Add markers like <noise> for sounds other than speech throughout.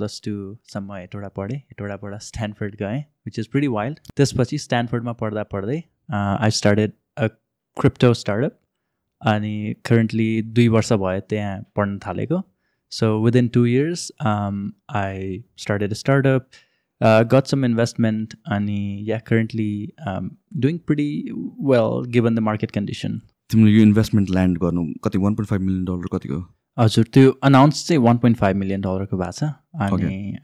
Plus टूसम्म हेटौँडा पढेँ हेटौँडाबाट स्ट्यान्डफोर्ड गएँ विच इज प्रिटी वाइल्ड त्यसपछि स्ट्यान्डफोर्डमा पढ्दा पढ्दै I started a crypto startup अनि करेन्टली दुई वर्ष भयो त्यहाँ पढ्न थालेको. So within two years I started startup got some investment अनि yeah currently doing pretty well given the market condition तिमीले यो इन्भेस्टमेन्ट ल्यान्ड गर्नु कति one point five million dollar कतिको हजुर त्यो अनाउन्स चाहिँ वान पोइन्ट फाइभ मिलियन डलरको भएको छ अनि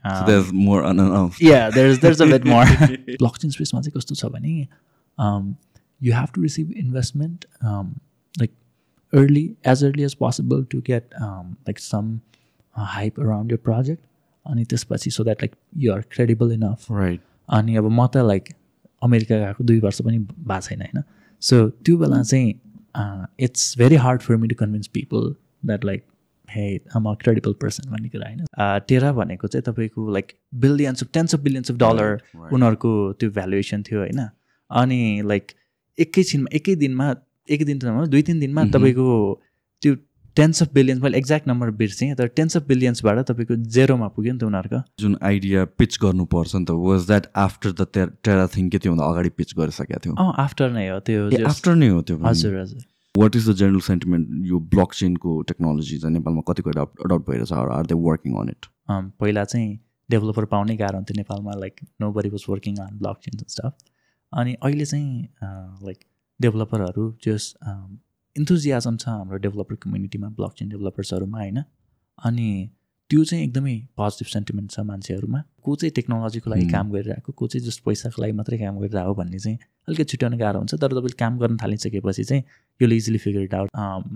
yeah there is there is a bit more blockchain स्पेसमा चाहिँ कस्तो छ भने you have to receive investment like early as early as possible to get like some hype around your project अनि त्यसपछि so that like you are credible enough right अनि अब म त लाइक अमेरिका गएको दुई वर्ष पनि भएको छैन होइन? सो त्यो बेला चाहिँ it's very hard for me to convince people that like hey um uh credible person भन्ने कुरा होइन। टेरा भनेको चाहिँ तपाईँको like billions of tens of billions of dollar उनीहरूको त्यो भ्यालुएसन थियो होइन। अनि लाइक एकैछिनमा एकै दिनमा एकै दिन त दुई तिन दिनमा तपाईँको त्यो टेन्स अफ बिलियन्स मैले एक्ज्याक्ट नम्बर बिर्सेँ तर टेन्स अफ बिलियन्सबाट तपाईँको जेरोमा पुग्यो नि त उनीहरूको। जुन आइडिया पिच गर्नुपर्छ नि त was that after the Terra thing के त्योभन्दा अगाडि पिच गरिसकेको थियो? अँ आफ्टर नै हो त्यो आफ्टर नै हो त्यो हजुर हजुर। What is the general sentiment यो ब्लक चेनको टेक्नोलोजी चाहिँ नेपालमा कतिको एडप्ट एडप्ट भइरहेछ are they working on it पहिला चाहिँ डेभलपर पाउनै गाह्रो हुन्थ्यो नेपालमा like nobody was working on blockchain stuff अनि अहिले चाहिँ लाइक डेभलपरहरू जस इन्थुजियाजम छ हाम्रो डेभलपर कम्युनिटीमा ब्लक चेन डेभलपर्सहरूमा होइन? अनि त्यो चाहिँ एकदमै पोजिटिभ सेन्टिमेन्ट छ मान्छेहरूमा। को चाहिँ टेक्नोलोजीको लागि काम गरिरहेको को चाहिँ जस्ट पैसाको लागि मात्रै काम गरिरहेको भन्ने चाहिँ अलिकति छुट्याउन गाह्रो हुन्छ तर तपाईँले काम गर्न थालिसकेपछि चाहिँ यो इजिली फिगर इट आउट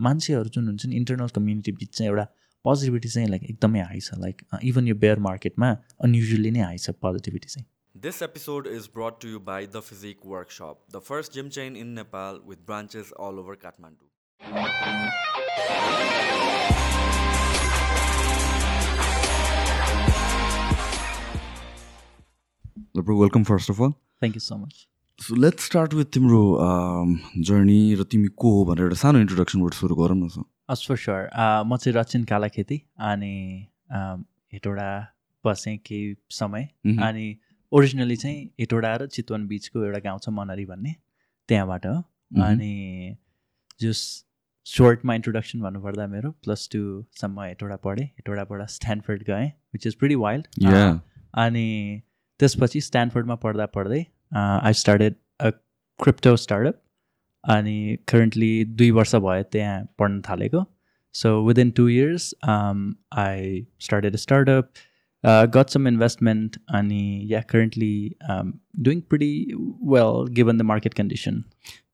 मान्छेहरू जुन हुन्छ नि इन्टरनल कम्युनिटी बिच चाहिँ एउटा पोजिटिभिटी चाहिँ लाइक एकदमै हाई छ लाइक इभन यो बेयर मार्केटमा अनयुजली नै हाई छ पोजिटिभिटी चाहिँ। This episode is brought to you by The Physique Workshop, the first gym chain in Nepal with branches all over Kathmandu. Welcome first of all thank you so much so let's start with तिम्रो journey र तिमी को हो भनेर एउटा सानो इन्ट्रोडक्सनबाट सुरु गरौँ न सो हस् फर स्योर म चाहिँ रचिन काला खेती अनि हेटौँडा बसेँ केही समय अनि ओरिजिनली चाहिँ हेटौँडा र चितवन बिचको एउटा गाउँ छ मनरी भन्ने त्यहाँबाट हो। अनि जस सर्टमा इन्ट्रोडक्सन भन्नुपर्दा मेरो प्लस टूसम्म हेटौँडा पढेँ हेटौँडाबाट स्ट्यान्डफोर्ड गएँ विच इज प्रिटी वाइल्ड अनि त्यसपछि स्ट्यान्डफोर्डमा पढ्दा पढ्दै I started a crypto startup अनि करेन्टली दुई वर्ष भयो त्यहाँ पढ्न थालेको। So within two years I started startup got some investment अनि yeah currently doing pretty well given the market condition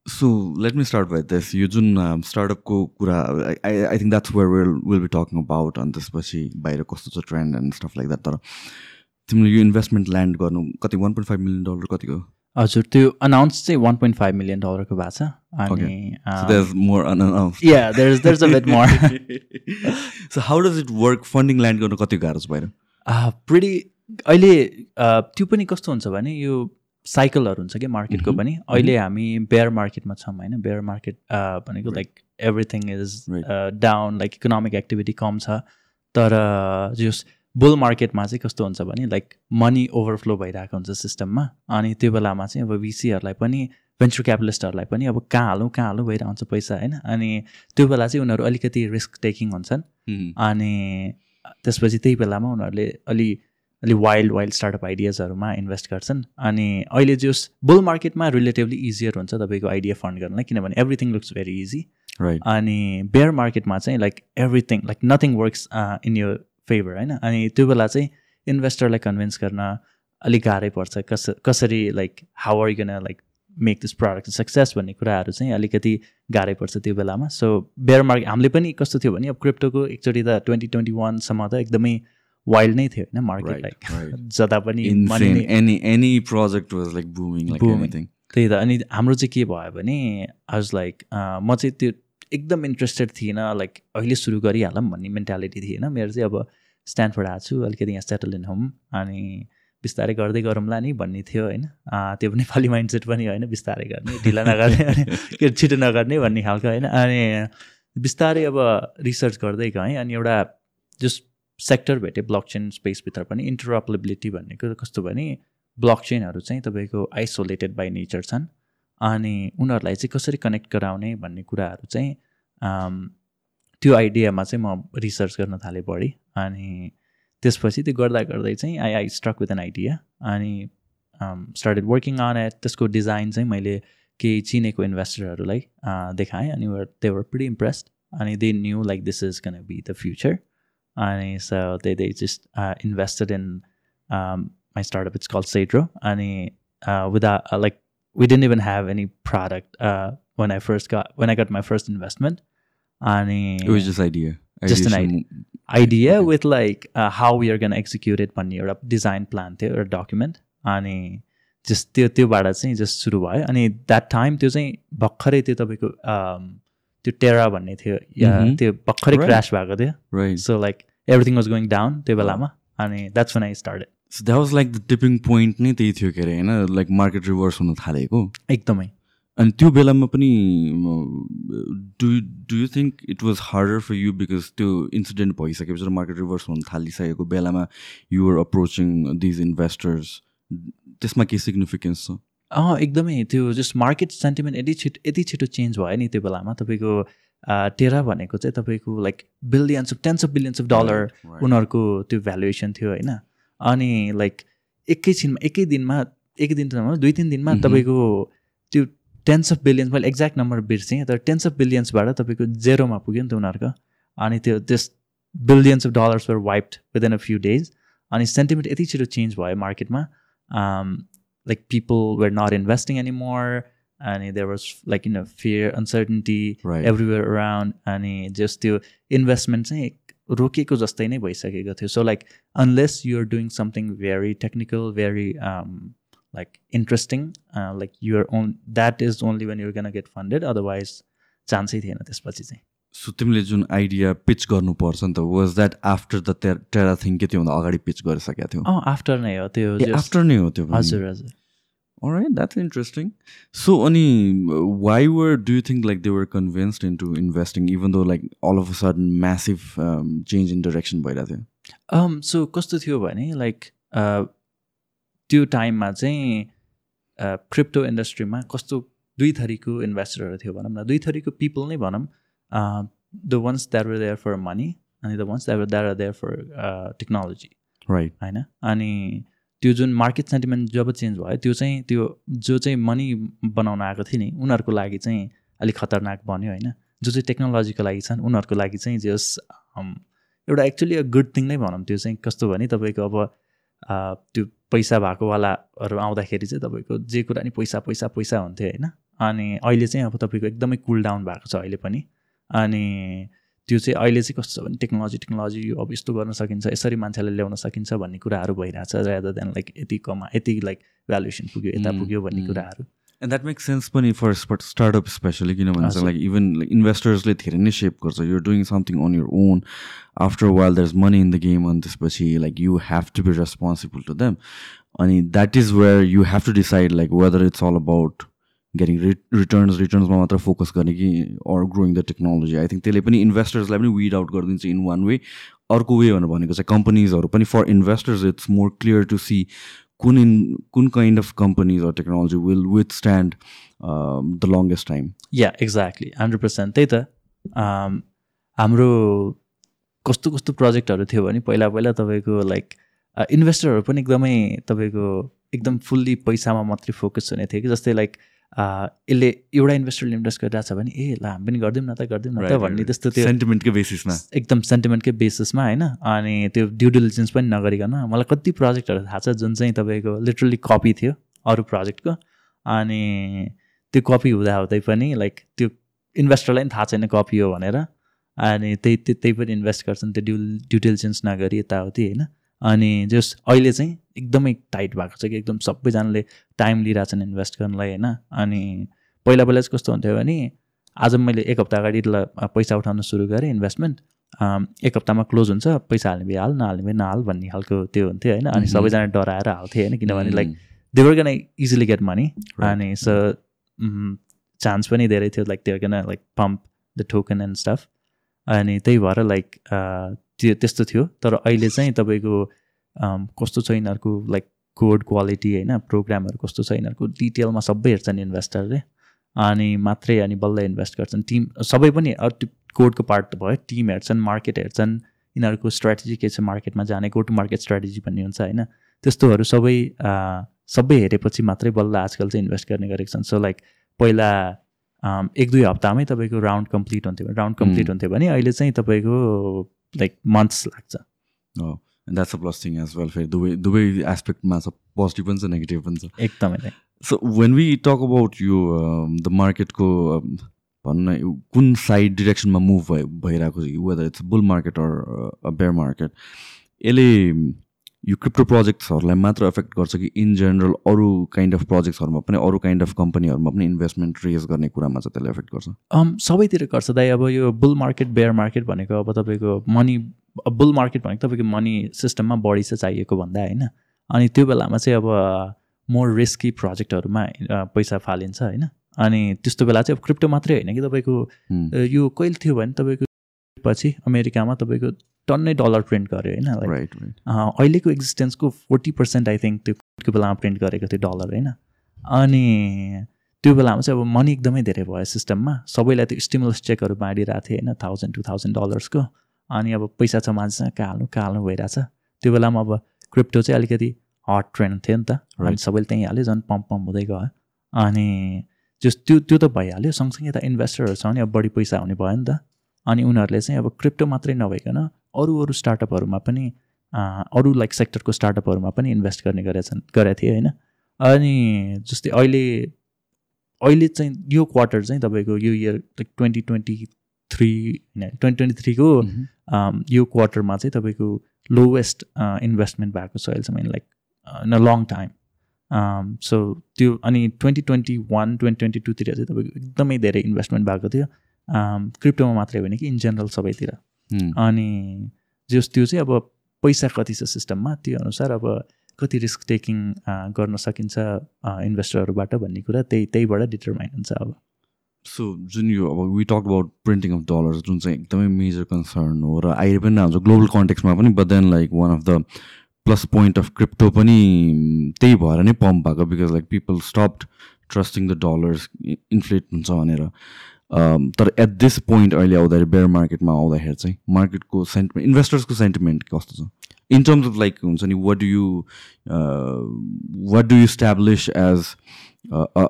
so let me start by this यो जुन स्टार्टअपको कुरा I I think that's where will will be talking about अनि त्यसपछि बाहिर कस्तो छ trend and stuff like that तर तिमीले यो इन्भेस्टमेन्ट ल्यान्ड गर्नु कति one point five million dollar कतिको हजुर त्यो अनाउन्स चाहिँ वान पोइन्ट फाइभ मिलियन डलरको भएको छ। अनि so how does it work funding land गर्नु कति गाह्रो छ बाहिर प्रिटी अहिले त्यो पनि कस्तो हुन्छ भने यो साइकलहरू हुन्छ कि मार्केटको पनि। अहिले हामी बेयर मार्केटमा छौँ होइन। बेयर मार्केट भनेको like everything is down like economic activity कम छ। तर जस बुल मार्केटमा चाहिँ कस्तो हुन्छ भने लाइक मनी ओभरफ्लो भइरहेको हुन्छ सिस्टममा अनि त्यो बेलामा चाहिँ अब भिसीहरूलाई पनि भेन्चर क्यापिटलिस्टहरूलाई पनि अब कहाँ हालौँ कहाँ हालौँ भइरहेको हुन्छ पैसा होइन? अनि त्यो बेला चाहिँ उनीहरू अलिकति रिस्क टेकिङ हुन्छन्। अनि त्यसपछि त्यही बेलामा उनीहरूले अलि अलि वाइल्ड वाइल्ड स्टार्टअप आइडियाजहरूमा इन्भेस्ट गर्छन्। अनि अहिले जस बुल मार्केटमा रिलेटिभली इजियर हुन्छ तपाईँको आइडिया फन्ड गर्नलाई किनभने एभ्रिथिङ लुक्स भेरी इजी अनि बेयर मार्केटमा चाहिँ like everything like nothing works in your favour होइन? अनि त्यो बेला चाहिँ इन्भेस्टरलाई कन्भिन्स गर्न अलिक गाह्रै पर्छ। कस कसरी like how are gonna like make this product success भन्ने कुराहरू चाहिँ अलिकति गाह्रै पर्छ त्यो बेलामा। सो बेयर मार्केट हामीले पनि कस्तो थियो भने अब क्रिप्टोको एकचोटि त ट्वेन्टी ट्वेन्टी वानसम्म त एकदमै वाइल्ड नै थियो होइन मार्केट लाइक <laughs> जता पनि त्यही त अनि हाम्रो चाहिँ के भयो भने आज लाइक म चाहिँ त्यो एकदम इन्ट्रेस्टेड थिइनँ लाइक अहिले सुरु गरिहालौँ भन्ने मेन्टालिटी थिएन। मेरो चाहिँ अब स्ट्यान्डफोर्ड आएको छु अलिकति यहाँ सेटल इन होम अनि बिस्तारै गर्दै गरौँला नि भन्ने थियो होइन। त्यो नेपाली माइन्डसेट पनि होइन बिस्तारै गर्ने ढिला नगर्ने अनि छिटो नगर्ने भन्ने खालको होइन। अनि बिस्तारै अब रिसर्च गर्दै गएँ अनि एउटा जस सेक्टर भेटेँ ब्लक चेन स्पेसभित्र पनि इन्टरअपलेबिलिटी भनेको कस्तो भने ब्लक चेनहरू चाहिँ तपाईँको आइसोलेटेड बाई नेचर छन्। अनि उनीहरूलाई चाहिँ कसरी कनेक्ट गराउने भन्ने कुराहरू चाहिँ त्यो आइडियामा चाहिँ म रिसर्च गर्न थालेँ बढी। अनि त्यसपछि त्यो गर्दा गर्दै चाहिँ I I struck with an idea अनि स्टार्टेड वर्किङ अन एट त्यसको डिजाइन चाहिँ मैले केही चिनेको इन्भेस्टरहरूलाई देखाएँ अनि दे वर प्रिटी इम्प्रेस्ड अनि they knew like this is gonna be the future अनि so they they just invested in my startup it's called सेड्रो अनि with like we didn't even have any product uh, when I first got when I got my first investment. And it was just idea. Just an idea. Idea with like uh, how we are gonna execute it भन्ने एउटा design plan थियो एउटा document अनि just त्यो त्योबाट चाहिँ just सुरु भयो अनि द्याट टाइम त्यो चाहिँ भर्खरै त्यो तपाईँको त्यो टेरा भन्ने थियो या त्यो भर्खरै क्रास भएको थियो so like everything was going down त्यो बेलामा अनि that's when I started so that was like the tipping point नै त्यही थियो के अरे होइन? लाइक मार्केट रिभर्स हुन थालेको। एकदमै। अनि त्यो बेलामा पनि do do you think it was harder for you because त्यो इन्सिडेन्ट भइसकेपछि मार्केट रिभर्स हुन थालिसकेको बेलामा युआर अप्रोचिङ दिज इन्भेस्टर्स त्यसमा के सिग्निफिकेन्स छ? अँ एकदमै। त्यो जस्ट मार्केट सेन्टिमेन्ट यति छिटो यति छिटो चेन्ज भयो नि त्यो बेलामा। तपाईँको टेरा भनेको चाहिँ तपाईँको like billions of tens of billions of dollar उनीहरूको त्यो भ्यालुएसन थियो होइन? अनि लाइक एकैछिनमा एकै दिनमा एकै दिन त दुई तिन दिनमा तपाईँको त्यो टेन्स अफ बिलियन्स मैले एक्ज्याक्ट नम्बर बिर्सेँ तर टेन्स अफ बिलियन्सबाट तपाईँको जेरोमा पुग्यो नि त उनीहरूको। अनि त्यो त्यस billions of dollars were wiped within a few days अनि सेन्टिमेन्ट यति छिटो चेन्ज भयो मार्केटमा like people were not investing any more अनि there was like in fear uncertainty everywhere around अनि जस्ट त्यो इन्भेस्टमेन्ट चाहिँ रोकिएको जस्तै नै भइसकेको थियो। So like unless you're doing something very technical very like interesting like your own that is only when you can get funded otherwise चान्सै थिएन त्यसपछि चाहिँ। सो तिमीले जुन आइडिया पिच गर्नुपर्छ नि त was that after the Terra thing के त्योभन्दा अगाडि पिच गरिसकेको थियो? आफ्टर नै हो त्यो आफ्टर नै हो त्यो हजुर हजुर। Alright, that's interesting. So, Ani, why were do you think like they were convinced into investing, even though like all of a sudden massive um, change in direction भइरहेको थियो um, so कस्तो थियो भने लाइक त्यो टाइममा चाहिँ crypto इन्डस्ट्रीमा कस्तो दुई थरीको इन्भेस्टरहरू थियो भनौँ न दुई थरीको पिपल नै भनौँ the ones that were there for money अनि the ones that that are there for technology right होइन अनि त्यो जुन मार्केट सेन्टिमेन्ट जब चेन्ज भयो त्यो चाहिँ त्यो जो चाहिँ मनी बनाउन आएको थियो नि उनीहरूको लागि चाहिँ अलिक खतरनाक बन्यो होइन। जो चाहिँ टेक्नोलोजीको लागि छन् उनीहरूको लागि चाहिँ जस एउटा एक्चुली अ गुड थिङ नै भनौँ। त्यो चाहिँ कस्तो भने तपाईँको अब त्यो पैसा भएकोवालाहरू आउँदाखेरि चाहिँ तपाईँको जे कुरा नि पैसा पैसा पैसा हुन्थ्यो होइन। अनि अहिले चाहिँ अब तपाईँको एकदमै कुल डाउन भएको छ अहिले पनि। अनि त्यो चाहिँ अहिले चाहिँ कस्तो छ भने टेक्नोलोजी टेक्नोलोजी यो अब यस्तो गर्न सकिन्छ यसरी मान्छेलाई ल्याउन सकिन्छ भन्ने कुराहरू भइरहेछ रेदर देन लाइक यति कमा यति लाइक भ्यालुएसन पुग्यो यता पुग्यो भन्ने कुराहरू। एन्ड द्याट मेक सेन्स पनि फर स्टार्टअप स्पेसली किनभने चाहिँ लाइक इभन इन्भेस्टर्सले धेरै नै सेप गर्छ। You're doing something on your own after while there is money in the game अनि त्यसपछि like you have to be responsible to them अनि that is where you have to decide like whether it's all about getting returns रिटर्न्समा मात्र focus गर्ने कि or growing the technology I think त्यसले पनि इन्भेस्टर्सलाई पनि विड आउट गरिदिन्छ in one way अर्को वे भनेको चाहिँ कम्पनीजहरू पनि for investors it's more clear to see कुन इन कुन kind of companies or technology will withstand the longest time yeah exactly hundred percent त्यही त um, हाम्रो कस्तो कस्तो प्रोजेक्टहरू थियो भने पहिला पहिला तपाईँको लाइक इन्भेस्टरहरू पनि एकदमै तपाईँको एकदम फुल्ली पैसामा मात्रै फोकस हुने थियो कि जस्तै लाइक यसले एउटा इन्भेस्टरले इन्भेस्ट गरिरहेको छ भने ए ल हामी पनि गरिदिउँ न त गरिदिउँ न त भन्ने त्यस्तो त्यो सेन्टिमेन्टकै बेसिसमा एकदम सेन्टिमेन्टकै बेसिसमा होइन? अनि त्यो ड्यु डिलिजेन्स पनि नगरिकन मलाई कति प्रोजेक्टहरू थाहा छ जुन चाहिँ तपाईँको लिटरली कपी थियो अरू प्रोजेक्टको अनि त्यो कपी हुँदा हुँदै पनि लाइक त्यो इन्भेस्टरलाई पनि थाहा छैन कपी हो भनेर। अनि त्यही त्यही पनि इन्भेस्ट गर्छन् त्यो ड्यु ड्यु डिलिजेन्स नगरी यताउति होइन? अनि जस अहिले चाहिँ एकदमै टाइट भएको छ कि एकदम सबैजनाले टाइम लिइरहेछन् इन्भेस्ट गर्नलाई होइन? अनि पहिला पहिला चाहिँ कस्तो हुन्थ्यो भने आज मैले एक हप्ता अगाडि ल पैसा उठाउन सुरु गरेँ इन्भेस्टमेन्ट एक हप्तामा क्लोज हुन्छ पैसा हाल्ने भए हाल नहाल्ने भए नहाल भन्ने खालको त्यो हुन्थ्यो होइन? अनि सबैजना डराएर हाल्थेँ होइन? किनभने like they're gonna easily get money अनि सो चान्स पनि धेरै थियो like they're gonna like pump the token and stuff अनि त्यही भएर लाइक त्यो त्यस्तो थियो। तर अहिले चाहिँ तपाईँको कस्तो छ यिनीहरूको लाइक कोड क्वालिटी होइन प्रोग्रामहरू कस्तो छ यिनीहरूको डिटेलमा सबै हेर्छन् इन्भेस्टरले अनि मात्रै अनि बल्ल इन्भेस्ट गर्छन्। टिम सबै पनि कोडको पार्ट त भयो। टिम हेर्छन् मार्केट हेर्छन् यिनीहरूको स्ट्राटेजी के छ मार्केटमा जाने गो टु मार्केट स्ट्राटेजी भन्ने हुन्छ होइन। त्यस्तोहरू सबै सबै हेरेपछि मात्रै बल्ल आजकल चाहिँ इन्भेस्ट गर्ने गरेको छन्। सो लाइक पहिला एक दुई हप्तामै तपाईँको राउन्ड कम्प्लिट हुन्थ्यो। राउन्ड कम्प्लिट हुन्थ्यो भने अहिले चाहिँ तपाईँको लाइक मन्थ्स लाग्छ। That's a plus thing as well फेरि दुवै दुवै एस्पेक्टमा छ पोजिटिभ पनि छ नेगेटिभ पनि छ एकदमै so when we talk about यो द मार्केटको भन्न कुन साइड डिरेक्सनमा मुभ भइ भइरहेको छ whether it's bull market or bear market यसले यो क्रिप्टो प्रोजेक्ट्सहरूलाई मात्र एफेक्ट गर्छ कि इन जेनरल अरू काइन्ड अफ प्रोजेक्ट्सहरूमा पनि अरू काइन्ड अफ कम्पनीहरूमा पनि इन्भेस्टमेन्ट रेज गर्ने कुरामा चाहिँ त्यसले एफेक्ट गर्छ? सबैतिर गर्छ दाइ। अब यो बुल मार्केट बेयर मार्केट भनेको अब तपाईँको मनी बुल मार्केट भनेको तपाईँको मनी सिस्टममा बढी चाहिँ चाहिएको भन्दा होइन? अनि त्यो बेलामा चाहिँ अब मोर रिस्की प्रोजेक्टहरूमा पैसा फालिन्छ होइन? अनि त्यस्तो बेला चाहिँ अब क्रिप्टो मात्रै होइन कि तपाईँको यो कहिले थियो भने तपाईँको पछि अमेरिकामा तपाईँको टन्नै डलर प्रिन्ट गर्यो होइन? राइट अहिलेको एक्जिस्टेन्सको फोर्टी पर्सेन्ट आई थिङ्क त्यो बेलामा प्रिन्ट गरेको थियो डलर होइन? अनि त्यो बेलामा चाहिँ अब मनी एकदमै धेरै भयो सिस्टममा सबैलाई त्यो स्टिमुलस चेकहरू बाँडिरहेको थियो होइन? थाउजन्ड टू थाउजन्ड डलर्सको अनि अब पैसा छ मान्छेसँग कहाँ हाल्नु कहाँ हाल्नु भइरहेछ। त्यो बेलामा अब क्रिप्टो चाहिँ अलिकति हट ट्रेन्ड थियो नि त। अनि सबैले त्यहीँ हाल्यो झन् पम्प पम्प हुँदै गयो। अनि जस त्यो त्यो त भइहाल्यो। सँगसँगै त इन्भेस्टरहरू छ भने अब बढी पैसा हुने भयो नि त। अनि उनीहरूले चाहिँ अब क्रिप्टो मात्रै नभइकन अरू अरू स्टार्टअपहरूमा पनि अरू लाइक सेक्टरको स्टार्टअपहरूमा पनि इन्भेस्ट गर्ने गरेछन् गरेको थिएँ होइन। अनि जस्तै अहिले अहिले चाहिँ यो क्वार्टर चाहिँ तपाईँको यो year like twenty twenty three होइन ट्वेन्टी ट्वेन्टी थ्रीको यो क्वार्टरमा चाहिँ तपाईँको लोवेस्ट इन्भेस्टमेन्ट भएको छ अहिलेसम्म like in a long time so त्यो अनि twenty twenty one twenty twenty टूतिर चाहिँ तपाईँको एकदमै धेरै इन्भेस्टमेन्ट भएको थियो। क्रिप्टोमा मात्रै होइन कि इन जेनरल सबैतिर। अनि जस त्यो चाहिँ अब पैसा कति छ सिस्टममा त्यो अनुसार अब कति रिस्क टेकिङ गर्न सकिन्छ इन्भेस्टरहरूबाट भन्ने कुरा त्यही त्यहीबाट डिटरमाइन हुन्छ अब। सो जुन यो अब we talk about printing of dollars जुन चाहिँ एकदमै मेजर कन्सर्न हो र अहिले पनि हुन्छ ग्लोबल कन्टेक्समा पनि but then like one of the plus point of crypto पनि त्यही भएर नै पम्प भएको because like people stopped trusting the dollars inflate हुन्छ भनेर। तर एट दिस पोइन्ट अहिले आउँदाखेरि बेयर मार्केटमा आउँदाखेरि चाहिँ मार्केटको सेन्टिमेन्ट इन्भेस्टर्सको सेन्टिमेन्ट कस्तो छ? इन टर्म्स अफ लाइक हुन्छ नि what do you what do you establish as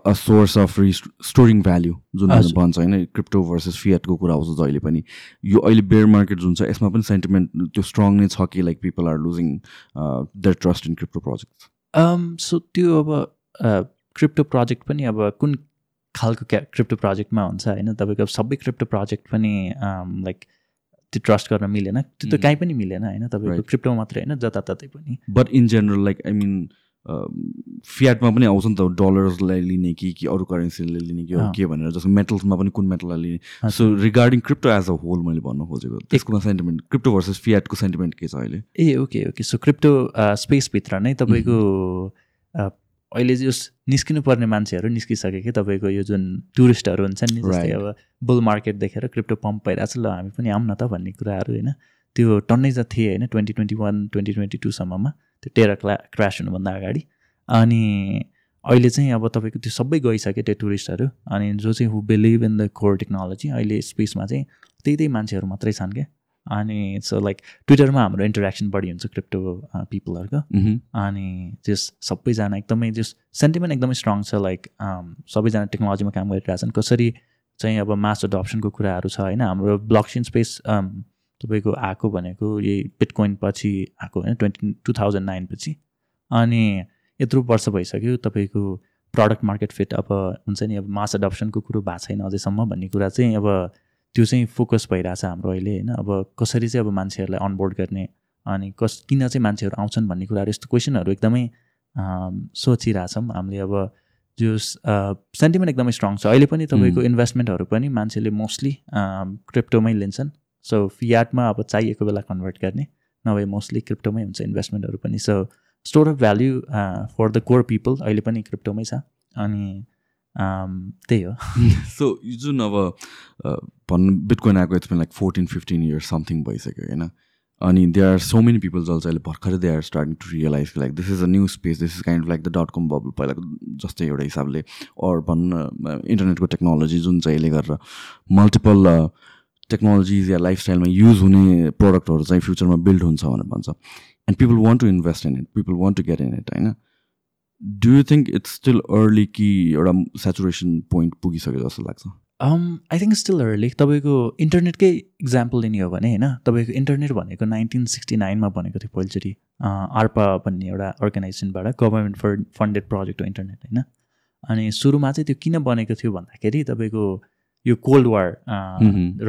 a source of restoring value जुन भन्छ होइन क्रिप्टो भर्सेस फिएटको कुरा आउँछ जहिले पनि। यो अहिले बेयर मार्केट जुन छ यसमा पनि सेन्टिमेन्ट त्यो स्ट्रङ नै छ कि like people are losing their trust in crypto project so त्यो अब क्रिप्टो uh, प्रोजेक्ट पनि अब कुन खालको क्या क्रिप्टो प्रोजेक्टमा हुन्छ होइन? तपाईँको सबै क्रिप्टो प्रोजेक्ट पनि लाइक त्यो ट्रस्ट गर्न मिलेन। त्यो त कहीँ पनि मिलेन होइन तपाईँको क्रिप्टो मात्रै होइन जताततै पनि। But in general like I mean फियाटमा पनि आउँछ नि त डलर्सलाई लिने कि कि अरू करेन्सीले लिने कि के भनेर जस्तो मेटल्समा पनि कुन मेटललाई लिने। So regarding crypto as a whole मैले भन्नु खोजेको त्यसको सेन्टिमेन्ट क्रिप्टो भर्सेस फियाटको सेन्टिमेन्ट के छ अहिले? ए ओके ओके सो क्रिप्टो स्पेसभित्र नै तपाईँको अहिले जस निस्किनु पर्ने मान्छेहरू निस्किसके कि तपाईँको यो जुन टुरिस्टहरू हुन्छन् नि जस्तै अब बुल मार्केट देखेर क्रिप्टो पम्प भइरहेको छ ल हामी पनि आऊँ न त भन्ने कुराहरू होइन। त्यो टन्नै त थिए होइन twenty twenty one twenty twenty टूसम्ममा त्यो टेरा क्ला क्रास हुनुभन्दा अगाडि। अनि अहिले चाहिँ अब तपाईँको त्यो सबै गइसक्यो त्यो टुरिस्टहरू। अनि जो चाहिँ who believe in the core technology अहिले स्पेसमा चाहिँ त्यही त्यही मान्छेहरू मात्रै छन् क्या। अनि सो लाइक ट्विटरमा हाम्रो इन्टरेक्सन बढी हुन्छ क्रिप्टो पिपलहरूको अनि त्यस सबैजना एकदमै त्यस सेन्टिमेन्ट एकदमै स्ट्रङ छ लाइक सबैजना टेक्नोलोजीमा काम गरिरहेछन्। कसरी चाहिँ अब मास अडप्सनको कुराहरू छ होइन हाम्रो ब्लकचेन स्पेस तपाईँको आएको भनेको यही बिटकोइन पछि आएको होइन ट्वेन्टी टु थाउजन्ड नाइन पछि। अनि यत्रो वर्ष भइसक्यो तपाईँको प्रडक्ट मार्केट फिट अब हुन्छ नि अब मास अडप्सनको कुरो भएको छैन अझैसम्म भन्ने कुरा चाहिँ अब त्यो चाहिँ फोकस भइरहेछ हाम्रो अहिले होइन? अब कसरी चाहिँ अब मान्छेहरूलाई अनबोर्ड गर्ने अनि कस किन चाहिँ मान्छेहरू आउँछन् भन्ने कुराहरू यस्तो क्वेसनहरू एकदमै सोचिरहेछौँ। हामीले अब जो सेन्टिमेन्ट एकदमै स्ट्रङ छ। अहिले पनि तपाईँको इन्भेस्टमेन्टहरू पनि मान्छेले मोस्टली क्रिप्टोमै लिन्छन्। सो फियाटमा अब चाहिएको बेला कन्भर्ट गर्ने नभए मोस्टली क्रिप्टोमै हुन्छ इन्भेस्टमेन्टहरू पनि। So store of value for the core people अहिले पनि क्रिप्टोमै छ। अनि त्यही हो। <laughs> सो जुन अब भन्नु बिटकोइन आएको it's like fourteen fifteen years something भइसक्यो होइन? अनि they are so many people जल चाहिँ अहिले भर्खरै they are starting to realise like this is a new space this is kind like the dot com bubble पहिलाको जस्तै एउटा हिसाबले। अर भन्न इन्टरनेटको टेक्नोलोजी जुन चाहिँ यसले गरेर मल्टिपल टेक्नोलोजिज या लाइफस्टाइलमा युज हुने प्रडक्टहरू चाहिँ फ्युचरमा बिल्ड हुन्छ भनेर भन्छ। And people want to invest in it people want to get in it होइन? Do you think it's still early कि एउटा सेचुरेसन पोइन्ट पुगिसक्यो जस्तो लाग्छ? आई थिङ्क स्टिल अर्ली तपाईँको इन्टरनेटकै इक्जाम्पल लिने हो भने होइन? तपाईँको इन्टरनेट भनेको नाइन्टिन सिक्सटी नाइनमा बनेको थियो पहिलोचोटि आर्पा भन्ने एउटा अर्गनाइजेसनबाट गभर्मेन्ट फन्ड फन्डेड प्रोजेक्ट हो इन्टरनेट होइन? अनि सुरुमा चाहिँ त्यो किन बनेको थियो भन्दाखेरि तपाईँको यो कोल्ड वार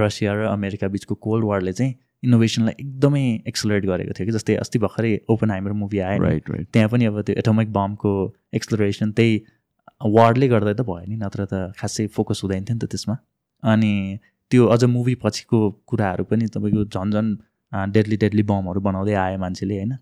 रसिया र अमेरिका बिचको कोल्ड वारले चाहिँ इनोभेसनलाई एकदमै एक्सलरेट गरेको थियो कि जस्तै अस्ति भर्खरै ओपन हाइमर मुभी आयो राइट राइट त्यहाँ पनि अब त्यो एटोमिक बमको एक्सप्लोरेसन त्यही वार्डले गर्दा त भयो नि नत्र त खासै फोकस हुँदैन थियो नि त त्यसमा। अनि त्यो अझ मुभी पछिको कुराहरू पनि तपाईँको झन् झन् डेडली डेडली बमहरू बनाउँदै आयो मान्छेले होइन.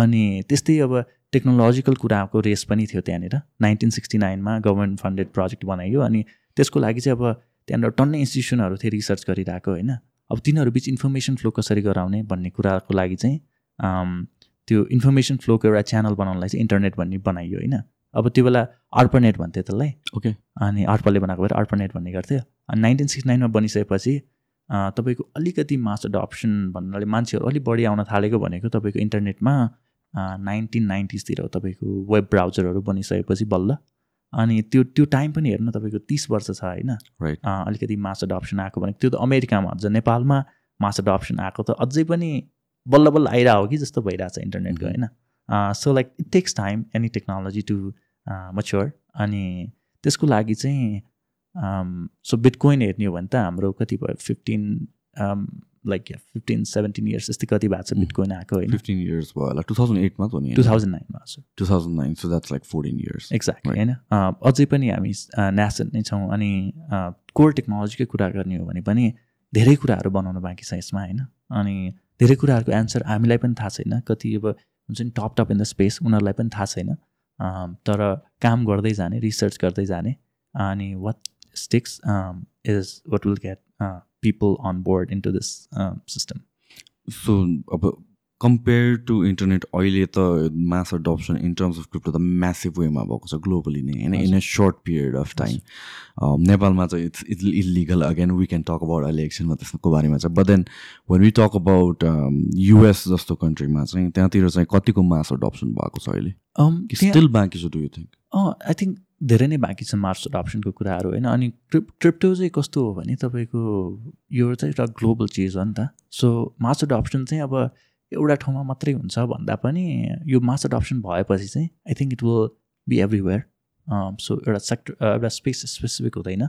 अनि त्यस्तै अब टेक्नोलोजिकल कुराको रेस पनि थियो त्यहाँनिर। नाइन्टिन सिक्सटी नाइनमा गभर्मेन्ट फन्डेड प्रोजेक्ट बनाइयो अनि त्यसको लागि चाहिँ अब त्यहाँनिर टन्नै इन्स्टिट्युसनहरू थियो रिसर्च गरिरहेको होइन। अब तिनीहरू बिच इन्फर्मेसन फ्लो कसरी गराउने भन्ने कुराको लागि चाहिँ त्यो इन्फर्मेसन फ्लोको एउटा च्यानल बनाउनलाई चाहिँ इन्टरनेट भन्ने बनाइयो होइन? अब त्यो बेला अर्पनेट भन्थ्यो त्यसलाई। ओके अनि अर्पलले बनाएको भएर अर्पनेट भन्ने गर्थ्यो। अनि नाइन्टिन सिक्सटी नाइनमा बनिसकेपछि तपाईँको अलिकति मास अडप्सन भन्नाले मान्छेहरू अलिक बढी आउन थालेको भनेको तपाईँको इन्टरनेटमा नाइन्टिन नाइन्टिजतिर तपाईँको वेब ब्राउजरहरू बनिसकेपछि बल्ल। अनि त्यो त्यो टाइम पनि हेर्नु तपाईँको तिस वर्ष छ होइन Right. अलिकति मास अडप्सन आएको भनेको त्यो त अमेरिकामा अझ नेपालमा मास अडप्सन आएको त अझै पनि बल्ल बल्ल आइरहेको हो कि जस्तो भइरहेछ इन्टरनेटको Mhm. होइन so like it takes time any technology to mature अनि त्यसको लागि चाहिँ सो बिटकोइन हेर्ने हो भने त हाम्रो कति भयो fifteen like fifteen seventeen years जस्तै कति भएको छ. बिटकोइन आएको होइन? फिफ्टिन इयर्स भयो होला टु थाउजन्ड एटमा त टु थाउजन्ड नाइनमा छ। Two thousand nine so that's like fourteen years exactly. होइन? अझै पनि हामी नेसन नै छौँ अनि कोर टेक्नोलोजीकै कुरा गर्ने हो भने पनि धेरै कुराहरू बनाउनु बाँकी छ यसमा होइन? अनि धेरै कुराहरूको एन्सर हामीलाई पनि थाहा छैन। कति अब हुन्छ नि top top in the space उनीहरूलाई पनि थाहा छैन। तर काम गर्दै जाने रिसर्च गर्दै जाने अनि what sticks is what will get people on board into this system so अब कम्पेयर टु इन्टरनेट अहिले त mass adoption in terms of crypto त म्यासिभ वेमा भएको छ ग्लोबली नै होइन? In a short period of time नेपालमा चाहिँ it's it's illegal again we can talk about अहिले इलेक्सनमा त्यसको बारेमा चाहिँ but then when we talk about US जस्तो कन्ट्रीमा चाहिँ त्यहाँतिर चाहिँ कतिको मास अडप्सन भएको छ अहिले? स्टिल बाँकी छ do you think I think धेरै नै बाँकी छ मार्स अडप्सनको कुराहरू होइन? अनि क्रिप क्रिप्टो चाहिँ कस्तो हो भने तपाईँको यो चाहिँ एउटा ग्लोबल चिज हो नि त। सो मार्स अडप्सन चाहिँ अब एउटा ठाउँमा मात्रै हुन्छ भन्दा पनि यो मास अडप्सन भएपछि चाहिँ I think it will be everywhere so एउटा सेक्टर एउटा स्पेस स्पेसिफिक हुँदैन।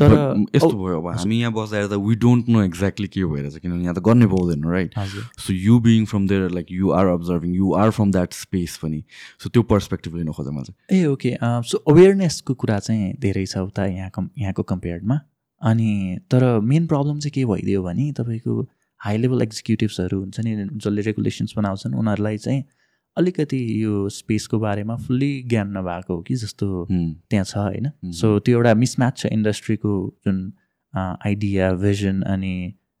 तर यस्तो भयो अब हामी यहाँ बस्दा त वी डोन्ट नो एक्ज्याक्टली के भइरहेछ किनभने यहाँ त गर्नै पाउँदैन right so you being from there like you are observing you are from that space पनि। सो त्यो पर्सपेक्टिभ लिनु खोजेँ मैले। चाहिँ ए ओके सो अवेरनेसको कुरा चाहिँ धेरै छ उता यहाँ कम् यहाँको कम्पेयर्डमा अनि तर मेन प्रब्लम चाहिँ के भइदियो भने तपाईँको हाई लेभल एक्जिक्युटिभ्सहरू हुन्छ नि जसले रेगुलेसन्स बनाउँछन् उनीहरूलाई चाहिँ अलिकति यो स्पेसको बारेमा फुल्ली ज्ञान नभएको हो कि जस्तो. त्यहाँ छ होइन. सो त्यो एउटा मिसम्याच छ इन्डस्ट्रीको जुन आइडिया भिजन अनि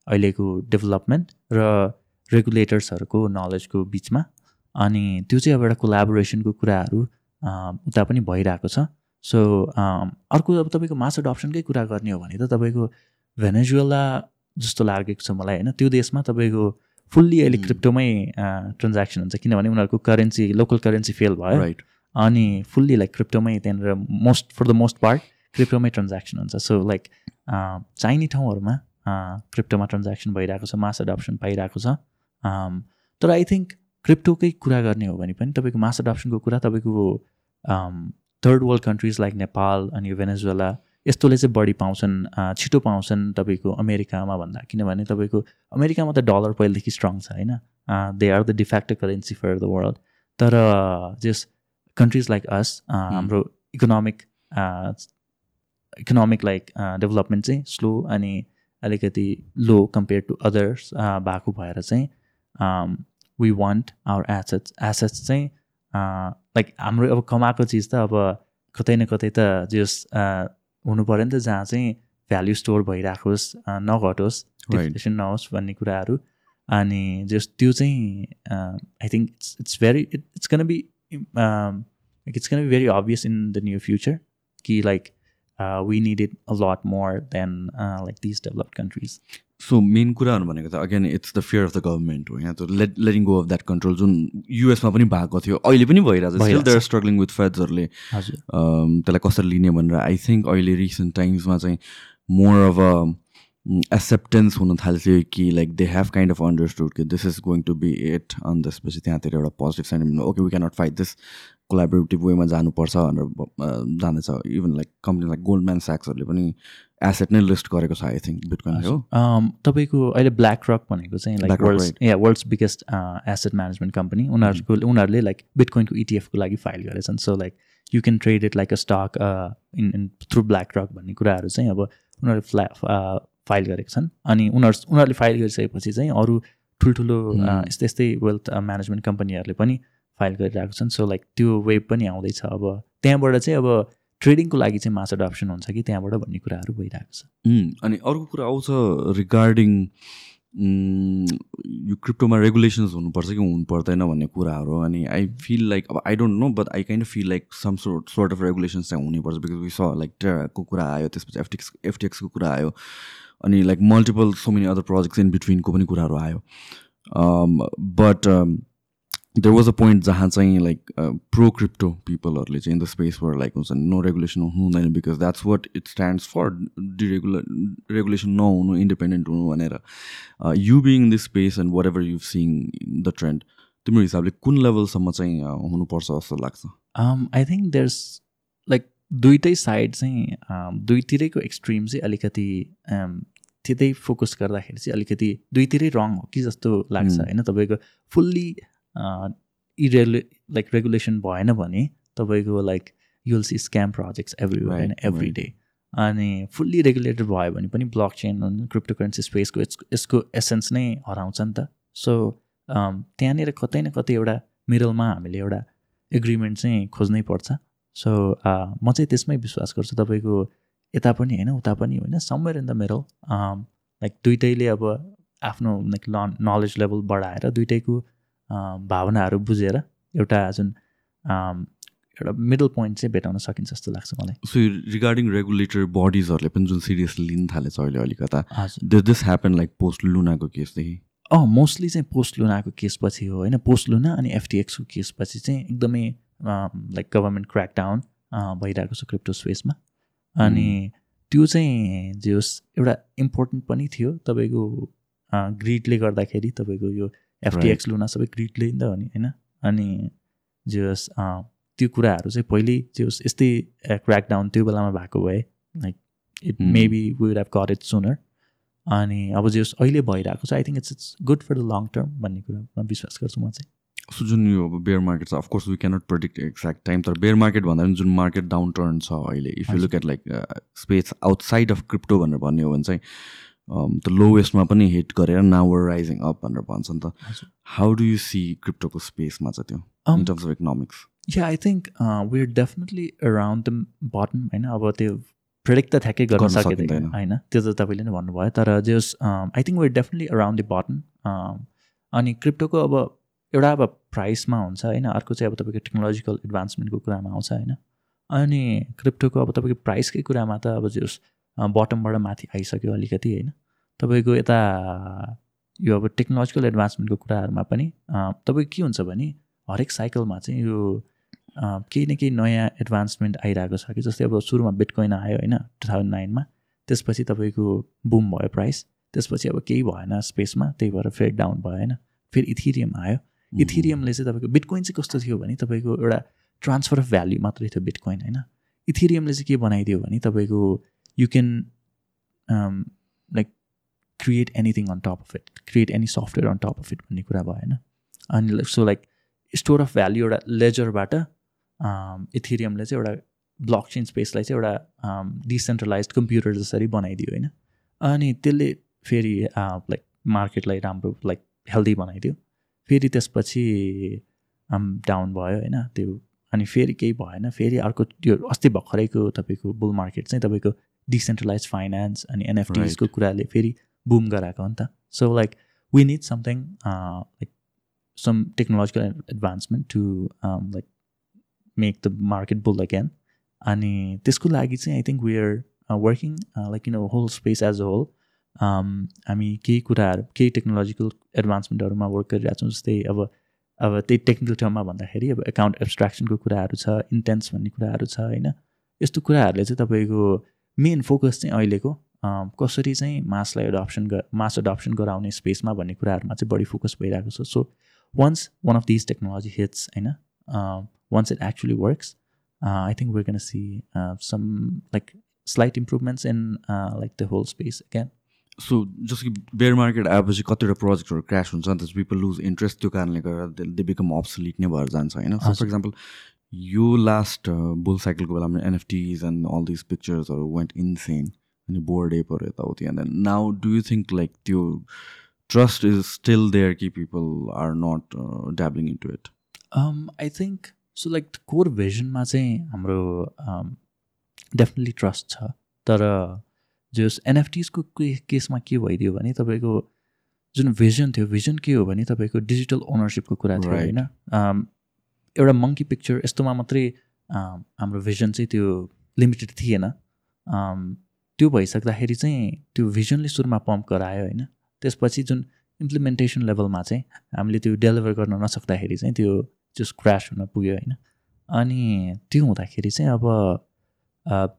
अहिलेको डेभलपमेन्ट र रेगुलेटर्सहरूको नलेजको बिचमा अनि त्यो चाहिँ अब एउटा कोलाबोरेसनको कुराहरू उता पनि भइरहेको छ सो अर्को अब तपाईँको मास अडप्सनकै कुरा गर्ने हो भने त तपाईँको भेनेजुएला जस्तो लागेको छ मलाई होइन त्यो देशमा तपाईँको फुल्ली अहिले Hmm. क्रिप्टोमै ट्रान्ज्याक्सन हुन्छ किनभने उनीहरूको करेन्सी लोकल करेन्सी फेल भयो। राइट अनि फुल्ली लाइक क्रिप्टोमै त्यहाँनिर most for the most part क्रिप्टोमै transaction हुन्छ। सो लाइक चाहिने ठाउँहरूमा क्रिप्टोमा ट्रान्ज्याक्सन भइरहेको छ मास अडप्सन पाइरहेको छ। तर आई थिङ्क क्रिप्टोकै कुरा गर्ने हो भने पनि तपाईँको मास अडप्सनको कुरा तपाईँको third world countries like Nepal अनि भेनेजुएला यस्तोले चाहिँ बढी पाउँछन् छिटो पाउँछन् तपाईँको अमेरिकामा भन्दा। किनभने तपाईँको अमेरिकामा त डलर पहिलेदेखि स्ट्रङ छ होइन? They are the de facto currency for the world तर जस कन्ट्रिज लाइक अस हाम्रो इकोनोमिक इकोनोमिक लाइक डेभलपमेन्ट चाहिँ स्लो अनि अलिकति लो कम्पेयर टु अदर्स भएको भएर चाहिँ we want our assets assets चाहिँ लाइक हाम्रो अब कमाएको चिज त अब कतै न कतै त जस हुनु पऱ्यो नि त जहाँ चाहिँ भ्याल्यु स्टोर भइराखोस् नघटोस्. डिफ्लेसन नहोस् भन्ने कुराहरू अनि जस त्यो चाहिँ I think it's it's very it it's can be like it's can be very obvious in the near future कि like we need it a lot more than like this developed countries so main कुराहरू भनेको त again it's the fear of the government हो। यहाँ त let letting go of that control जुन युएसमा पनि भएको थियो अहिले पनि भइरहेको छ देयर स्ट्रगलिङ विथ फेड्सहरूले त्यसलाई कसरी लिने भनेर आई थिङ्क अहिले रिसेन्ट टाइम्समा चाहिँ मोर अफ अ एक्सेप्टेन्स हुन थाल्थ्यो कि like they have kind of understood कि this is going to be it अनि त्यसपछि त्यहाँतिर एउटा positive sentiment okay we cannot fight this collaborative वेमा जानुपर्छ भनेर जाँदैछ even like company like Goldman स्याक्सहरूले पनि एसेट नै लिस्ट गरेको छ आई थिङ्क बिटकोइन हो। तपाईँको अहिले ब्ल्याक रक भनेको चाहिँ लाइक वर्ल्ड या world's biggest asset management company उनीहरूको उनीहरूले लाइक बिटकोइनको इटिएफको लागि फाइल गरेछन्। So like you can trade it like a stock in in through BlackRock भन्ने कुराहरू चाहिँ अब उनीहरूले फ्ला फाइल गरेका छन्। अनि उनीहरू उनीहरूले फाइल गरिसकेपछि चाहिँ अरू ठुल्ठुलो यस्तै यस्तै वेल्थ म्यानेजमेन्ट कम्पनीहरूले पनि फाइल गरिरहेको छन्। सो लाइक त्यो वेब पनि आउँदैछ। अब त्यहाँबाट चाहिँ अब ट्रेडिङको लागि चाहिँ मास अडप्सन हुन्छ कि त्यहाँबाट भन्ने कुराहरू भइरहेको छ। अनि अर्को कुरा आउँछ रिगार्डिङ यो क्रिप्टोमा रेगुलेसन्स हुनुपर्छ कि हुनु पर्दैन भन्ने कुराहरू। अनि आई फिल लाइक अब I don't know but I kind feel like some sort sort of regulations चाहिँ हुनुपर्छ बिकज वी स लाइक टेराको कुरा आयो त्यसपछि एफटिक्स एफटिएक्सको कुरा आयो। अनि like multiple so many other projects in बिट्विनको पनि कुराहरू आयो। But there was a point जहाँ चाहिँ लाइक प्रो क्रिप्टो पिपलहरूले चाहिँ in the space were like हुन्छ नो रेगुलेसन हुँदैन because that's what it stands for deregular regulation नहुनु इन्डिपेन्डेन्ट हुनु भनेर। You being this space and whatever you seeing the trend तिम्रो हिसाबले कुन लेभलसम्म चाहिँ हुनुपर्छ जस्तो लाग्छ? आई थिङ्क देयर्स लाइक दुइटै साइड चाहिँ दुईतिरैको एक्सट्रिम चाहिँ अलिकति त्यतै फोकस गर्दाखेरि चाहिँ अलिकति दुईतिरै रङ हो कि जस्तो लाग्छ होइन? तपाईँको फुल्ली इरेगुले लाइक रेगुलेसन भएन भने तपाईँको like you'll see scam projects every होइन एभ्री डे अनि फुल्ली रेगुलेटेड भयो भने पनि ब्लक चेन क्रिप्टो करेन्सी स्पेसको यसको एसेन्स नै हराउँछ नि त। सो त्यहाँनिर कतै न कतै एउटा मिडलमा हामीले एउटा एग्रिमेन्ट चाहिँ खोज्नै पर्छ। सो म चाहिँ त्यसमै विश्वास गर्छु तपाईँको यता पनि होइन उता पनि होइन somewhere in the middle like दुइटैले अब आफ्नो लाइक नलेज लेभल बढाएर दुइटैको भावनाहरू बुझेर एउटा जुन एउटा मिडल पोइन्ट चाहिँ भेटाउन सकिन्छ जस्तो लाग्छ मलाई। सो रिगार्डिङ रेगुलेटर बडिजहरूले पनि जुन सिरियसली लिन थालेछ अहिले अलिकता दिस ह्यापन लाइक पोस्ट लुनाको केसदेखि अँ मोस्टली चाहिँ पोस्ट लुनाको केसपछि हो होइन? पोस्ट लुना अनि एफटिएक्सको केसपछि चाहिँ एकदमै लाइक गभर्मेन्ट क्र्याक डाउन भइरहेको छ क्रिप्टो स्पेसमा अनि त्यो चाहिँ जे होस् एउटा इम्पोर्टेन्ट पनि थियो तपाईँको ग्रिडले गर्दाखेरि तपाईँको यो एफटिएक्स लुना सबै ग्रिडले नि त हो नि होइन? अनि जे होस् त्यो कुराहरू चाहिँ पहिल्यै जे होस् यस्तै क्र्याक डाउन त्यो बेलामा भएको भए like it maybe would have got it sooner अनि अब जे होस् अहिले भइरहेको छ I think it's it's good for the long term भन्ने कुरामा विश्वास गर्छु म चाहिँ। सो जुन यो अब बेयर मार्केट छ of course we cannot predict exact time तर बेयर मार्केट भन्दा पनि जुन मार्केट डाउन टर्न छ अहिले if you look at like space outside of crypto भनेर भन्ने हो भने चाहिँ त लोवेस्टमा पनि हिट गरेर नावर राइजिङ अप भनेर भन्छ नि त। हाउ डु यु सी क्रिप्टोको स्पेसमा छ त्यो in terms of economics yeah I think we are definitely around the bottom होइन? अब त्यो प्रेडिक्ट त ठ्याक्कै गर्न सकिँदैन। होइन? त्यो त तपाईँले नै भन्नुभयो। तर just I think we definitely around the bottom अनि क्रिप्टोको अब एउटा अब प्राइसमा हुन्छ होइन? अर्को चाहिँ अब तपाईँको टेक्नोलोजिकल एडभान्समेन्टको कुरामा आउँछ होइन? अनि क्रिप्टोको अब तपाईँको प्राइसकै कुरामा त अब जस बटमबाट माथि आइसक्यो अलिकति होइन? तपाईँको यता यो अब टेक्नोलोजिकल एडभान्समेन्टको कुराहरूमा पनि तपाईँको के हुन्छ भने हरेक साइकलमा चाहिँ यो केही न केही नयाँ एडभान्समेन्ट आइरहेको छ कि जस्तै अब सुरुमा बिटकोइन आयो होइन? टु थाउजन्ड नाइनमा त्यसपछि तपाईँको बुम भयो प्राइस त्यसपछि अब केही भएन स्पेसमा त्यही भएर फेरि डाउन भयो होइन? फेरि इथिरियम आयो। इथिरियमले चाहिँ तपाईँको बिटकोइन चाहिँ कस्तो थियो भने तपाईँको एउटा ट्रान्सफर अफ भ्याल्यु मात्रै थियो बिटकोइन होइन? इथिरियमले चाहिँ के बनाइदियो भने तपाईँको you can like create anything on top of it create any software on top of it भन्ने कुरा भयो होइन अनि so like store of value एउटा लेजरबाट इथिरियमले चाहिँ एउटा ब्लक चेन स्पेसलाई चाहिँ एउटा डिसेन्ट्रलाइज कम्प्युटर जसरी बनाइदियो होइन अनि त्यसले फेरि लाइक मार्केटलाई राम्रो लाइक हेल्दी बनाइदियो फेरि त्यसपछि डाउन भयो होइन त्यो अनि फेरि केही भएन फेरि अर्को त्यो अस्ति भर्खरैको तपाईँको बुल मार्केट चाहिँ तपाईँको डिसेन्ट्रलाइज फाइनेन्स अनि एनएफटिजको कुराले फेरि बुम गराएको हो नि त. So like uh, like some technological ad- advancement to um, like make the market bull again. अनि त्यसको लागि चाहिँ I think we are working like in whole space as a whole हामी केही कुराहरू केही टेक्नोलोजिकल एडभान्समेन्टहरूमा वर्क गरिरहेको छौँ जस्तै अब अब त्यही टेक्निकल टर्ममा भन्दाखेरि अब एकाउन्ट एब्सट्राक्सनको कुराहरू छ इन्टेन्स भन्ने कुराहरू छ होइन? यस्तो कुराहरूले चाहिँ तपाईँको मेन फोकस चाहिँ अहिलेको कसरी चाहिँ मासलाई एडप्सन मास एडप्सन गराउने स्पेसमा भन्ने कुराहरूमा चाहिँ बढी फोकस भइरहेको छ। So once one of this technology hits होइन once it actually works I think see uh, some like slight improvements in uh, like the whole space again. So जस्तो कि बेयर मार्केट आएपछि कतिवटा प्रोजेक्टहरू क्रास हुन्छ अन्त पिपल लुज इन्ट्रेस्ट त्यो कारणले गर्दा दे बिकम अब्सलिट नै भएर जान्छ होइन? सो फर हजुर। इक्जाम्पल यो लास्ट बुल साइकलको बेलामा एनएफटिज एन्ड अल दिस पिक्चर्सहरू वेन्ट इन्सेन अनि बोर्ड एपहरू यताउति and then now do you think like त्यो ट्रस्ट इज स्टिल देयर कि people are not dabbling in to it um, I think so like core भिजनमा चाहिँ हाम्रो definitely trust छ। तर जस एनएफटिजको केसमा के भइदियो भने तपाईँको जुन भिजन थियो भिजन के हो भने तपाईँको डिजिटल ओनरसिपको कुरा थियो. होइन? Um, एउटा मङ्की पिक्चर यस्तोमा मात्रै हाम्रो भिजन चाहिँ त्यो लिमिटेड थिएन। त्यो भइसक्दाखेरि चाहिँ त्यो भिजनले सुरुमा पम्प गरायो होइन। त्यसपछि जुन इम्प्लिमेन्टेसन लेभलमा चाहिँ हामीले त्यो डेलिभर गर्न नसक्दाखेरि चाहिँ त्यो जस्ट क्रास हुन पुग्यो होइन। अनि त्यो हुँदाखेरि चाहिँ अब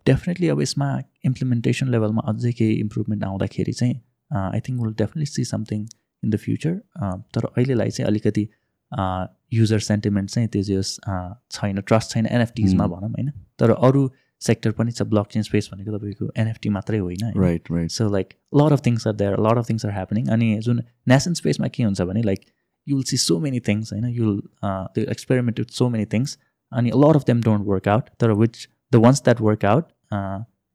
डेफिनेटली अब यसमा इम्प्लिमेन्टेसन लेभलमा अझै केही इम्प्रुभमेन्ट आउँदाखेरि चाहिँ I think will definitely see something in the future तर अहिलेलाई चाहिँ अलिकति युजर सेन्टिमेन्ट चाहिँ त्यो जस छैन ट्रस्ट छैन एनएफटिजमा. भनौँ होइन? तर अरू सेक्टर पनि छ ब्लक चेन स्पेस भनेको तपाईँको एनएफटी मात्रै होइन होइन? Right right so like lot of things are there lot of things are happening अनि जुन नेसन स्पेसमा के हुन्छ भने like you will see so many things होइन? यु विल त्यो experiment with so many things अनि lot of them don't work out तर which the ones that work out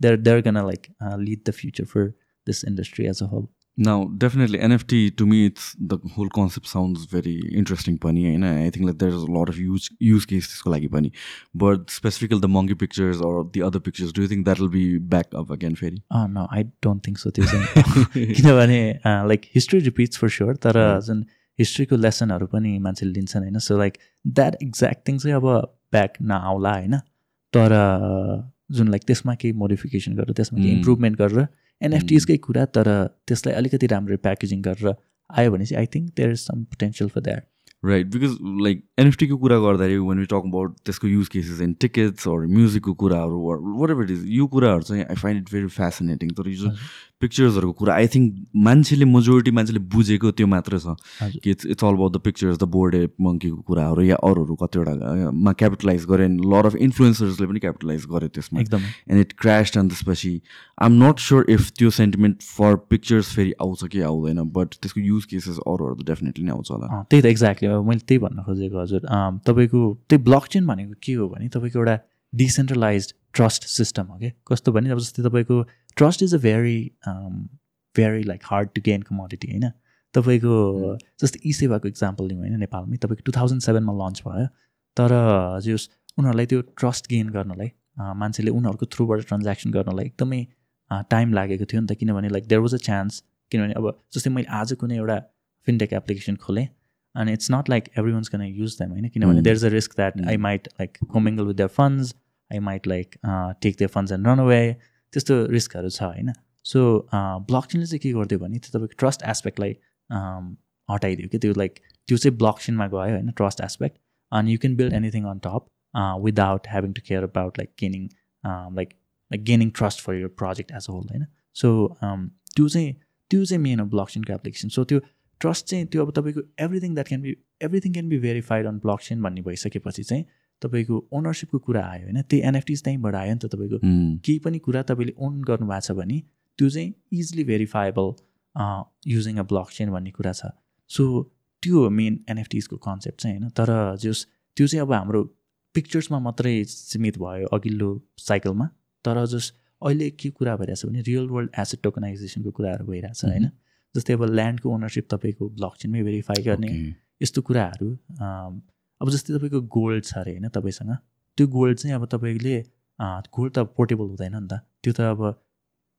there there gonna like lead the future for this industry as a whole Now, definitely NFT to me, it's the whole concept sounds very interesting. And I think that there's a lot of use use cases for like Pani. But specifically the monkey pictures or the other pictures, do you think that will be back up again, Ferry? न I don't think so त्यो चाहिँ किनभने like history repeats for sure तर. जुन हिस्ट्रीको लेसनहरू पनि मान्छेले लिन्छन् होइन so like that exact thing चाहिँ अब ब्याक नआउला होइन तर जुन लाइक त्यसमा केही मोडिफिकेसन गरेर त्यसमा केही Mm. इम्प्रुभमेन्ट गरेर एनएफटिजकै कुरा तर त्यसलाई अलिकति राम्ररी प्याकेजिङ गरेर आयो भने चाहिँ I think there is some potential for that Right, because like NFT को कुरा गर्दाखेरि when we talk about त्यसको cases in tickets or म्युजिकको कुराहरू or whatever it is यो कुराहरू चाहिँ I find it very fascinating. तर यो पिक्चर्सहरूको कुरा. आई थिङ्क मान्छेले मेजोरिटी मान्छेले बुझेको त्यो मात्र छ। कि it's it's all about the pictures the bored ape मङ्कीको कुराहरू या अरूहरू कतिवटामा क्यापिटलाइज गरे लर अफ इन्फ्लुएन्सर्सले पनि क्यापिटलाइज गर्यो त्यसमा। एकदमै। एन्ड इट क्रास्ड अनि त्यसपछि I am not sure if त्यो सेन्टिमेन्ट फर पिक्चर्स फेरि आउँछ कि आउँदैन बट त्यसको युज केसेस अरूहरू त डेफिनेटली नै आउँछ होला। त्यही त एक्ज्याक्टली अब मैले त्यही भन्न खोजेको हजुर। तपाईँको त्यही ब्लक चेन भनेको के हो भने तपाईँको एउटा डिसेन्ट्रलाइज ट्रस्ट सिस्टम हो क्या कस्तो भने अब जस्तै तपाईँको trust is a very very like hard to gain commodity होइन तपाईँको जस्तै ई सेवाको इक्जाम्पल लिउँ होइन नेपालमै तपाईँको टु थाउजन्ड सेभेनमा लन्च भयो तर जस उनीहरूलाई त्यो ट्रस्ट गेन गर्नलाई अँ, मान्छेले उनीहरूको थ्रुबाट ट्रान्ज्याक्सन गर्नलाई एकदमै टाइम लागेको थियो नि त किनभने like there was a chance किनभने अब जस्तै मैले आज कुनै एउटा फिनटेक एप्लिकेसन खोलेँ and it's not like everyone's going to use them होइन किनभने Mm. there's a risk that I Mm. might like commingle with their funds I might like uh, take their funds and run away त्यस्तो रिस्कहरू छ होइन? So block चेनले चाहिँ के गरिदियो भने त्यो तपाईँको ट्रस्ट एस्पेक्टलाई हटाइदियो कि त्यो लाइक त्यो चाहिँ ब्लक चेनमा गयो होइन? ट्रस्ट एस्पेक्ट अनि you can build anything on top without having to care about like gaining like like gaining trust for your project as a whole होइन? सो त्यो चाहिँ त्यो चाहिँ मेन हो ब्लक चेनको एप्लिकेसन सो त्यो ट्रस्ट चाहिँ त्यो अब तपाईँको everything that can be everything can be verified on blockchain भन्ने भइसकेपछि चाहिँ तपाईँको ओनरसिपको कुरा आयो होइन? त्यही एनएफटिज त्यहीँबाट आयो नि त तपाईँको. केही पनि कुरा तपाईँले ओन गर्नुभएको छ भने त्यो चाहिँ easily verifiable using a blockchain भन्ने कुरा छ। सो त्यो मेन एनएफटिजको कन्सेप्ट चाहिँ होइन। तर जस त्यो चाहिँ अब हाम्रो पिक्चर्समा मात्रै सीमित भयो अघिल्लो साइकलमा तर जस अहिले के कुरा भइरहेछ भने रियल वर्ल्ड एसेट टोकनाइजेसनको कुराहरू भइरहेछ होइन। जस्तै अब ल्यान्डको ओनरसिप तपाईँको ब्लक चेनमै भेरिफाई गर्ने. यस्तो कुराहरू अब जस्तै तपाईँको गोल्ड छ अरे होइन तपाईँसँग त्यो गोल्ड चाहिँ अब तपाईँले गोल्ड त पोर्टेबल हुँदैन नि त। त्यो त अब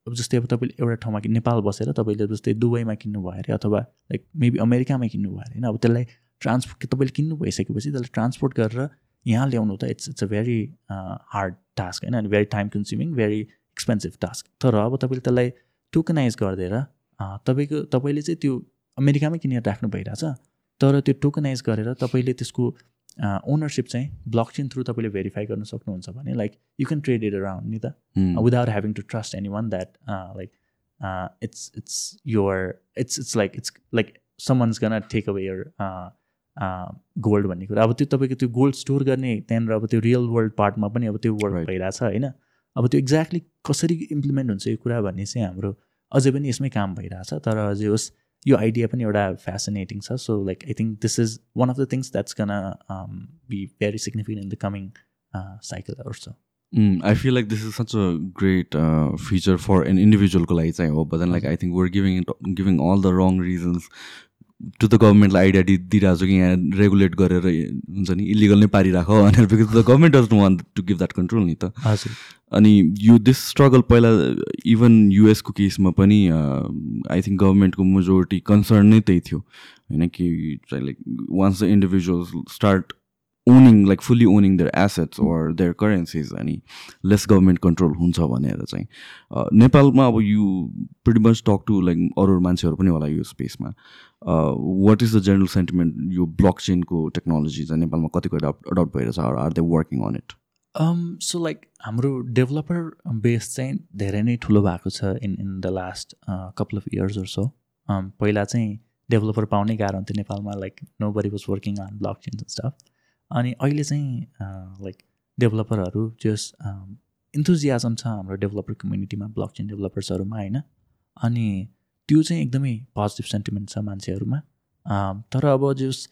अब जस्तै अब तपाईँले एउटा ठाउँमा कि नेपाल बसेर तपाईँले जस्तै दुबईमा किन्नुभयो अरे अथवा लाइक मेबी अमेरिकामै किन्नुभयो अरे होइन अब त्यसलाई ट्रान्सपोर्ट तपाईँले किन्नु भइसकेपछि त्यसलाई ट्रान्सपोर्ट गरेर यहाँ ल्याउनु त it's it's a very hard task होइन अनि very time consuming very expensive task. तर अब तपाईँले त्यसलाई टोकनाइज गरिदिएर तपाईँको तपाईँले चाहिँ त्यो अमेरिकामै किनेर राख्नु भइरहेछ। तर त्यो टोकनाइज गरेर तपाईँले त्यसको ओनरसिप चाहिँ ब्लक चेन थ्रु तपाईँले भेरिफाई गर्न सक्नुहुन्छ भने like you can trade it around नि त? Without having to trust anyone that like it's it's your it's it's like it's like someone's gonna take away your gold भन्ने कुरा. अब त्यो तपाईँको त्यो गोल्ड स्टोर गर्ने त्यहाँनिर अब त्यो रियल वर्ल्ड पार्टमा पनि अब त्यो वर्क भइरहेछ होइन? अब त्यो एक्ज्याक्टली कसरी इम्प्लिमेन्ट हुन्छ यो कुरा भन्ने चाहिँ हाम्रो अझै पनि यसमै काम भइरहेछ तर अझै होस् यो आइडिया पनि एउटा फेसिनेटिङ छ. So like I think this is one of the things that's gonna be very significant in the coming cycle also I feel like this is such a great feature for an इन्डिभिजुअलको लागि चाहिँ हो but then like I think we're giving giving all the wrong reasons to the गभर्मेन्टलाई idea दि दिइरहेको छु कि यहाँ regulate गरेर हुन्छ नि इलिगल नै पारिराख भनेर because the government does want to give that control नि त हजुर अनि यो दिस स्ट्रगल पहिला इभन युएसको केसमा पनि आई थिङ्क गभर्मेन्टको मेजोरिटी कन्सर्न नै त्यही थियो। होइन कि like once the individuals start owning like fully owning their assets or their currencies अनि लेस गभर्मेन्ट कन्ट्रोल हुन्छ भनेर चाहिँ नेपालमा अब you pretty much talk to like अरू मान्छेहरू पनि होला यो स्पेसमा what is the general sentiment यो ब्लक चेनको टेक्नोलोजी चाहिँ नेपालमा कतिको एडप्ट एडप्ट भइरहेछ are they working on it so like हाम्रो डेभलपर बेस चाहिँ धेरै नै ठुलो भएको छ in in the last couple of years so पहिला चाहिँ डेभलपर पाउनै गाह्रो हुन्थ्यो नेपालमा like no body was working on blockchain stuff अनि अहिले चाहिँ लाइक डेभलपरहरू जस इन्थुजियाजम छ हाम्रो डेभलपर कम्युनिटीमा ब्लक चेन डेभलपर्सहरूमा होइन? अनि त्यो चाहिँ एकदमै पोजिटिभ सेन्टिमेन्ट छ मान्छेहरूमा। तर अब जस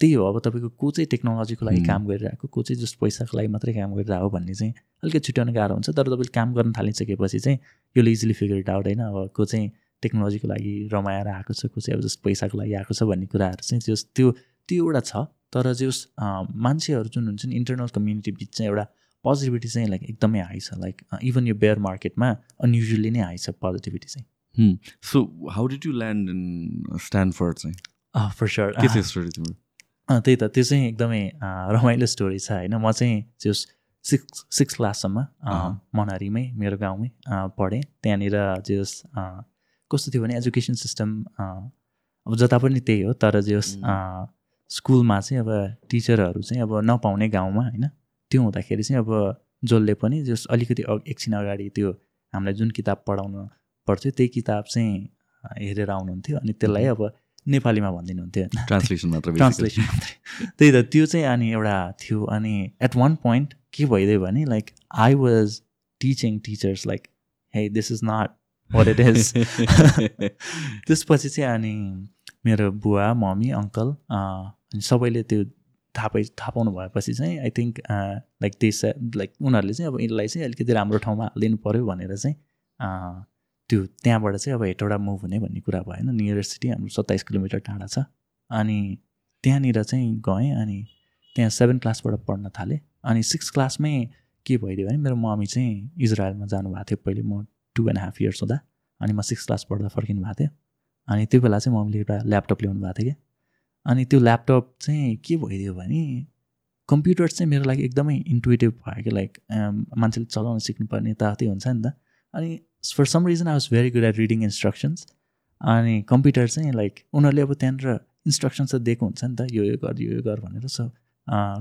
त्यही हो अब तपाईँको को चाहिँ टेक्नोलोजीको लागि काम गरिरहेको को चाहिँ जस पैसाको लागि मात्रै काम गरिरहेको भन्ने चाहिँ अलिकति छुट्याउन गाह्रो हुन्छ तर तपाईँले काम गर्न थालिसकेपछि चाहिँ यो इजिली फिगर आउट होइन? अब को चाहिँ टेक्नोलोजीको लागि रमाएर आएको छ को चाहिँ अब जस्तो पैसाको लागि आएको छ भन्ने कुराहरू चाहिँ जस त्यो त्यो एउटा छ। तर जस मान्छेहरू जुन हुन्छ नि इन्टरनल कम्युनिटी बिच चाहिँ एउटा पोजिटिभिटी चाहिँ लाइक एकदमै हाई छ। लाइक इभन यो बेयर मार्केटमा अनयुजली नै हाई छ पोजिटिभिटी चाहिँ। So how did you land in Stanford चाहिँ? फर स्योर के थियो स्टोरी तिम्रो? त्यही त त्यो चाहिँ एकदमै रमाइलो स्टोरी छ होइन? म चाहिँ त्यो सिक्स सिक्स क्लाससम्म मनारीमै मेरो गाउँमै पढेँ। त्यहाँनिर जस कस्तो थियो भने एजुकेसन सिस्टम अब जता पनि त्यही हो तर जस स्कुलमा चाहिँ अब टिचरहरू चाहिँ अब नपाउने गाउँमा होइन? त्यो हुँदाखेरि चाहिँ अब जसले पनि जस अलिकति एकछिन अगाडि त्यो हामीलाई जुन किताब पढाउनु पर्थ्यो त्यही किताब चाहिँ हेरेर आउनुहुन्थ्यो। अनि त्यसलाई अब नेपालीमा भनिदिनुहुन्थ्यो। ट्रान्सलेसन मात्र ट्रान्सलेसन मात्रै। त्यही त त्यो चाहिँ अनि एउटा थियो। अनि एट वान पोइन्ट के भइदियो भने like I was teaching teachers like hey this is not what it is त्यसपछि चाहिँ अनि मेरो बुवा मम्मी अङ्कल अनि सबैले त्यो थाहा पाइ थाहा पाउनु भएपछि चाहिँ आई थिङ्क लाइक त्यस लाइक उनीहरूले चाहिँ अब यसलाई चाहिँ अलिकति राम्रो ठाउँमा हालिदिनु पऱ्यो भनेर चाहिँ त्यो त्यहाँबाट चाहिँ अब हेटौँडा मुभ हुने भन्ने कुरा भएन। नियरेस्ट सिटी हाम्रो सत्ताइस किलोमिटर टाढा छ। अनि त्यहाँनिर चाहिँ गएँ अनि त्यहाँ सेभेन क्लासबाट पढ्न थालेँ। अनि सिक्स क्लासमै के भइदियो भने मेरो मम्मी चाहिँ इजरायलमा जानुभएको थियो। पहिले म टु एन्ड हाफ इयर्स हुँदा अनि म सिक्स क्लास पढ्दा फर्किनु भएको थियो। अनि त्यो बेला चाहिँ मम्मीले एउटा ल्यापटप ल्याउनु भएको थियो क्या अनि त्यो ल्यापटप चाहिँ के भइदियो भने कम्प्युटर चाहिँ मेरो लागि एकदमै इन्टुएटिभ भयो कि। लाइक मान्छेले चलाउन सिक्नुपर्ने त त्यही हुन्छ नि त। अनि for some reason I was very good at reading instructions अनि कम्प्युटर चाहिँ लाइक उनीहरूले अब त्यहाँनिर इन्स्ट्रक्सन्स त दिएको हुन्छ नि त यो यो गर यो गर भनेर. सो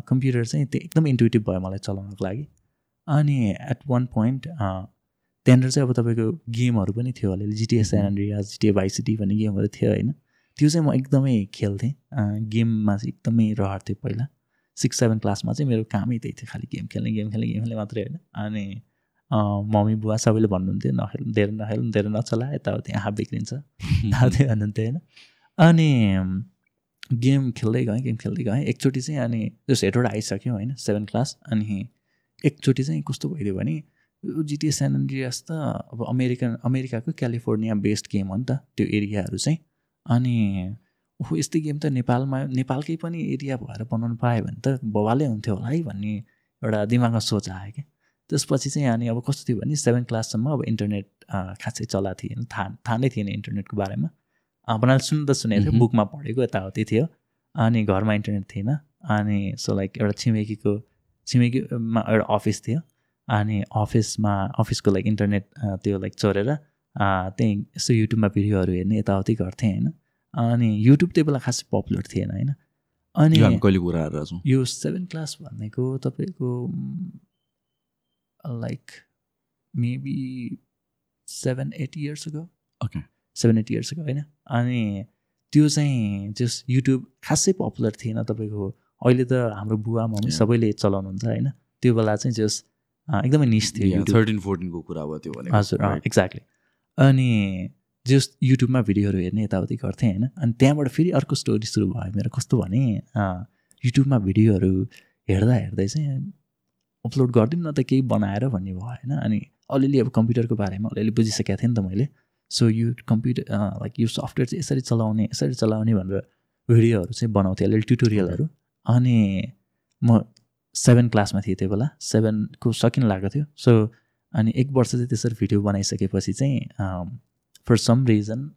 कम्प्युटर चाहिँ त्यो एकदम इन्टुएटिभ भयो मलाई चलाउनको लागि अनि एट वान पोइन्ट त्यहाँनिर चाहिँ अब तपाईँको गेमहरू पनि थियो अलिअलि जिटिए सान एन्ड्रियाज जिटिए भाइसिटी भन्ने गेमहरू थियो होइन त्यो चाहिँ म एकदमै खेल्थेँ गेममा चाहिँ एकदमै रहर थियो पहिला. सिक्स सेभेन क्लासमा चाहिँ मेरो कामै त्यही थियो खालि गेम खेल्ने गेम खेल्ने गेम खेल्ने मात्रै होइन अनि मम्मी बुवा सबैले भन्नुहुन्थ्यो नखेल धेरै नखेल धेरै नचला यताउति आँखा बिग्रिन्छ। <laughs> त्यही भन्नुहुन्थ्यो होइन? अनि गेम खेल्दै गएँ गेम खेल्दै गएँ। एकचोटि चाहिँ अनि जस्तो हेटवटा आइसक्यो होइन सेभेन क्लास। अनि एकचोटि चाहिँ कस्तो भइदियो भने जिटिए सान एन्ड्रियास त अब अमेरिकन अमेरिकाको क्यालिफोर्निया बेस्ड गेम हो नि त त्यो एरियाहरू चाहिँ। अनि ओहो यस्तै गेम त नेपालमा नेपालकै पनि एरिया भएर बनाउनु पायो भने त बवालै हुन्थ्यो होला है भन्ने एउटा दिमागमा सोच आयो क्या। त्यसपछि चाहिँ अनि अब कस्तो थियो भने सेभेन क्लाससम्म अब इन्टरनेट खासै चलाएको थिएन थाहा थाहा नै थिएन इन्टरनेटको बारेमा। बनाएर सुन्नु त सुनेको थियो बुकमा पढेको यताउति थियो। अनि घरमा इन्टरनेट थिएन। अनि सो लाइक एउटा छिमेकीको छिमेकीमा एउटा अफिस थियो। अनि अफिसमा अफिसको लाइक इन्टरनेट त्यो लाइक चोरेर त्यहीँ यसो युट्युबमा भिडियोहरू हेर्ने यताउति गर्थेँ होइन। अनि युट्युब त्यो बेला खासै पपुलर थिएन होइन। अनि कहिले छौँ? यो सेभेन क्लास भनेको तपाईँको like maybe seven eight years गयो ओके सेभेन एट इयर्स गयो होइन? अनि त्यो चाहिँ जस युट्युब खासै पपुलर थिएन तपाईँको। अहिले त हाम्रो बुवा मम्मी सबैले चलाउनुहुन्छ होइन? त्यो बेला चाहिँ जस एकदमै निस थियो थर्टिन फोर्टिनको कुरा भयो त्यो हजुर एक्ज्याक्टली अनि जस युट्युबमा भिडियोहरू हेर्ने यताउति गर्थेँ होइन? अनि त्यहाँबाट फेरि अर्को स्टोरी सुरु भयो मेरो। कस्तो भने युट्युबमा भिडियोहरू हेर्दा हेर्दै चाहिँ अपलोड गरिदिउँ न त केही बनाएर भन्ने भयो होइन? अनि अलिअलि अब कम्प्युटरको बारेमा अलिअलि बुझिसकेको थिएँ नि त मैले। सो यो कम्प्युटर लाइक यो सफ्टवेयर चाहिँ यसरी चलाउने यसरी चलाउने भनेर भिडियोहरू चाहिँ बनाउँथेँ अलिअलि ट्युटोरियलहरू अनि म सेभेन क्लासमा थिएँ त्यो बेला। सेभेनको सकिन लागेको थियो। सो अनि एक वर्ष चाहिँ त्यसरी भिडियो बनाइसकेपछि चाहिँ for some reason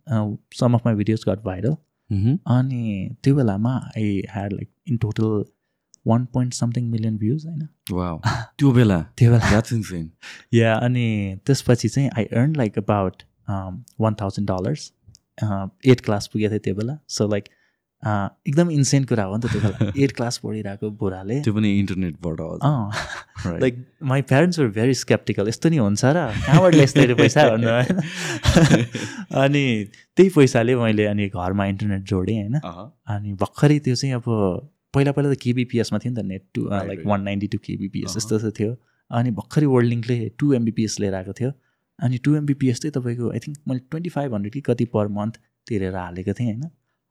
some of my videos got viral अनि त्यो बेलामा I had like in total one point something million views होइन? त्यो बेला? <laughs> त्यो बेला। या अनि त्यसपछि चाहिँ I earn like about one thousand dollars eight class पुगेको थिएँ त्यो बेला। सो लाइक एकदम इन्सेन्ट कुरा हो नि त त्यो बेला। <laughs> एट क्लास पढिरहेको बुढाले। त्यो पनि इन्टरनेटबाट like my parents were very sceptical यस्तो नि हुन्छ र। कहाँबाट यस्तो पैसा भन्नु होइन? <laughs> अनि त्यही पैसाले मैले अनि घरमा इन्टरनेट जोडेँ होइन? अनि भर्खरै त्यो चाहिँ अब पहिला पहिला त केबिपिएसमा थियो नि त net to like one ninety two KBPS यस्तो यस्तो थियो। अनि भर्खरै वर्ल्ड लिङ्कले टु एमबिपिएस लिएर आएको थियो। अनि टु एमबिपिएस चाहिँ तपाईँको आई थिङ्क मैले ट्वेन्टी फाइभ हन्ड्रेड कि कति पर मन्थ तिरेर हालेको थिएँ होइन।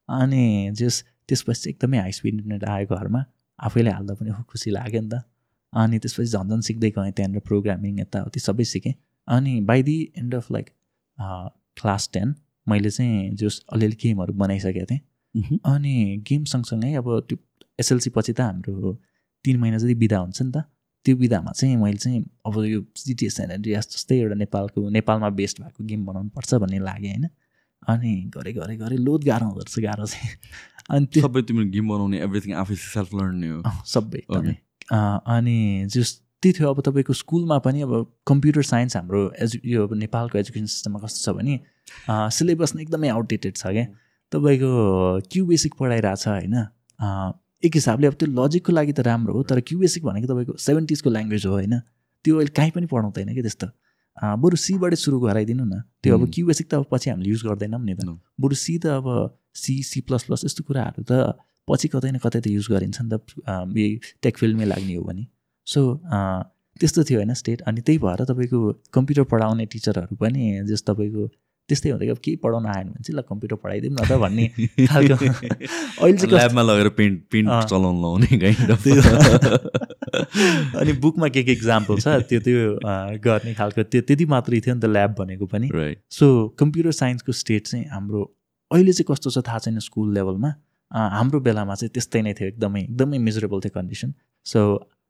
अनि जस त्यसपछि चाहिँ एकदमै हाई स्पिड इन्टरनेट आयो घरमा आफैले हाल्दा पनि खुसी लाग्यो नि त। अनि त्यसपछि झन् झन् सिक्दै गएँ त्यहाँनिर प्रोग्रामिङ यताउति सबै सिकेँ। अनि by the end of like class ten मैले चाहिँ जस अलिअलि गेमहरू बनाइसकेको थिएँ। अनि गेम सँगसँगै अब त्यो एसएलसी पछि त हाम्रो तिन महिना जति बिदा हुन्छ नि त त्यो विधामा चाहिँ मैले चाहिँ अब यो जिटिएस एनडिएस जस्तै एउटा नेपालको नेपालमा बेस्ट भएको गेम बनाउनु पर्छ भन्ने लाग्यो होइन। अनि गरे गरे गरे लोद गाह्रो हुँदो रहेछ गाह्रो चाहिँ। अनि त्यो सबै तिम्रो गेम बनाउने एभ्रिथिङ आफै सेल्फ लर्न हो। सबै अनि जस त्यही थियो अब तपाईँको स्कुलमा पनि अब कम्प्युटर साइन्स हाम्रो एजु यो नेपालको एजुकेसन सिस्टममा कस्तो छ भने सिलेबस नै एकदमै आउटडेटेड छ क्या। तपाईँको क्यु बेसिक पढाइरहेछ होइन। एक हिसाबले अब त्यो लजिकको लागि त राम्रो हो तर क्यु बेसिक भनेको तपाईँको सेभेन्टिजको ल्याङ्ग्वेज हो होइन? त्यो अहिले काहीँ पनि पढाउँदैन कि त्यस्तो? बरु सीबाट सुरु गराइदिनु न। त्यो अब क्यु बेसिक त अब पछि हामीले युज गर्दैनौँ नि त। बरु सी त अब सी सी प्लस प्लस यस्तो कुराहरू त पछि कतै न कतै त युज गरिन्छ नि त यही टेक फिल्डमै लाग्ने हो भने। सो त्यस्तो थियो होइन स्टेट अनि त्यही भएर तपाईँको कम्प्युटर पढाउने टिचरहरू पनि जस तपाईँको त्यस्तै हुँदै अब केही पढाउन आएन भने चाहिँ ल कम्प्युटर पढाइदिउँ न त भन्ने <laughs> खालको अहिले चाहिँ ल्याबमा लगेर पेन्ट पेन्ट चलाउनु लाउने <laughs> अनि बुकमा के के इक्जाम्पल छ त्यो त्यो गर्ने खालको त्यो त्यति मात्रै थियो नि त ल्याब भनेको पनि। सो कम्प्युटर साइन्सको स्टेट चाहिँ हाम्रो अहिले चाहिँ कस्तो छ थाहा छैन स्कुल लेभलमा हाम्रो बेलामा चाहिँ त्यस्तै नै थियो एकदमै एकदमै मिजरेबल थियो कन्डिसन सो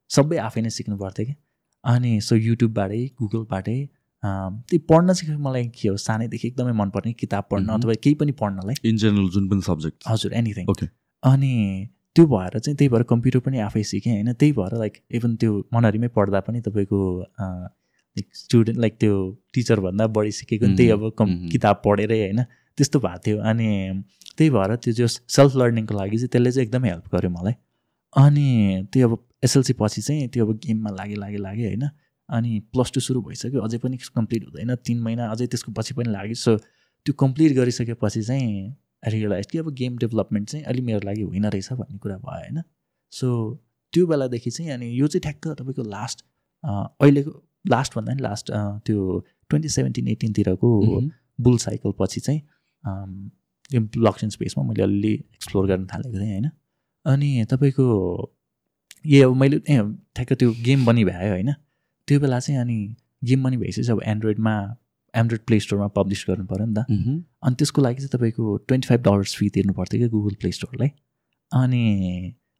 सबै आफै नै सिक्नु पर्थ्यो कि। अनि सो युट्युबबाटै गुगलबाटै त्यही पढ्न चाहिँ मलाई के हो सानैदेखि एकदमै मनपर्ने किताब पढ्न अथवा केही पनि पढ्नलाई। इन जेनरल जुन पनि सब्जेक्ट हजुर एनिथिङ ओके अनि त्यो भएर चाहिँ त्यही भएर कम्प्युटर पनि आफै सिकेँ होइन? त्यही भएर लाइक इभन त्यो मनहरीमै पढ्दा पनि तपाईँको स्टुडेन्ट लाइक त्यो टिचरभन्दा बढी सिकेको त्यही अब कम किताब पढेरै होइन? त्यस्तो भएको थियो। अनि त्यही भएर त्यो जो सेल्फ लर्निङको लागि चाहिँ त्यसले चाहिँ एकदमै हेल्प गर्यो मलाई। अनि त्यो अब एसएलसी पछि चाहिँ त्यो अब गेममा लागे लागे लागे होइन? अनि प्लस टू सुरु भइसक्यो अझै पनि कम्प्लिट हुँदैन तिन महिना अझै त्यसको पछि पनि लाग्यो। सो त्यो कम्प्लिट गरिसकेपछि चाहिँ रियलाइज कि अब गेम डेभलपमेन्ट चाहिँ अलि मेरो लागि होइन रहेछ भन्ने कुरा भयो होइन? सो त्यो बेलादेखि चाहिँ अनि यो चाहिँ ठ्याक्क तपाईँको लास्ट अहिलेको लास्ट भन्दा पनि लास्ट त्यो ट्वेन्टी सेभेन्टिन एटिनतिरको बुल साइकल पछि चाहिँ यो ब्लकचेन स्पेसमा मैले अलिअलि एक्सप्लोर गर्न थालेको थिएँ होइन? अनि तपाईँको ए अब मैले ए ठ्याक्क त्यो गेम बनि भ्यायो होइन? त्यो बेला चाहिँ अनि गेम पनि भइसकेपछि अब एन्ड्रोइडमा एन्ड्रोइड प्ले स्टोरमा पब्लिस गर्नु पऱ्यो नि त। अनि त्यसको लागि चाहिँ तपाईँको ट्वेन्टी फाइभ डलर्स फी तिर्नु पर्थ्यो क्या गुगल प्ले स्टोरलाई अनि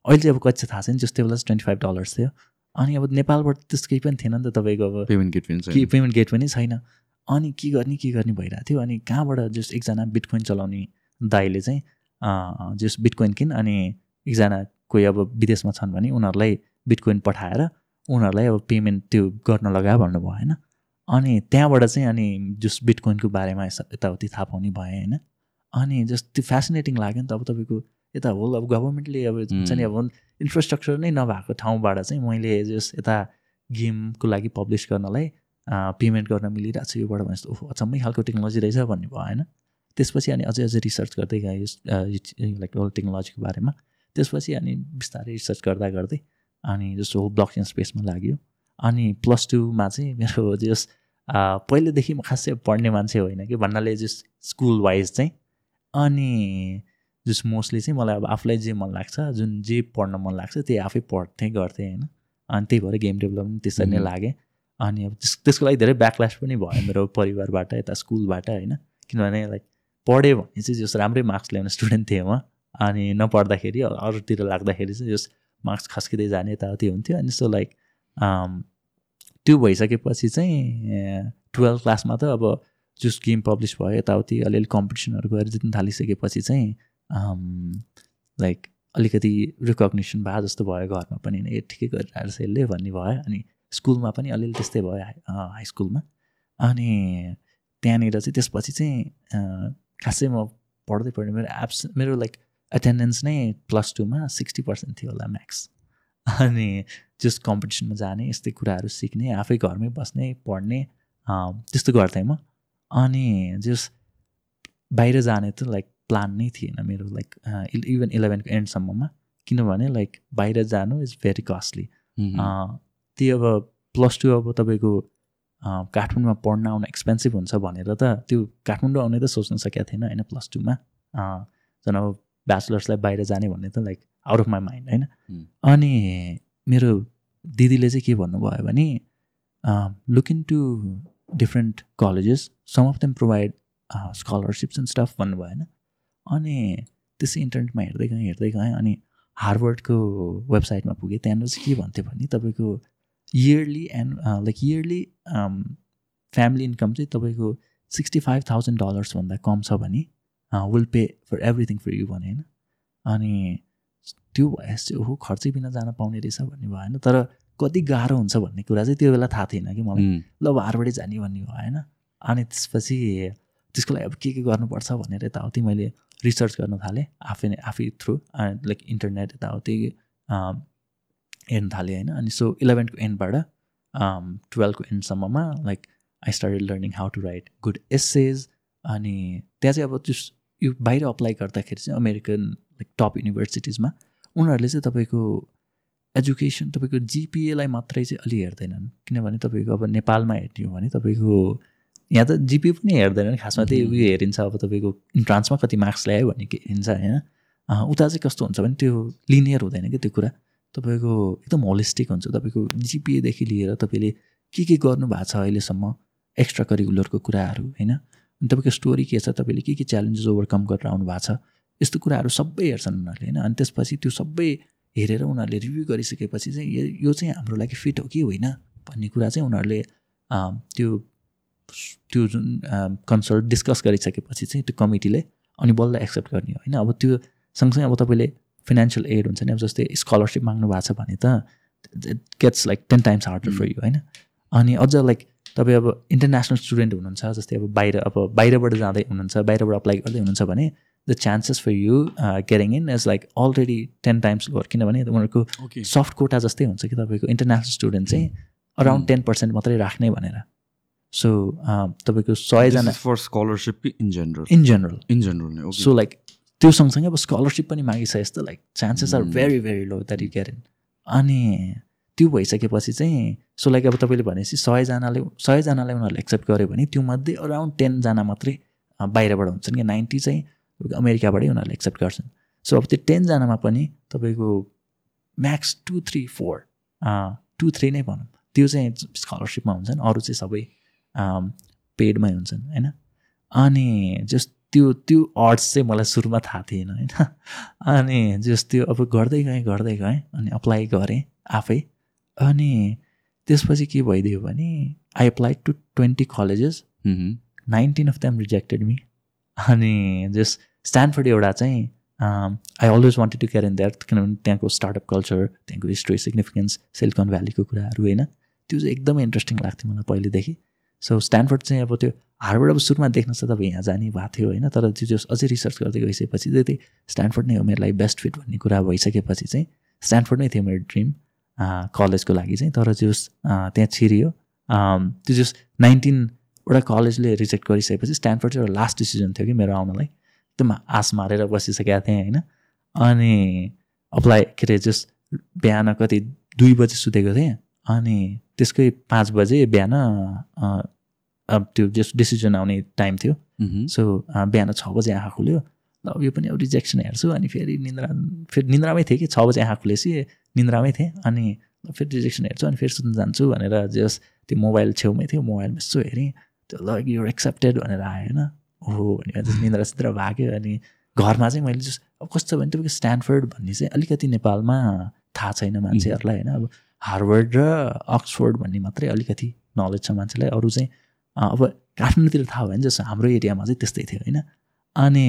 अहिले चाहिँ अब कति थाहा छैन जस्तै बेला चाहिँ ट्वेन्टी फाइभ डलर्स थियो। अनि अब नेपालबाट त्यस्तो केही पनि थिएन नि त तपाईँको अब पेमेन्ट गेट पनि पेमेन्ट गेट पनि छैन। अनि के गर्ने के गर्ने भइरहेको थियो। अनि कहाँबाट जस एकजना बिटकोइन चलाउने दाइले चाहिँ जस बिटकोइन किन अनि एकजना कोही अब विदेशमा छन् भने उनीहरूलाई बिटकोइन पठाएर उनीहरूलाई अब पेमेन्ट त्यो गर्न लगायो भन्नुभयो होइन? अनि त्यहाँबाट चाहिँ अनि जस बिटकोइनको बारेमा यताउति थाहा पाउने भएँ होइन? अनि जस्ट त्यो फेसिनेटिङ लाग्यो नि त अब तपाईँको यता होल अब गभर्मेन्टले अब हुन्छ नि अब इन्फ्रास्ट्रक्चर नै नभएको ठाउँबाट चाहिँ मैले जस यता गेमको लागि पब्लिस गर्नलाई पेमेन्ट गर्न मिलिरहेको छ योबाट भने ओहो अचम्मै खालको टेक्नोलोजी रहेछ भन्ने भयो होइन? त्यसपछि अनि अझै अझै रिसर्च गर्दै गएँ लाइक होल टेक्नोलोजीको बारेमा। त्यसपछि अनि बिस्तारै रिसर्च गर्दा गर्दै अनि जस्तो हो ब्लक चेन स्पेसमा लाग्यो। अनि प्लस टूमा चाहिँ मेरो <laughs> जस पहिलेदेखि म खासै पढ्ने मान्छे होइन कि भन्नाले जस स्कुल वाइज चाहिँ। अनि जस मोस्टली चाहिँ मलाई अब आफूलाई जे मन लाग्छ जुन जे पढ्न मन लाग्छ त्यही आफै पढ्थेँ गर्थेँ होइन। अनि त्यही भएर गेम डेभलपमेन्ट त्यसरी नै लागेँ। अनि अब त्यस त्यसको लागि धेरै ब्याकल्यास पनि भयो मेरो परिवारबाट यता स्कुलबाट होइन। किनभने लाइक पढ्यो भने चाहिँ जस राम्रै मार्क्स ल्याउने स्टुडेन्ट थिएँ म। अनि नपढ्दाखेरि अरूतिर लाग्दाखेरि चाहिँ जस मार्क्स खस्किँदै जाने यताउति हुन्थ्यो। अनि सो लाइक त्यो भइसकेपछि चाहिँ टुवेल्भ क्लासमा त अब जुस गेम पब्लिस भयो यताउति अलिअलि कम्पिटिसनहरू गएर जित्न थालिसकेपछि चाहिँ लाइक अलिकति रिकग्नेसन भए जस्तो भयो घरमा पनि। ए ठिकै गरिरहेको छ यसले भन्ने भयो। अनि स्कुलमा पनि अलिअलि त्यस्तै भयो हाई स्कुलमा अनि त्यहाँनिर चाहिँ त्यसपछि चाहिँ खासै म पढ्दै पढ्दै मेरो एप्स मेरो लाइक एटेन्डेन्स नै प्लस टूमा सिक्सटी पर्सेन्ट थियो होला म्याक्स अनि जस कम्पिटिसनमा जाने यस्तै कुराहरू सिक्ने आफै घरमै बस्ने पढ्ने त्यस्तो गर्थेँ म। अनि जस बाहिर जाने त लाइक प्लान नै थिएन मेरो लाइक इभन इलेभेनको एन्डसम्ममा किनभने लाइक बाहिर जानु इज भेरी कस्टली त्यो अब प्लस टू अब तपाईँको काठमाडौँमा पढ्न आउन एक्सपेन्सिभ हुन्छ भनेर त त्यो काठमाडौँ आउने त सोच्न सकेको थिएन होइन प्लस टूमा झन् अब ब्याचलर्सलाई बाहिर जाने भन्ने त like out of my mind होइन? अनि मेरो दिदीले चाहिँ के भन्नुभयो भने look into different colleges some of them provide scholarships and stuff भन्नुभयो होइन? अनि त्यसै इन्टरनेटमा हेर्दै गएँ हेर्दै गएँ अनि हार्वर्डको वेबसाइटमा पुगेँ। त्यहाँनिर चाहिँ के भन्थ्यो भने तपाईँको yearly and like yearly family income चाहिँ तपाईँको सिक्सटी फाइभ थाउजन्ड डलर्सभन्दा कम छ भने will pay for everything for you भने होइन? अनि त्यो भएपछि चाहिँ ओहो खर्चै बिना जान पाउने रहेछ भन्ने भयो होइन? तर कति गाह्रो हुन्छ भन्ने कुरा चाहिँ त्यो बेला थाहा थिएन कि मलाई। ल अब हार्वर्डै जाने भन्ने भयो होइन? अनि त्यसपछि त्यसको लागि अब के के गर्नुपर्छ भनेर यताउति मैले रिसर्च गर्न थालेँ आफै नै आफै थ्रु लाइक इन्टरनेट यताउति हेर्न थालेँ होइन? अनि सो इलेभेन्थको एन्डबाट टुवेल्भको एन्डसम्ममा like I started learning how to write good essays अनि त्यहाँ चाहिँ अब त्यो यो बाहिर अप्लाई गर्दाखेरि चाहिँ अमेरिकन लाइक टप युनिभर्सिटिजमा उनीहरूले चाहिँ तपाईँको एजुकेसन तपाईँको जिपिएलाई मात्रै चाहिँ अलि हेर्दैनन्। किनभने तपाईँको अब नेपालमा हेर्ने हो भने तपाईँको यहाँ त जिपी पनि हेर्दैन खासमा त्यही उयो हेरिन्छ अब तपाईँको इन्ट्रान्समा कति मार्क्स ल्यायो भन्ने के हेरिन्छ होइन? उता चाहिँ कस्तो हुन्छ भने त्यो लिनियर हुँदैन कि त्यो कुरा। तपाईँको एकदम होलिस्टिक हुन्छ। तपाईँको जिपिएदेखि लिएर तपाईँले के के गर्नु भएको छ अहिलेसम्म एक्स्ट्रा करिकुलरको कुराहरू होइन? अनि तपाईँको स्टोरी के छ? तपाईँले के के च्यालेन्जेस ओभरकम गरेर आउनु भएको छ? यस्तो कुराहरू सबै हेर्छन् उनीहरूले होइन? अनि त्यसपछि त्यो सबै हेरेर उनीहरूले रिभ्यू गरिसकेपछि चाहिँ यो चाहिँ हाम्रो लागि फिट हो कि होइन? भन्ने कुरा चाहिँ उनीहरूले त्यो त्यो जुन कन्सल्ट डिस्कस गरिसकेपछि चाहिँ त्यो कमिटीले अनि बल्ल एक्सेप्ट गर्ने होइन? अब त्यो सँगसँगै अब तपाईँले फिनेन्सियल एड हुन्छ नि? अब जस्तै स्कलरसिप माग्नु भएको छ भने त it gets like ten times harder for you होइन? अनि अझ लाइक तपाईँ अब इन्टरनेसनल स्टुडेन्ट हुनुहुन्छ जस्तै अब बाहिर अब बाहिरबाट जाँदै हुनुहुन्छ बाहिरबाट अप्लाई गर्दै हुनुहुन्छ भने the chances for you getting in is like already ten times lower किनभने उनीहरूको सफ्ट कोटा जस्तै हुन्छ कि तपाईँको इन्टरनेसनल स्टुडेन्ट चाहिँ अराउन्ड टेन पर्सेन्ट मात्रै राख्ने भनेर। सो तपाईँको सयजना for scholarship in general in general in general so like त्यो सँगसँगै अब स्कलरसिप पनि मागिसके जस्तो like chances are very very low that you care in अनि त्यो भइसकेपछि चाहिँ सो लाइक अब तपाईँले भनेपछि सयजनाले सयजनालाई उनीहरूले एक्सेप्ट गर्यो भने त्यो मध्ये अराउन्ड टेनजना मात्रै बाहिरबाट हुन्छन् कि नाइन्टी चाहिँ अमेरिकाबाटै उनीहरूले एक्सेप्ट गर्छन्। सो अब त्यो टेनजनामा पनि तपाईँको max two three four two three नै भनौँ। त्यो चाहिँ स्कलरसिपमा हुन्छन् अरू चाहिँ सबै पेडमै हुन्छन् होइन? अनि जस त्यो त्यो अर्ड्स चाहिँ मलाई सुरुमा थाहा थिएन होइन? अनि जस त्यो अब गर्दै गएँ गर्दै गएँ अनि अप्लाई गरेँ आफै। अनि त्यसपछि के भइदियो भने I applied to twenty colleges. Nineteen of them rejected me अनि जस स्ट्यान्डफोर्ड एउटा चाहिँ I always wanted to care in that किनभने त्यहाँको स्टार्टअप कल्चर त्यहाँको हिस्ट्री सिग्निफिकेन्स सिलिकन भ्यालीको कुराहरू होइन त्यो चाहिँ एकदमै इन्ट्रेस्टिङ लाग्थ्यो मलाई पहिलेदेखि। सो स्ट्यान्डफोर्ड चाहिँ अब त्यो हार्डबाट अब सुरुमा देख्न चाहिँ अब यहाँ जाने भएको थियो होइन तर त्यो जस अझै रिसर्च गर्दै गइसकेपछि चाहिँ त्यही स्ट्यान्डफोर्ड नै हो मेरो लागि बेस्ट फिट भन्ने कुरा भइसकेपछि चाहिँ स्ट्यान्डफोर्ड नै थियो मेरो ड्रिम कलेजको लागि चाहिँ तर जस त्यहाँ छिरियो। त्यो जस नाइन्टिनवटा कलेजले रिजेक्ट गरिसकेपछि स्ट्यान्डफोर्ड चाहिँ एउटा लास्ट डिसिजन थियो कि मेरो आउनलाई एकदम आस मारेर बसिसकेका थिएँ होइन। अनि अप्लाई के अरे जस बिहान कति दुई बजे सुतेको थिएँ। अनि त्यसकै पाँच बजे बिहान त्यो जस डिसिजन आउने टाइम थियो. सो बिहान छ बजे आँखा खुल्यो। अब यो पनि अब रिजेक्सन हेर्छु अनि फेरि निन्द्रा फेरि निन्द्रामै थिएँ कि छ बजे आँखा खुलेपछि निन्द्रामै थिएँ अनि फेरि रिजेक्सन हेर्छु अनि फेरि सुत्नु जान्छु भनेर जस त्यो मोबाइल छेउमै थियो मोबाइलमा यसो हेरेँ। त्यो ल यो एक्सेप्टेड भनेर आयो होइन। ओहो भने निन्द्रा सिद्रा भाग्यो अनि घरमा चाहिँ मैले जस अब कस्तो भने तपाईँको स्ट्यान्डफोर्ड भन्ने चाहिँ अलिकति नेपालमा थाहा छैन मान्छेहरूलाई होइन। अब हार्वर्ड र अक्सफोर्ड भन्ने मात्रै अलिकति नलेज छ मान्छेलाई। अरू चाहिँ अब काठमाडौँतिर थाहा भयो भने जस्तो हाम्रो एरियामा चाहिँ त्यस्तै थियो होइन। अनि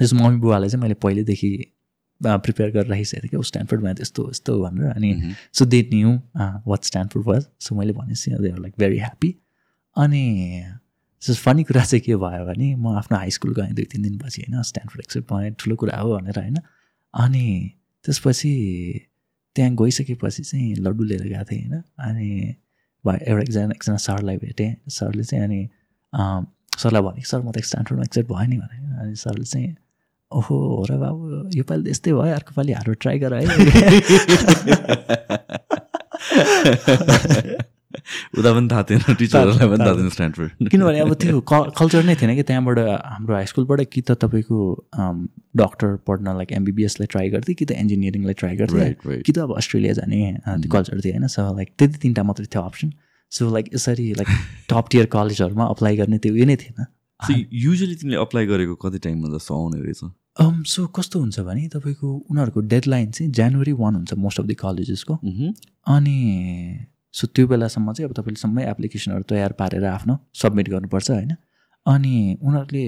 जस्तो मम्मी बुवालाई चाहिँ मैले पहिल्यैदेखि प्रिपेयर गरेर राखिसकेको थिएँ कि स्ट्यान्डफोर्डमा यस्तो यस्तो भनेर। अनि. So they knew what Stanford was so मैले भनेपछि they are like very happy अनि फनी कुरा चाहिँ के भयो भने म आफ्नो हाई स्कुल गएँ दुई तिन दिनपछि होइन स्ट्यान्डफोर्ड एक्सेप्ट भएँ ठुलो कुरा हो भनेर होइन। अनि त्यसपछि त्यहाँ गइसकेपछि चाहिँ लड्डु लिएर गएको थिएँ होइन। अनि भयो एउटा एकजना एकजना सरलाई भेटेँ। सरले चाहिँ अनि सरलाई भनेको सर म त स्ट्यान्डफोर्डमा एक्सेप्ट भयो नि भने अनि सरले चाहिँ ओहो हो र बाबु योपालि त यस्तै भयो अर्को पालि हार्वर्ड ट्राई गर है उता पनि थाहा थिएन टिचरहरूलाई पनि थाहा थिएन स्ट्यान्डफोर्ड किनभने अब त्यो कल्चर नै थिएन कि त्यहाँबाट हाम्रो हाई स्कुलबाट कि त तपाईँको डक्टर पढ्न लाइक एमबिबिएसलाई ट्राई गर्थेँ कि त इन्जिनियरिङलाई ट्राई गर्थेँ कि त अब अस्ट्रेलिया जाने त्यो कल्चर थियो होइन सो लाइक त्यति तिनवटा मात्रै थियो अप्सन सो लाइक यसरी लाइक टप टियर कलेजहरूमा अप्लाई गर्ने त्यो उयो नै थिएन युजली तिमीले अप्लाई गरेको कति टाइममा जस्तो आउने रहेछ सो कस्तो हुन्छ भने तपाईँको उनीहरूको डेडलाइन चाहिँ जनवरी वान हुन्छ मोस्ट अफ द कलेजेसको. अनि सो त्यो बेलासम्म चाहिँ अब तपाईँले सबै एप्लिकेसनहरू तयार पारेर आफ्नो सब्मिट गर्नुपर्छ होइन? अनि उनीहरूले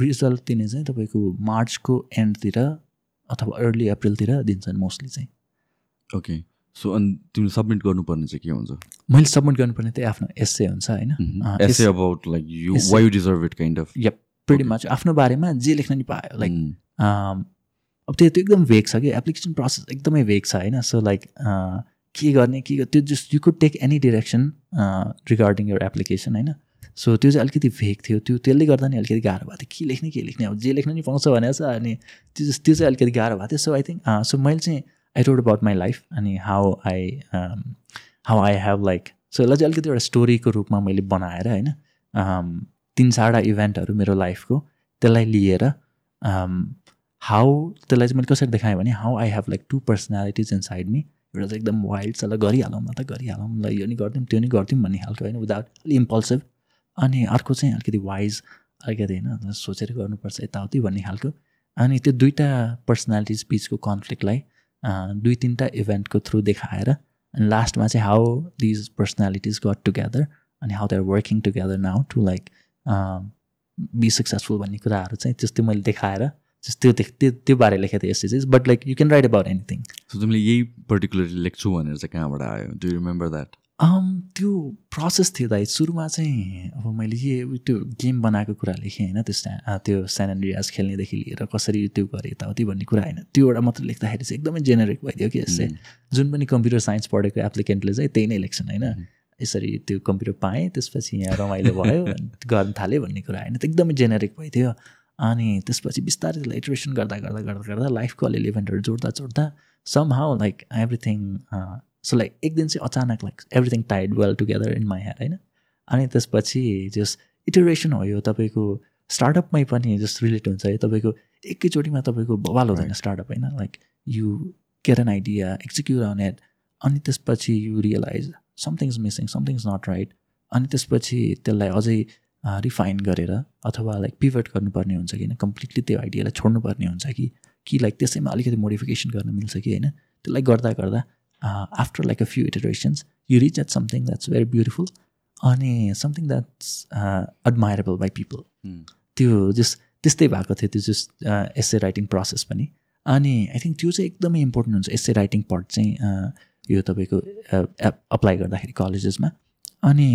रिजल्ट दिने चाहिँ तपाईँको मार्चको एन्डतिर अथवा अर्ली अप्रिलतिर दिन्छन् मोस्टली चाहिँ। ओके सो अनि तिमीले सब्मिट गर्नुपर्ने चाहिँ के हुन्छ? मैले सब्मिट गर्नुपर्ने त्यही आफ्नो एसए हुन्छ होइन? Essay about like you. Why you deserve it kind of yup pretty. Much आफ्नो बारेमा जे लेख्न नि पायो लाइक Mm. um, अब त्यो त्यो एकदम भेग छ कि एप्लिकेसन प्रोसेस एकदमै भेग छ होइन? सो लाइक के गर्ने के त्यो just you could take any direction regarding your application होइन? सो त्यो चाहिँ अलिकति भेग थियो त्यो त्यसले गर्दा नि अलिकति गाह्रो भएको थियो। के लेख्ने के लेख्ने? अब जे लेख्न नि पाउँछ भनेको छ अनि त्यो जस त्यो चाहिँ अलिकति गाह्रो भएको थियो। सो आई थिङ्क सो मैले चाहिँ I wrote about my life अनि how I how I have like so यसलाई चाहिँ अलिकति एउटा स्टोरीको रूपमा मैले बनाएर होइन? Um, तिन चारवटा इभेन्टहरू मेरो लाइफको त्यसलाई लिएर हाउ त्यसलाई चाहिँ मैले कसरी देखाएँ भने how I have like two personalities inside me एउटा चाहिँ एकदम वाइल्ड छ ल गरिहालौँ न त गरिहालौँ ल यो नि गरिदिउँ त्यो नि गरिदिउँ भन्ने खालको होइन विदाउट अलिक इम्पल्सिभ अनि अर्को चाहिँ अलिकति वाइज अलिकति होइन सोचेर गर्नुपर्छ यताउति भन्ने खालको। अनि त्यो दुइटा पर्सनालिटिज बिचको कन्फ्लिक्टलाई दुई तिनवटा इभेन्टको थ्रु देखाएर अनि लास्टमा चाहिँ how these personalities got together अनि how they are working together now to like be successful भन्ने कुराहरू चाहिँ त्यस्तै मैले देखाएर त्यो त्यो त्यो बारे लेखेको थिएँ essays but like you can write about anything so तिमीले यही पर्टिकुलरली लेख्छु भनेर चाहिँ कहाँबाट आयो? डु रिमेम्बर द्याट त्यो प्रोसेस थियो दाइ सुरुमा चाहिँ अब मैले के त्यो गेम बनाएको कुरा लेखेँ होइन त्यो त्यो स्यान एन्ड्रियास खेल्नेदेखि लिएर कसरी त्यो गरेँ यताउति भन्ने कुरा होइन। त्यो एउटा मात्र लेख्दाखेरि चाहिँ एकदमै जेनेरिक भइदियो कि यसै जुन पनि कम्प्युटर साइन्स पढेको एप्लिकेन्टले चाहिँ त्यही नै लेख्छन् होइन। यसरी त्यो कम्प्युटर पाएँ त्यसपछि यहाँ रमाइलो भयो गर्न थालेँ भन्ने कुरा होइन त्यो एकदमै जेनेरिक भइदियो। अनि त्यसपछि बिस्तारै त्यसलाई इटरेसन गर्दा गर्दा गर्दा गर्दा लाइफको अलिअलि इभेन्टहरू जोड्दा जोड्दा somehow like everything so like एक दिन चाहिँ अचानक like everything tied well together in my head होइन? अनि त्यसपछि जस इटरेसन हो यो तपाईँको स्टार्टअपमै पनि जस्ट रिलेट हुन्छ है तपाईँको एकैचोटिमा तपाईँको बवाल हुँदैन स्टार्टअप होइन? Like you get an idea execute on it अनि त्यसपछि you realise something's missing something's not right अनि त्यसपछि त्यसलाई अझै रिफाइन गरेर अथवा लाइक पिभट गर्नुपर्ने हुन्छ कि होइन? कम्प्लिटली त्यो आइडियालाई छोड्नुपर्ने हुन्छ कि कि लाइक त्यसैमा अलिकति मोडिफिकेसन गर्न मिल्छ कि होइन? त्यसलाई गर्दा गर्दा after like a few iterations you reach at something that's very beautiful अनि something that's admirable by people त्यो जस्ट त्यस्तै भएको थियो त्यो जस्ट एसए राइटिङ प्रोसेस पनि। अनि आई थिङ्क त्यो चाहिँ एकदमै इम्पोर्टेन्ट हुन्छ एसए राइटिङ पार्ट चाहिँ यो तपाईँको अप्लाई गर्दाखेरि कलेजेसमा अनि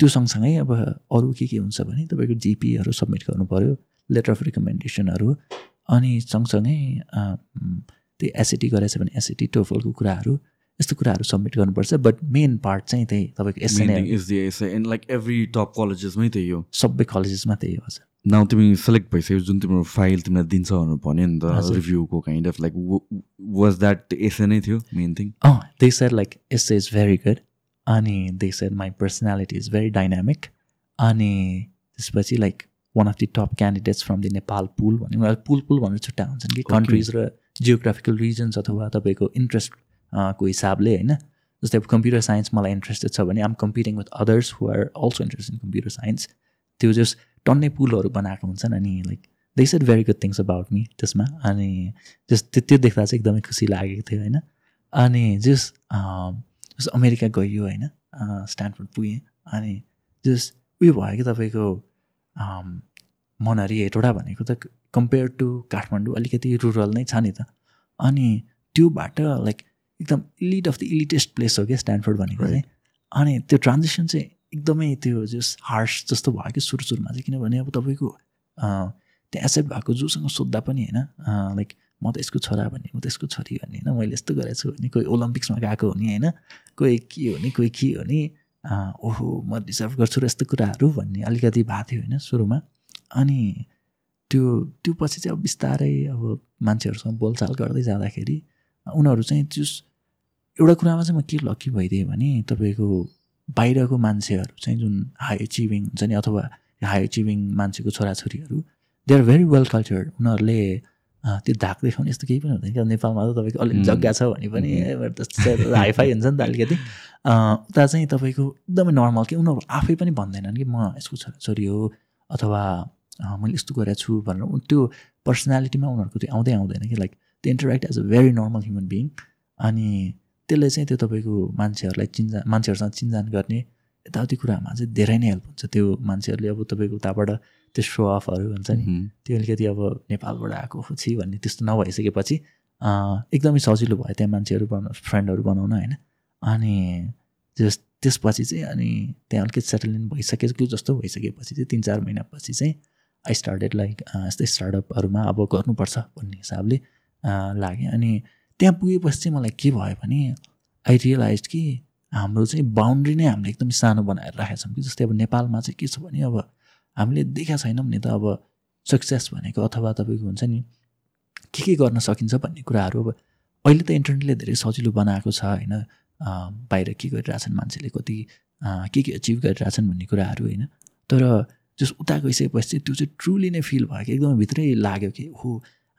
त्यो सँगसँगै अब अरू के के हुन्छ भने तपाईँको जिपीहरू सब्मिट गर्नु पऱ्यो लेटर अफ रिकमेन्डेसनहरू अनि सँगसँगै त्यो एसएटी गरेछ भने एसएटी टोफलको कुराहरू यस्तो कुराहरू सब्मिट गर्नुपर्छ। बट मेन पार्ट चाहिँ त्यही तपाईँको एन लाइक एभ्री टप कलेजेसमै त्यही हो। सबै कलेजेसमा त्यही हो हजुर। नाउ तिमी सेलेक्ट भइसक्यो जुन तिम्रो फाइल तिमीलाई दिन्छ भनेर भन्यो नि त रिभ्यूको kind of like was that essay नै थियो main thing uh they said like essay is very good अनि they said my personality is very dynamic अनि त्यसपछि like one of the top candidates from the Nepal pool भन्ने pool पुल भनेर छुट्टा हुन्छन् कि कन्ट्रिज र जियोग्राफिकल रिजन्स अथवा तपाईँको इन्ट्रेस्ट को हिसाबले होइन? जस्तै अब कम्प्युटर साइन्स मलाई इन्ट्रेस्टेड छ भने I'm competing with others who are also interest in computer science त्यो जस्ट टन्नै पुलहरू बनाएको हुन्छन् अनि like they said very good things about me त्यसमा अनि जस त्यो त्यो देख्दा चाहिँ एकदमै खुसी लागेको थियो होइन? अनि जस जस अमेरिका गइयो होइन? स्ट्यान्डफोर्ड पुगेँ अनि जस उयो भयो कि तपाईँको मनहरी हेटोडा भनेको त कम्पेयर टु काठमाडौँ अलिकति रुरल नै छ नि त। अनि त्योबाट लाइक एकदम elite of the elitest place हो क्या स्ट्यान्डफोर्ड भनेको चाहिँ। अनि त्यो ट्रान्जेक्सन चाहिँ एकदमै त्यो जस हार्स जस्तो भयो कि सुरु सुरुमा चाहिँ किनभने अब तपाईँको त्यो एसेप्ट भएको जोसँग सोद्धा पनि होइन लाइक म त यसको छोरा भन्ने म त यसको छोरी भन्ने होइन मैले यस्तो गरेको छु भने कोही ओलम्पिक्समा गएको हो नि होइन कोही के हो नि कोही के हो नि ओहो म डिजर्भ गर्छु र यस्तो कुराहरू भन्ने अलिकति भएको थियो होइन सुरुमा। अनि त्यो त्यो पछि चाहिँ अब बिस्तारै अब मान्छेहरूसँग बोलचाल गर्दै जाँदाखेरि उनीहरू चाहिँ त्यो एउटा कुरामा चाहिँ म के लक्की भइदिएँ भने तपाईँको बाहिरको मान्छेहरू चाहिँ जुन हाई एचिभिङ हुन्छ नि अथवा हाई एचिभिङ मान्छेको छोराछोरीहरू they are very well cultured उनीहरूले त्यो धाक देखाउने यस्तो केही पनि हुँदैन। क्या नेपालमा त तपाईँको अलिक जग्गा छ भने पनि हाइफाई हुन्छ नि त अलिकति। उता चाहिँ तपाईँको एकदमै नर्मल कि उनीहरू आफै पनि भन्दैनन् कि म यसको छोराछोरी हो अथवा मैले यस्तो गरेको छु भनेर। त्यो पर्सनालिटीमा उनीहरूको त्यो आउँदै आउँदैन कि लाइक त्यो interact as a very normal human being अनि त्यसले चाहिँ त्यो तपाईँको मान्छेहरूलाई चिन्जान मान्छेहरूसँग चिन्जान गर्ने यताउति कुरामा चाहिँ धेरै नै हेल्प हुन्छ। त्यो मान्छेहरूले अब तपाईँको उताबाट त्यो सो अफहरू हुन्छ नि। त्यो अलिकति अब नेपालबाट आएको छि भन्ने त्यस्तो नभइसकेपछि एकदमै सजिलो भयो त्यहाँ मान्छेहरू बनाउनु फ्रेन्डहरू बनाउन होइन? अनि त्यस त्यसपछि चाहिँ अनि त्यहाँ अलिकति सेटल इन भइसकेको जस्तो भइसकेपछि चाहिँ तिन चार महिनापछि चाहिँ आई स्टार्टेड लाइक यस्तै स्टार्टअपहरूमा अब गर्नुपर्छ भन्ने हिसाबले लाग्यो। अनि त्यहाँ पुगेपछि चाहिँ मलाई के भयो भने आई रियलाइज कि हाम्रो चाहिँ बााउन्ड्री नै हामीले एकदमै सानो बनाएर राखेका छौँ कि जस्तै अब नेपालमा चाहिँ के छ भने अब हामीले देखाएको छैनौँ नि त अब सक्सेस भनेको अथवा तपाईँको हुन्छ नि के के गर्न सकिन्छ भन्ने कुराहरू अब अहिले त इन्टरनेटले धेरै सजिलो बनाएको छ होइन। बाहिर के गरिरहेछन् मान्छेले कति के के अचिभ गरिरहेछन् भन्ने कुराहरू होइन। तर जस उता गइसकेपछि त्यो चाहिँ ट्रुली नै फिल भयो कि एकदमै भित्रै लाग्यो कि हो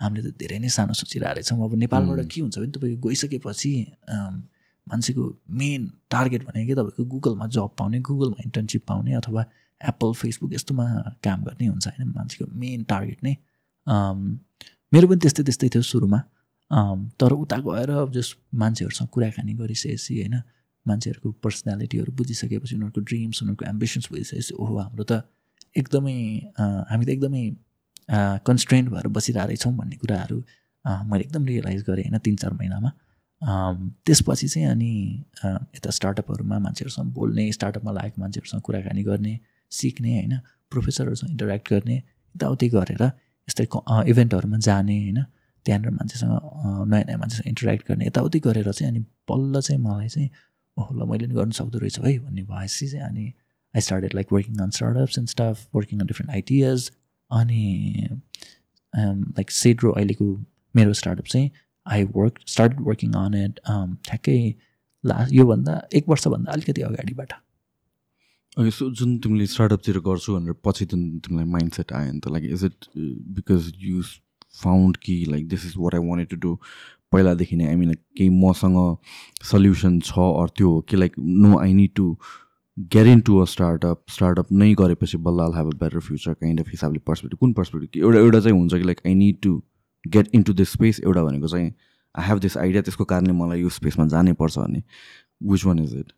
हामीले त धेरै नै सानो सोचिरहेको रहेछौँ। अब नेपालबाट के हुन्छ भने तपाईँको गइसकेपछि मान्छेको मेन टार्गेट भनेको कि? तपाईँको गुगलमा जब पाउने गुगलमा इन्टर्नसिप पाउने अथवा एप्पल फेसबुक यस्तोमा काम गर्ने हुन्छ होइन। मान्छेको मेन टार्गेट नै मेरो पनि त्यस्तै त्यस्तै थियो सुरुमा। तर उता गएर जस मान्छेहरूसँग कुराकानी गरिसकेपछि होइन मान्छेहरूको पर्सनालिटीहरू बुझिसकेपछि उनीहरूको ड्रिम्स उनीहरूको एम्बिसन्स बुझिसकेपछि ओहो हाम्रो त एकदमै हामी त एकदमै कन्सट्रेन्ट भएर बसिरहेको रहेछौँ भन्ने कुराहरू मैले एकदम रियलाइज गरेँ होइन तिन चार महिनामा त्यसपछि चाहिँ अनि यता स्टार्टअपहरूमा मान्छेहरूसँग बोल्ने स्टार्टअपमा लागेको मान्छेहरूसँग कुराकानी गर्ने सिक्ने होइन प्रोफेसरहरूसँग इन्टरेक्ट गर्ने यताउति गरेर यस्तै इभेन्टहरूमा जाने होइन त्यहाँनिर मान्छेसँग नयाँ नयाँ मान्छेसँग इन्टरेक्ट गर्ने यताउति गरेर चाहिँ अनि बल्ल चाहिँ मलाई चाहिँ ओहो ल मैले पनि गर्नु सक्दो रहेछ है भन्ने भएपछि चाहिँ अनि I started like working on startups and stuff working on different ideas अनि लाइक सेड्रो अहिलेको मेरो स्टार्टअप चाहिँ I work start working on it ठ्याक्कै लास्ट योभन्दा एक वर्षभन्दा अलिकति अगाडिबाट। सो जुन तिमीले स्टार्टअपतिर गर्छु भनेर पछि जुन तिमीलाई माइन्ड सेट आयो नि त like is it because you found कि like this is what I wanted to do पहिलादेखि नै आई मिन केही मसँग सल्युसन छ अर त्यो हो कि like no I need to into a startup startup नै गरेपछि बल्ल I'll have a better future kind of हिसाबले पर्सपेक्टिभ कुन पर्सपेक्टिभ एउटा एउटा चाहिँ हुन्छ कि like I need to get into this space एउटा भनेको चाहिँ आई हेभ दिस आइडिया त्यसको कारणले मलाई यो स्पेसमा जानै पर्छ भन्ने विच वान इज इट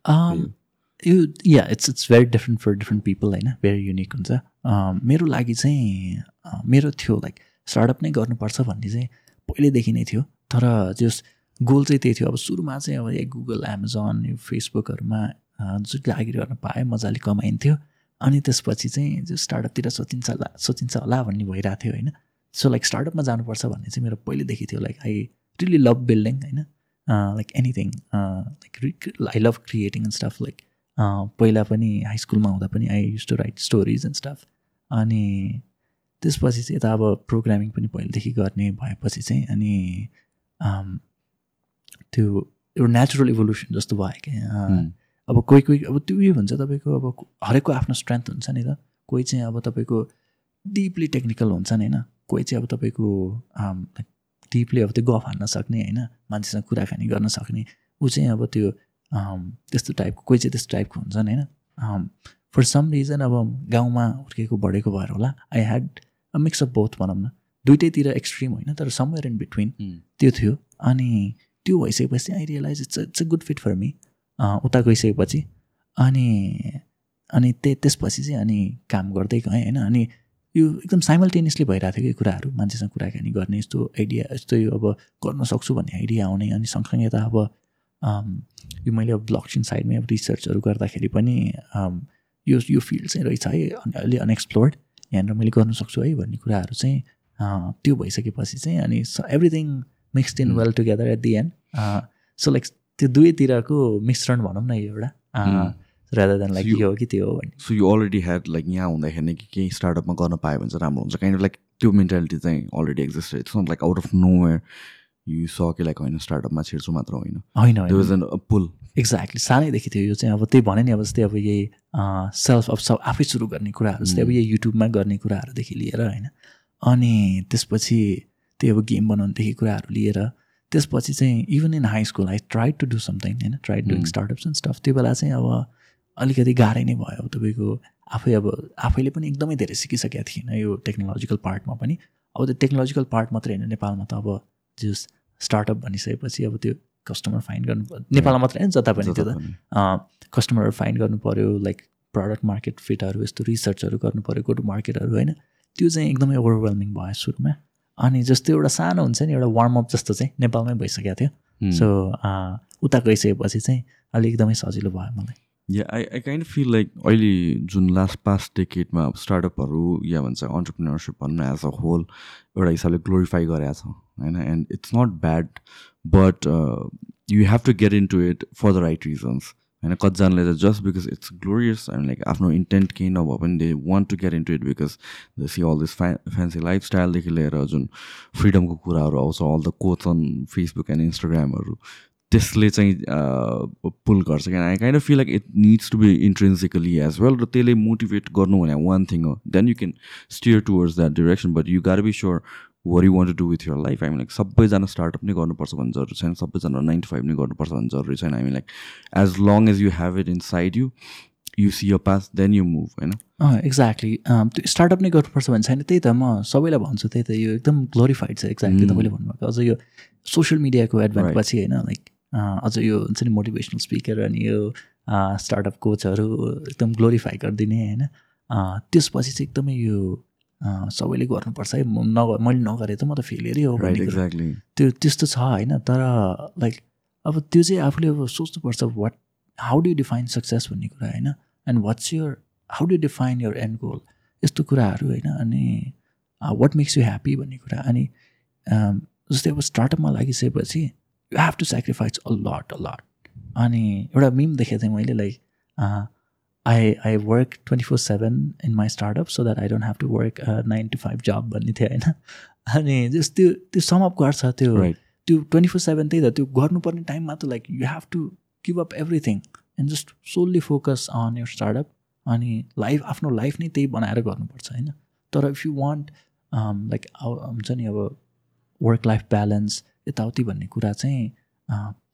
यो yeah it's it's very different for different people होइन? भेरी युनिक हुन्छ. Um, मेरो लागि चाहिँ uh, मेरो थियो लाइक स्टार्टअप नै गर्नुपर्छ भन्ने चाहिँ पहिल्यैदेखि नै थियो। तर जस गोल चाहिँ त्यही थियो। अब सुरुमा चाहिँ अब गुगल एमाजोन यो फेसबुकहरूमा जुन लागि गर्न पाएँ मजाले कमाइन्थ्यो। अनि त्यसपछि चाहिँ जो स्टार्टअपतिर सोचिन्छ होला सोचिन्छ होला भन्ने भइरहेको थियो होइन? सो लाइक स्टार्टअपमा जानुपर्छ भन्ने चाहिँ मेरो पहिल्यैदेखि थियो like I really love building होइन? Like anything like I love creating and stuff like पहिला पनि हाई स्कुलमा हुँदा पनि I use to write stories and stuff अनि त्यसपछि चाहिँ यता अब प्रोग्रामिङ पनि पहिलेदेखि गर्ने भएपछि चाहिँ अनि त्यो एउटा नेचुरल इभोल्युसन जस्तो भयो क्या. अब कोही कोही अब त्यो उयो हुन्छ तपाईँको अब हरेकको आफ्नो स्ट्रेन्थ हुन्छ नि त। कोही चाहिँ अब तपाईँको डिपली टेक्निकल हुन्छ नि होइन। कोही चाहिँ अब तपाईँको डिपली अब त्यो गफ हान्न सक्ने होइन मान्छेसँग कुराकानी गर्न सक्ने। ऊ चाहिँ अब त्यो um, त्यस्तो टाइपको कोही चाहिँ त्यस्तो टाइपको हुन्छ नि होइन। फर सम रिजन अब गाउँमा हुर्केको बढेको भएर होला I had a mix of both भनौँ न। दुइटैतिर एक्सट्रिम होइन तर समवेयर इन बिट्विन त्यो थियो। अनि त्यो भइसकेपछि I realise it's it's a good fit for me उता गइसकेपछि अनि अनि त्य त्यसपछि चाहिँ अनि काम गर्दै गएँ होइन। अनि यो एकदम साइमल्टेनियसली भइरहेको थियो कि कुराहरू। मान्छेसँग कुराकानी गर्ने यस्तो आइडिया यस्तो यो अब गर्न सक्छु भन्ने आइडिया आउने अनि सँगसँगै त अब यो मैले अब ब्लकचेन साइडमै अब रिसर्चहरू गर्दाखेरि पनि यो यो फिल्ड चाहिँ रहेछ है अनि अलि अनएक्सप्लोर्ड यहाँनिर मैले गर्न सक्छु है भन्ने कुराहरू चाहिँ त्यो भइसकेपछि चाहिँ अनि everything mixed in. Well together at the end so like त्यो दुवैतिरको मिश्रण भनौँ न यो एउटा. रादर देन लाइक यो हो कि त्यो हो so you already had like यहाँ हुँदाखेरि नै कि केही स्टार्टअपमा गर्न पायो भने चाहिँ राम्रो हुन्छ। काइन्ड अफ लाइक त्यो मेन्टालिटी चाहिँ already exist it's not like out of nowhere you स कि लाइक होइन स्टार्टअपमा छिर्छु मात्र होइन। होइन पुल एक्ज्याक्टली सानैदेखि थियो यो चाहिँ। अब त्यही भने नि अब जस्तै अब यही सेल्फ अब सब आफै सुरु गर्ने कुराहरू जस्तै अब. यही युट्युबमा गर्ने कुराहरूदेखि लिएर होइन। अनि त्यसपछि त्यही अब गेम बनाउनुदेखि कुराहरू लिएर त्यसपछि चाहिँ even in high school I try to do something होइन? Try doing Hmm. Startups and stuff त्यो बेला चाहिँ अब अलिकति गाह्रै नै भयो अब तपाईँको आफै अब आफैले पनि एकदमै धेरै सिकिसकेका थिएन यो टेक्नोलोजिकल पार्टमा पनि। अब त्यो टेक्नोलोजिकल पार्ट मात्रै होइन नेपालमा त अब जस स्टार्टअप भनिसकेपछि अब त्यो कस्टमर फाइन्ड गर्नु नेपालमा मात्रै होइन जता पनि त्यो त। कस्टमरहरू फाइन्ड गर्नु पऱ्यो लाइक प्रडक्ट मार्केट फिटहरू यस्तो रिसर्चहरू गर्नु पऱ्यो गो टु मार्केटहरू होइन? त्यो चाहिँ एकदमै ओभरवेल्मिङ भयो सुरुमा। अनि जस्तो एउटा सानो हुन्छ नि एउटा वार्मअप जस्तो चाहिँ नेपालमै भइसकेको थियो। Hmm. सो उता गइसकेपछि चाहिँ अलिक एकदमै सजिलो भयो मलाई। Yeah I I kind feel like अहिले जुन लास्ट पास्ट डेकेटमा स्टार्टअपहरू या भन्छ अन्टरप्रिनरसिप भनौँ न एज अ होल एउटा हिसाबले ग्लोरिफाई गरेको छ होइन? And it's not bad but you have to get into it for the right reasons होइन कतिजनाले त just because it's glorious and like आफ्नो इन्टेन्ट केही नभए पनि they want to get into it because the see all this फ्या fancy लाइफस्टाइलदेखि लिएर जुन फ्रिडमको कुराहरू आउँछ all the coach on Facebook and इन्स्टाग्रामहरू त्यसले चाहिँ पुल गर्छ। किन I kind of feel like it needs to be intrinsically as well र त्यसले मोटिभेट गर्नु भने वान थिङ हो then you can steer towards that direction but you gotta be sure what you want to do with your life हामी like सबैजना startup नै गर्नुपर्छ भन्ने जरुरी छैन। सबैजना नाइन टु फाइभ नै गर्नुपर्छ भन्ने जरुरी छैन। हामी like as long as you have it inside you you see your pass then you move होइन? एक्ज्याक्टली त्यो स्टार्टअप नै गर्नुपर्छ भने छैन। त्यही त म सबैलाई भन्छु। त्यही त यो एकदम ग्लोरिफाइड छ। Exactly Mm. तपाईँले भन्नुभएको। अझ यो सोसियल मिडियाको एडभान्स. पछि होइन लाइक अझ यो हुन्छ नि मोटिभेसनल स्पिकर अनि यो स्टार्टअप कोचहरू एकदम ग्लोरिफाई गरिदिने होइन? त्यसपछि चाहिँ एकदमै यो सबैले गर्नुपर्छ है। म नग मैले नगरे त म त फेलियरै हो। एक्ज्याक्टली त्यो त्यस्तो छ होइन तर लाइक अब त्यो चाहिँ आफूले अब सोच्नुपर्छ what how do define success भन्ने कुरा होइन? And what's your how do define your end goal यस्तो कुराहरू होइन अनि वाट मेक्स यु ह्याप्पी भन्ने कुरा। अनि जस्तै अब स्टार्टअपमा लागिसकेपछि you have to sacrifice a lot a lot अनि एउटा मिम देखेको थिएँ मैले like I I work twenty four seven in my startup so that I don't have to work nine to five जब भन्ने थियो होइन? अनि जस त्यो त्यो समअप गर्छ त्यो त्यो ट्वेन्टी फोर सेभेन त्यही त त्यो गर्नुपर्ने टाइममा त like you have to give up everything and just solely focus on your startup अनि लाइफ आफ्नो लाइफ नै त्यही बनाएर गर्नुपर्छ होइन? तर इफ यु वान्ट लाइक हुन्छ नि अब वर्क लाइफ ब्यालेन्स यताउति भन्ने कुरा चाहिँ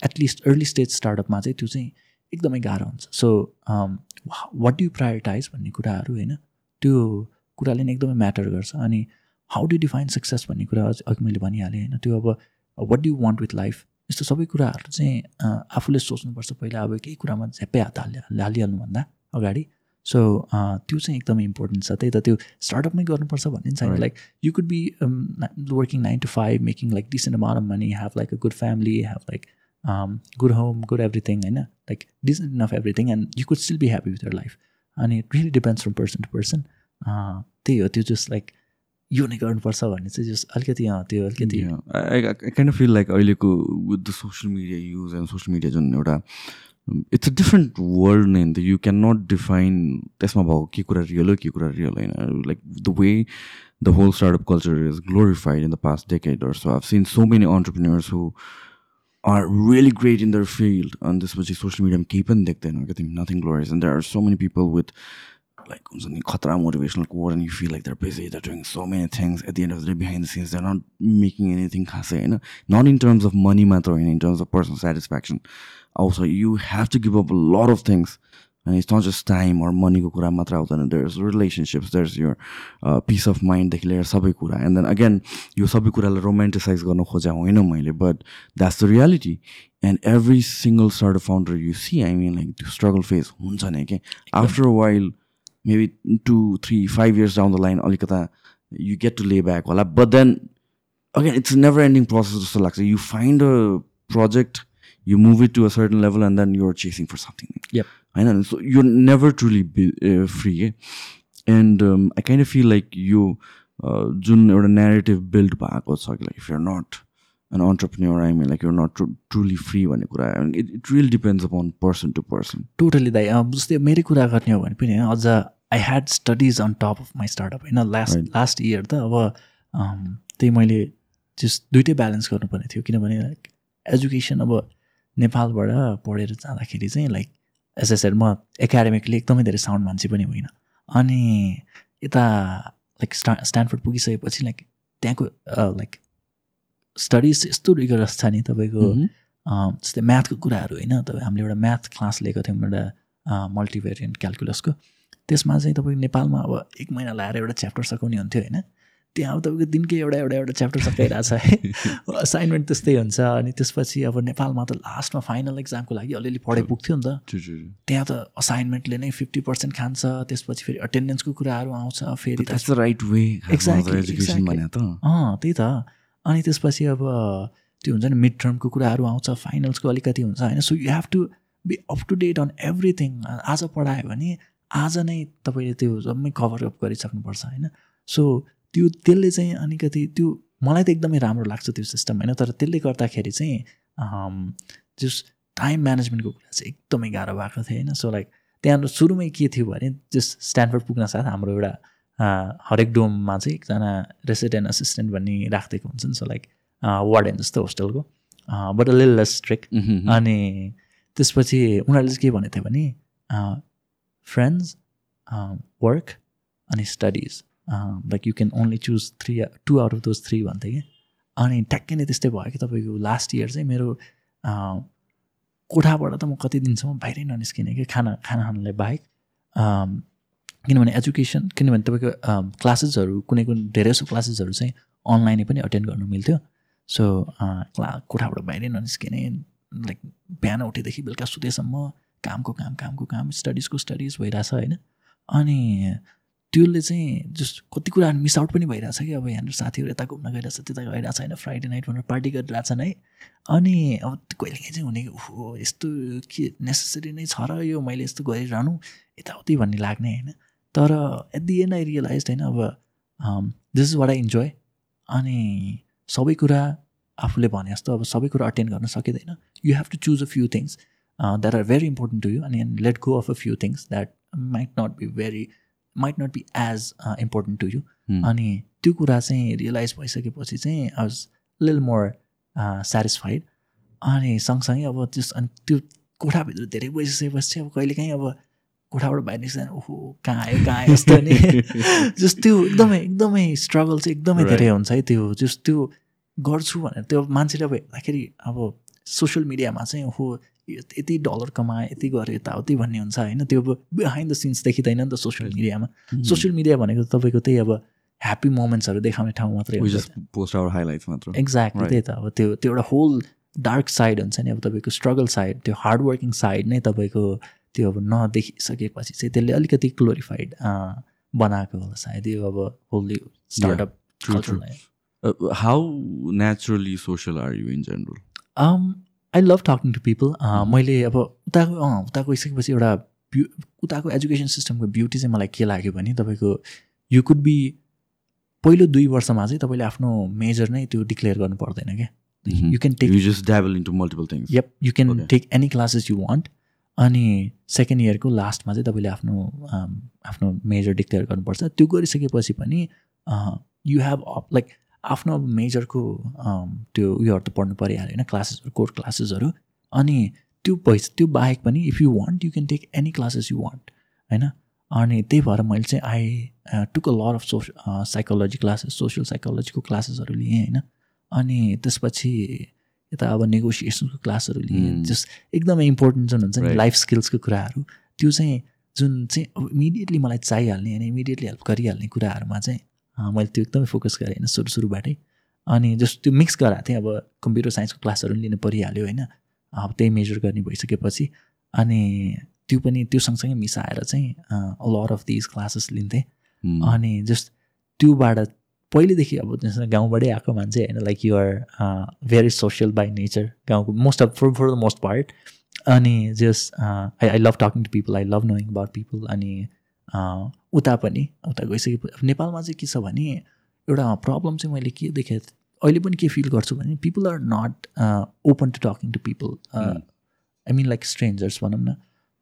एटलिस्ट अर्ली स्टेज स्टार्टअपमा चाहिँ त्यो चाहिँ एकदमै गाह्रो हुन्छ। सो वाट डु प्रायोरिटाइज भन्ने कुराहरू होइन त्यो कुराले नै एकदमै म्याटर गर्छ। अनि हाउ डु डिफाइन सक्सेस भन्ने कुरा अझ- अघि मैले भनिहालेँ होइन त्यो अब what do want with life यस्तो सबै कुराहरू चाहिँ आफूले सोच्नुपर्छ पहिला अब केही कुरामा झ्याप्पै हात हाल्यो हालिहाल्नुभन्दा अगाडि। सो त्यो चाहिँ एकदमै इम्पोर्टेन्ट छ। त्यही त त्यो स्टार्टअपमै गर्नुपर्छ भन्ने छैन. Like you could be working nine to five making like decent amount of money have like a good family have like good home good everything होइन like decent enough everything and you could still be happy with your life अनि it really depends from person to person त्यही हो त्यो just like यो नै गर्नुपर्छ भन्ने चाहिँ जस्ट अलिकति त्यो अलिकति kind of feel like अहिलेको with the social media use and social media जुन एउटा इट्स अ डिफ्रेन्ट वर्ल्ड नै त. यु क्यान नट डिफाइन त्यसमा भएको के कुरा रियल हो के कुरा रियल होइन. Like the way the whole startup culture is glorified in the past decade or so. I've seen so many entrepreneurs who are really great in their field अनि त्यसपछि सोसियल मिडियामा केही पनि देख्दैन क्या तिमी nothing glorious and there are so many people with like हुन्छ नि खतरा motivational core and you feel like busy they're doing so many things at the end of the day behind the scenes they're not making anything खासै होइन not in terms of money मात्र होइन in terms of personal satisfaction also you have to give up a lot of things and it's not just time or money को कुरा मात्र आउँदैन there's relationships there's your uh, peace of mind देखि लिएर सबै कुरा and then again यो सबै कुरालाई रोमान्टिसाइज गर्न खोजा होइन मैले but that's the reality and every single startup founder you see I mean like त्यो struggle phase हुन्छ नै के after a while maybe two, three, five years down the line, alikata, you get to lay back. Wala. But then again, it's a never ending process just like you find a project, you move it to a certain level, and then you're chasing होइन so you never truly free के and I can feel like यो जुन एउटा narrative build भएको छ कि life you're not and I I'm like you're not truly free भन्ने कुरा it truly depends upon person to person totally दाइ जस्तै मेरै कुरा गर्ने हो भने पनि अझ I had studies on top of my startup होइन? लास्ट लास्ट इयर त अब um, त्यही मैले त्यस दुइटै ब्यालेन्स गर्नुपर्ने थियो किनभने एजुकेसन अब नेपालबाट पढेर जाँदाखेरि चाहिँ लाइक एज एस म एकाडेमिकली एकदमै धेरै साउन्ड मान्छे पनि होइन। अनि यता लाइक स्टा स्ट्यान्डफोर्ड पुगिसकेपछि लाइक त्यहाँको लाइक स्टडिज यस्तो रिगरस छ नि तपाईँको जस्तै म्याथको कुराहरू होइन। तपाईँ हामीले एउटा म्याथ क्लास लिएको थियौँ एउटा मल्टिभेरियन्ट क्यालकुलसको त्यसमा चाहिँ तपाईँको नेपालमा अब एक महिना लाएर एउटा च्याप्टर सकाउने हुन्थ्यो होइन। त्यहाँ अब तपाईँको दिनकै एउटा एउटा एउटा च्याप्टर सकाइरहेछ है। <laughs> असाइनमेन्ट त्यस्तै हुन्छ अनि त्यसपछि अब नेपालमा त लास्टमा फाइनल इक्जामको लागि अलिअलि पढाइ पुग्थ्यो नि त. त्यहाँ त असाइनमेन्टले नै फिफ्टी पर्सेन्ट खान्छ त्यसपछि फेरि अटेन्डेन्सको कुराहरू आउँछ फेरि. भने त अँ त्यही त। अनि त्यसपछि अब त्यो हुन्छ नि मिड टर्मको कुराहरू आउँछ फाइनल्सको अलिकति हुन्छ होइन? So you have to be up to date on everything आज पढायो भने आज नै तपाईँले त्यो जम्मै कभर अप गरिसक्नुपर्छ होइन? सो त्यो त्यसले चाहिँ अलिकति त्यो मलाई त एकदमै राम्रो लाग्छ त्यो सिस्टम होइन? तर त्यसले गर्दाखेरि चाहिँ जस टाइम म्यानेजमेन्टको कुरा चाहिँ एकदमै गाह्रो भएको थियो होइन? सो लाइक त्यहाँ सुरुमै के थियो भने जस स्ट्यान्डफोर्ड पुग्न साथ हाम्रो एउटा हरेक डोममा चाहिँ एकजना रेसिडेन्ट असिस्टेन्ट भन्ने राखिदिएको हुन्छ नि सो लाइक वार्डेन जस्तो होस्टेलको but a lil less strict. अनि त्यसपछि उनीहरूले चाहिँ के भनेको थियो भने फ्रेन्ड्स वर्क अनि studies like you can only choose three two out of those three भन्थ्यो कि अनि ट्याक्कै नै त्यस्तै भयो कि तपाईँको लास्ट इयर चाहिँ मेरो अँ, कोठाबाट त म कति दिनसम्म बाहिरै ननिस्किने कि खाना खाना खानालाई बाहेक। अम्, किनभने एजुकेसन किनभने तपाईँको क्लासेसहरू कुनै कुनै धेरै जस्तो क्लासेसहरू चाहिँ अनलाइनै पनि अटेन्ड गर्नु मिल्थ्यो। सो क्ला कोठाबाट बाहिरै ननिस्किने लाइक बिहान उठेदेखि बेलुका सुतेसम्म कामको काम कामको काम स्टडिजको स्टडिज भइरहेछ होइन। अनि त्यसले चाहिँ जस्ट कति कुरा मिस आउट पनि भइरहेछ कि अब यहाँनिर साथीहरू यता घुम्न गइरहेछ त्यता गइरहेछ होइन? फ्राइडे नाइट भनेर पार्टी गरिरहेछन् है? अनि अब कहिलेकाहीँ चाहिँ हुने ओहो यस्तो के नेसेसरी नै छ र यो? मैले यस्तो गरिरहनु यताउति भन्ने लाग्ने होइन? तर at the end I realize होइन अब this is what I enjoy अनि सबै कुरा आफूले भने जस्तो अब सबै कुरा अटेन्ड गर्न सकिँदैन। You have to choose a few things that are very important to you अनि let go of a few things that might not be very might not be as important to you. अनि त्यो कुरा चाहिँ realize भइसकेपछि चाहिँ I was lil more satisfied अनि सँगसँगै अब त्यस अनि त्यो कोठाभित्र धेरै बसिसकेपछि चाहिँ अब कहिलेकाहीँ अब कोठाबाट बाहिर निस्किँदैन ओहो कहाँ आयो कहाँ आयो? जस्तो नि। <laughs> जस्ट त्यो एकदमै एकदमै स्ट्रगल चाहिँ एकदमै धेरै हुन्छ है त्यो। जस्ट त्यो गर्छु भनेर त्यो मान्छेले अब हेर्दाखेरि अब सोसियल मिडियामा चाहिँ ओहो यति डलर कमायो यति गऱ्यो यताउति भन्ने हुन्छ होइन। त्यो अब बिहाइन्ड द सिन्स देखिँदैन नि त सोसियल मिडियामा. सोसियल मिडिया भनेको तपाईँको त्यही अब ह्याप्पी मोमेन्ट्सहरू देखाउने ठाउँ मात्रै post our highlights मात्र। एक्ज्याक्टली त्यही त। अब त्यो त्यो एउटा होल डार्क साइड हुन्छ नि अब तपाईँको स्ट्रगल साइड त्यो हार्ड वर्किङ साइड नै तपाईँको त्यो अब नदेखिसकेपछि चाहिँ त्यसले अलिकति ग्लोरिफाइड बनाएको होला सायद यो अब whole startup how naturally social are you in general? I love talking to people मैले अब उताको अँ उताको गइसकेपछि एउटा ब्यु उताको एजुकेसन सिस्टमको ब्युटी चाहिँ मलाई के लाग्यो भने तपाईँको यु कुड बी पहिलो दुई वर्षमा चाहिँ तपाईँले आफ्नो मेजर नै त्यो डिक्लेयर गर्नु पर्दैन क्या. You can take into multiple things. Yup you can. Take any classes you want अनि सेकेन्ड इयरको लास्टमा चाहिँ तपाईँले आफ्नो um, आफ्नो मेजर डिक्लेयर गर्नुपर्छ त्यो गरिसकेपछि पनि यु हेभ लाइक आफ्नो अब मेजरको त्यो उयोहरू त पढ्नु परिहाल्यो होइन? क्लासेसहरू कोर्स क्लासेसहरू अनि त्यो भइस त्यो बाहेक पनि if you want you can take any classes you want होइन? अनि त्यही भएर मैले चाहिँ I took a lot of sauce psychology classes social साइकोलोजीको क्लासेसहरू लिएँ होइन? अनि त्यसपछि यता अब नेगोसिएसनको क्लासहरू लिएँ. जस्ट एकदमै इम्पोर्टेन्ट जुन हुन्छ नि. लाइफ स्किल्सको कुराहरू। त्यो चाहिँ जुन चाहिँ अब इमिडिएटली मलाई चाहिहाल्ने होइन? इमिडिएटली हेल्प गरिहाल्ने कुराहरूमा चाहिँ मैले त्यो एकदमै फोकस गरेँ होइन सुरु सुरुबाटै। अनि जस्ट त्यो मिक्स गराएको थिएँ अब कम्प्युटर साइन्सको क्लासहरू पनि लिनु परिहाल्यो होइन। अब त्यही मेजर गर्ने भइसकेपछि। अनि त्यो पनि त्यो सँगसँगै मिसाएर चाहिँ लर अफ दिज क्लासेस लिन्थेँ. अनि जस्ट त्योबाट पहिलेदेखि अब जस्तो गाउँबाटै आएको मान्छे होइन like you're very social by nature गाउँको most of for for the most part अनि just I I love talking to people I love knowing about people अनि उता पनि उता गइसकेपछि नेपालमा चाहिँ के छ भने एउटा प्रब्लम चाहिँ मैले के देखेँ अहिले पनि के फिल गर्छु भने people are not open to talking to people. I mean like strangers भनौँ न।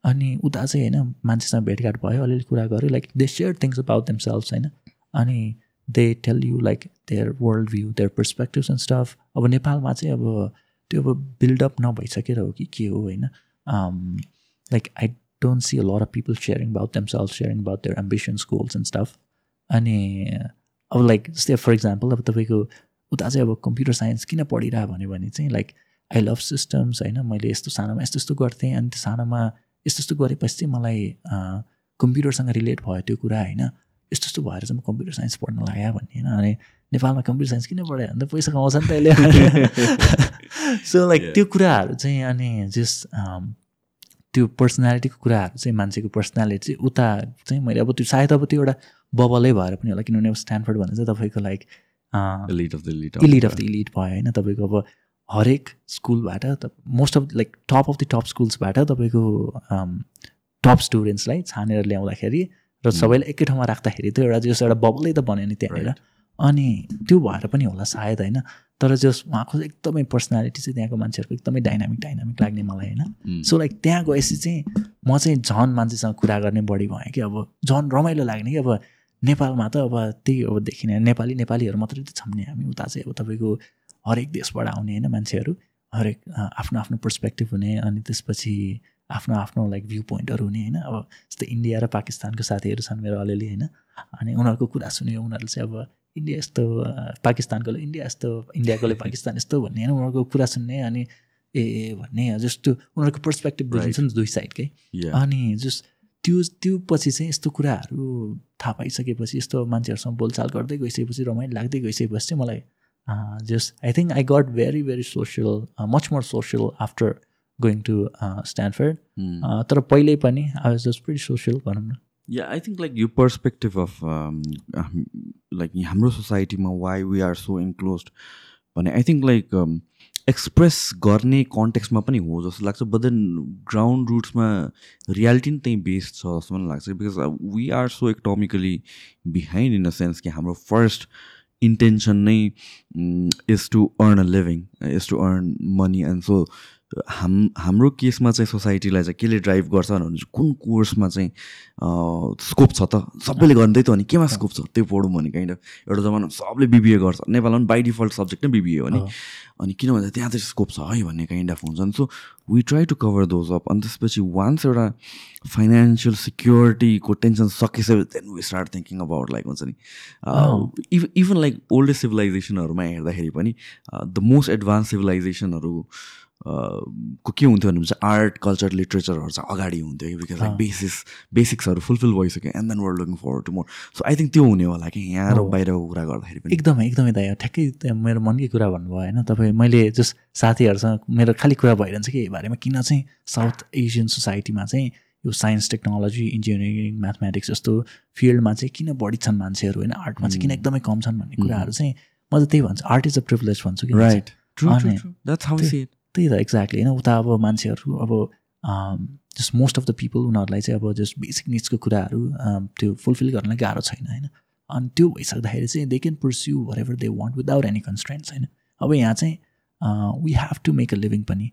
अनि उता चाहिँ होइन मान्छेसँग भेटघाट भयो अलिअलि कुरा गऱ्यो like they share things about them self होइन। अनि they tell you like their world view their perspectives and stuff अब नेपालमा चाहिँ अब त्यो अब बिल्डअप नभइसकेर हो कि के हो होइन। Like I don't see a lot of people sharing about them self sharing about their ambitions goals and stuff अनि अब लाइक जस्तै फर इक्जाम्पल अब तपाईँको उता चाहिँ अब कम्प्युटर साइन्स किन पढिरह भन्यो भने चाहिँ लाइक आई लभ सिस्टम्स होइन? मैले यस्तो सानोमा यस्तो यस्तो गर्थेँ अनि त्यो सानोमा यस्तो यस्तो गरेपछि चाहिँ मलाई कम्प्युटरसँग रिलेट भयो त्यो कुरा होइन? यस्तो यस्तो भएर चाहिँ म कम्प्युटर साइन्स पढ्न लाग्यो भन्ने होइन? अनि नेपालमा कम्प्युटर साइन्स किन पढायो भने त पैसा कमाउँछ नि त यसले सो लाइक. त्यो कुराहरू चाहिँ अनि जस्ट त्यो पर्सनालिटीको कुराहरू चाहिँ मान्छेको पर्सनालिटी चाहिँ उता चाहिँ मैले अब त्यो सायद अब त्यो एउटा बबलै भएर पनि होला किनभने अब स्ट्यान्डफोर्ड भन्ने चाहिँ तपाईँको like of the elite. Elite of the elite भयो होइन तपाईँको अब हरेक स्कुलबाट त most of like top of the top स्कुल्सबाट तपाईँको टप स्टुडेन्ट्सलाई छानेर ल्याउँदाखेरि र सबैलाई एकै ठाउँमा राख्दाखेरि त्यो एउटा जस एउटा बबलै त बन्यो नि त्यहाँनिर. अनि त्यो भएर पनि होला सायद होइन तर जस उहाँको एकदमै पर्सनालिटी चाहिँ त्यहाँको मान्छेहरूको एकदमै डाइनामिक डाइनामिक लाग्ने मलाई होइन. सो लाइक त्यहाँ गएपछि चाहिँ म चाहिँ झन् मान्छेसँग कुरा गर्ने बढी भएँ कि अब झन् रमाइलो लाग्ने कि अब नेपालमा त अब त्यही अब देखिने नेपाली नेपालीहरू मात्रै त छौँ नि हामी उता चाहिँ अब तपाईँको हरेक देशबाट आउने होइन मान्छेहरू। हरेक आफ्नो आफ्नो पर्सपेक्टिभ हुने अनि त्यसपछि आफ्नो आफ्नो लाइक भ्यू पोइन्टहरू हुने होइन। अब जस्तै इन्डिया र पाकिस्तानको साथीहरू छन् मेरो अलिअलि होइन। अनि उनीहरूको कुरा सुन्यो उनीहरूले चाहिँ अब इन्डिया यस्तो पाकिस्तानकोले इन्डिया यस्तो इन्डियाकोले <laughs> पाकिस्तान यस्तो भन्ने होइन उनीहरूको कुरा सुन्ने अनि ए ए भन्ने जस्तो उनीहरूको पर्सपेक्टिभ बुझिन्छ नि दुई साइडकै. अनि जस्ट त्यो त्यो पछि चाहिँ यस्तो कुराहरू थाहा पाइसकेपछि यस्तो मान्छेहरूसँग बोलचाल गर्दै गइसकेपछि रमाइलो लाग्दै गइसकेपछि चाहिँ मलाई just I think I got very very social much more social after going to Stanford. तर पहिल्यै पनि I was just pretty social भनौँ न Think like your perspective of um, um, like हाम्रो सोसाइटीमा why we are so enclosed भने I think like express गर्ने कन्टेक्समा पनि हो जस्तो लाग्छ बट देन ग्राउन्ड रुट्समा रियालिटी नै त्यहीँ बेस्ड छ जस्तो पनि लाग्छ because we are so economically behind in a sense कि हाम्रो फर्स्ट इन्टेन्सन नै is to earn a living is to earn money and so हाम हाम्रो केसमा चाहिँ सोसाइटीलाई चाहिँ केले ड्राइभ गर्छ भने कुन कोर्समा चाहिँ स्कोप छ त? सबैले गर्दै त हो नि केमा स्कोप छ? त्यो पढौँ भने काइन्ड अफ एउटा जमाना सबले बिबिए गर्छ। नेपालमा पनि बाई डिफल्ट सब्जेक्ट नै बिबिए हो नि। अनि किन भन्दा त्यहाँ चाहिँ स्कोप छ है भन्ने काइन्ड अफ हुन्छ so we try to cover those up अनि त्यसपछि वान्स एउटा फाइनेन्सियल सिक्योरिटीको टेन्सन सकिसकेपछि then we start thinking about like हुन्छ नि इभ इभन लाइक ओल्डेस्ट सिभिलाइजेसनहरूमा हेर्दाखेरि पनि द मोस्ट एडभान्स सिभिलाइजेसनहरू को के हुन्थ्यो भने चाहिँ आर्ट कल्चर लिट्रेचरहरू चाहिँ अगाडि हुन्थ्यो कि? बिकज लाइक बेसिस बेसिक्सहरू फुलफिल भइसक्यो and then we're looking for to more so I think त्यो हुने होला कि यहाँ र बाहिरको कुरा गर्दाखेरि पनि। एकदमै एकदमै दाइ ठ्याक्कै मेरो मनकै कुरा भन्नुभयो होइन? तपाईँ मैले जस्ट साथीहरूसँग मेरो खालि कुरा भइरहन्छ कि बारेमा किन चाहिँ साउथ एसियन सोसाइटीमा चाहिँ यो साइन्स टेक्नोलोजी इन्जिनियरिङ म्याथमेटिक्स जस्तो फिल्डमा चाहिँ किन बढी छन् मान्छेहरू होइन? आर्टमा चाहिँ किन एकदमै कम छन् भन्ने कुराहरू चाहिँ म त त्यही भन्छु। आर्ट इज अ प्रिभिलेज भन्छु कि राइट त्यही त एक्ज्याक्टली होइन उता अब मान्छेहरू अब just most of the people उनीहरूलाई चाहिँ अब जस्ट बेसिक निड्सको कुराहरू त्यो फुलफिल गर्नलाई गाह्रो छैन होइन। अनि त्यो भइसक्दाखेरि चाहिँ they can pursue whatever they want without any constraints होइन। अब यहाँ चाहिँ we have to make a living पनि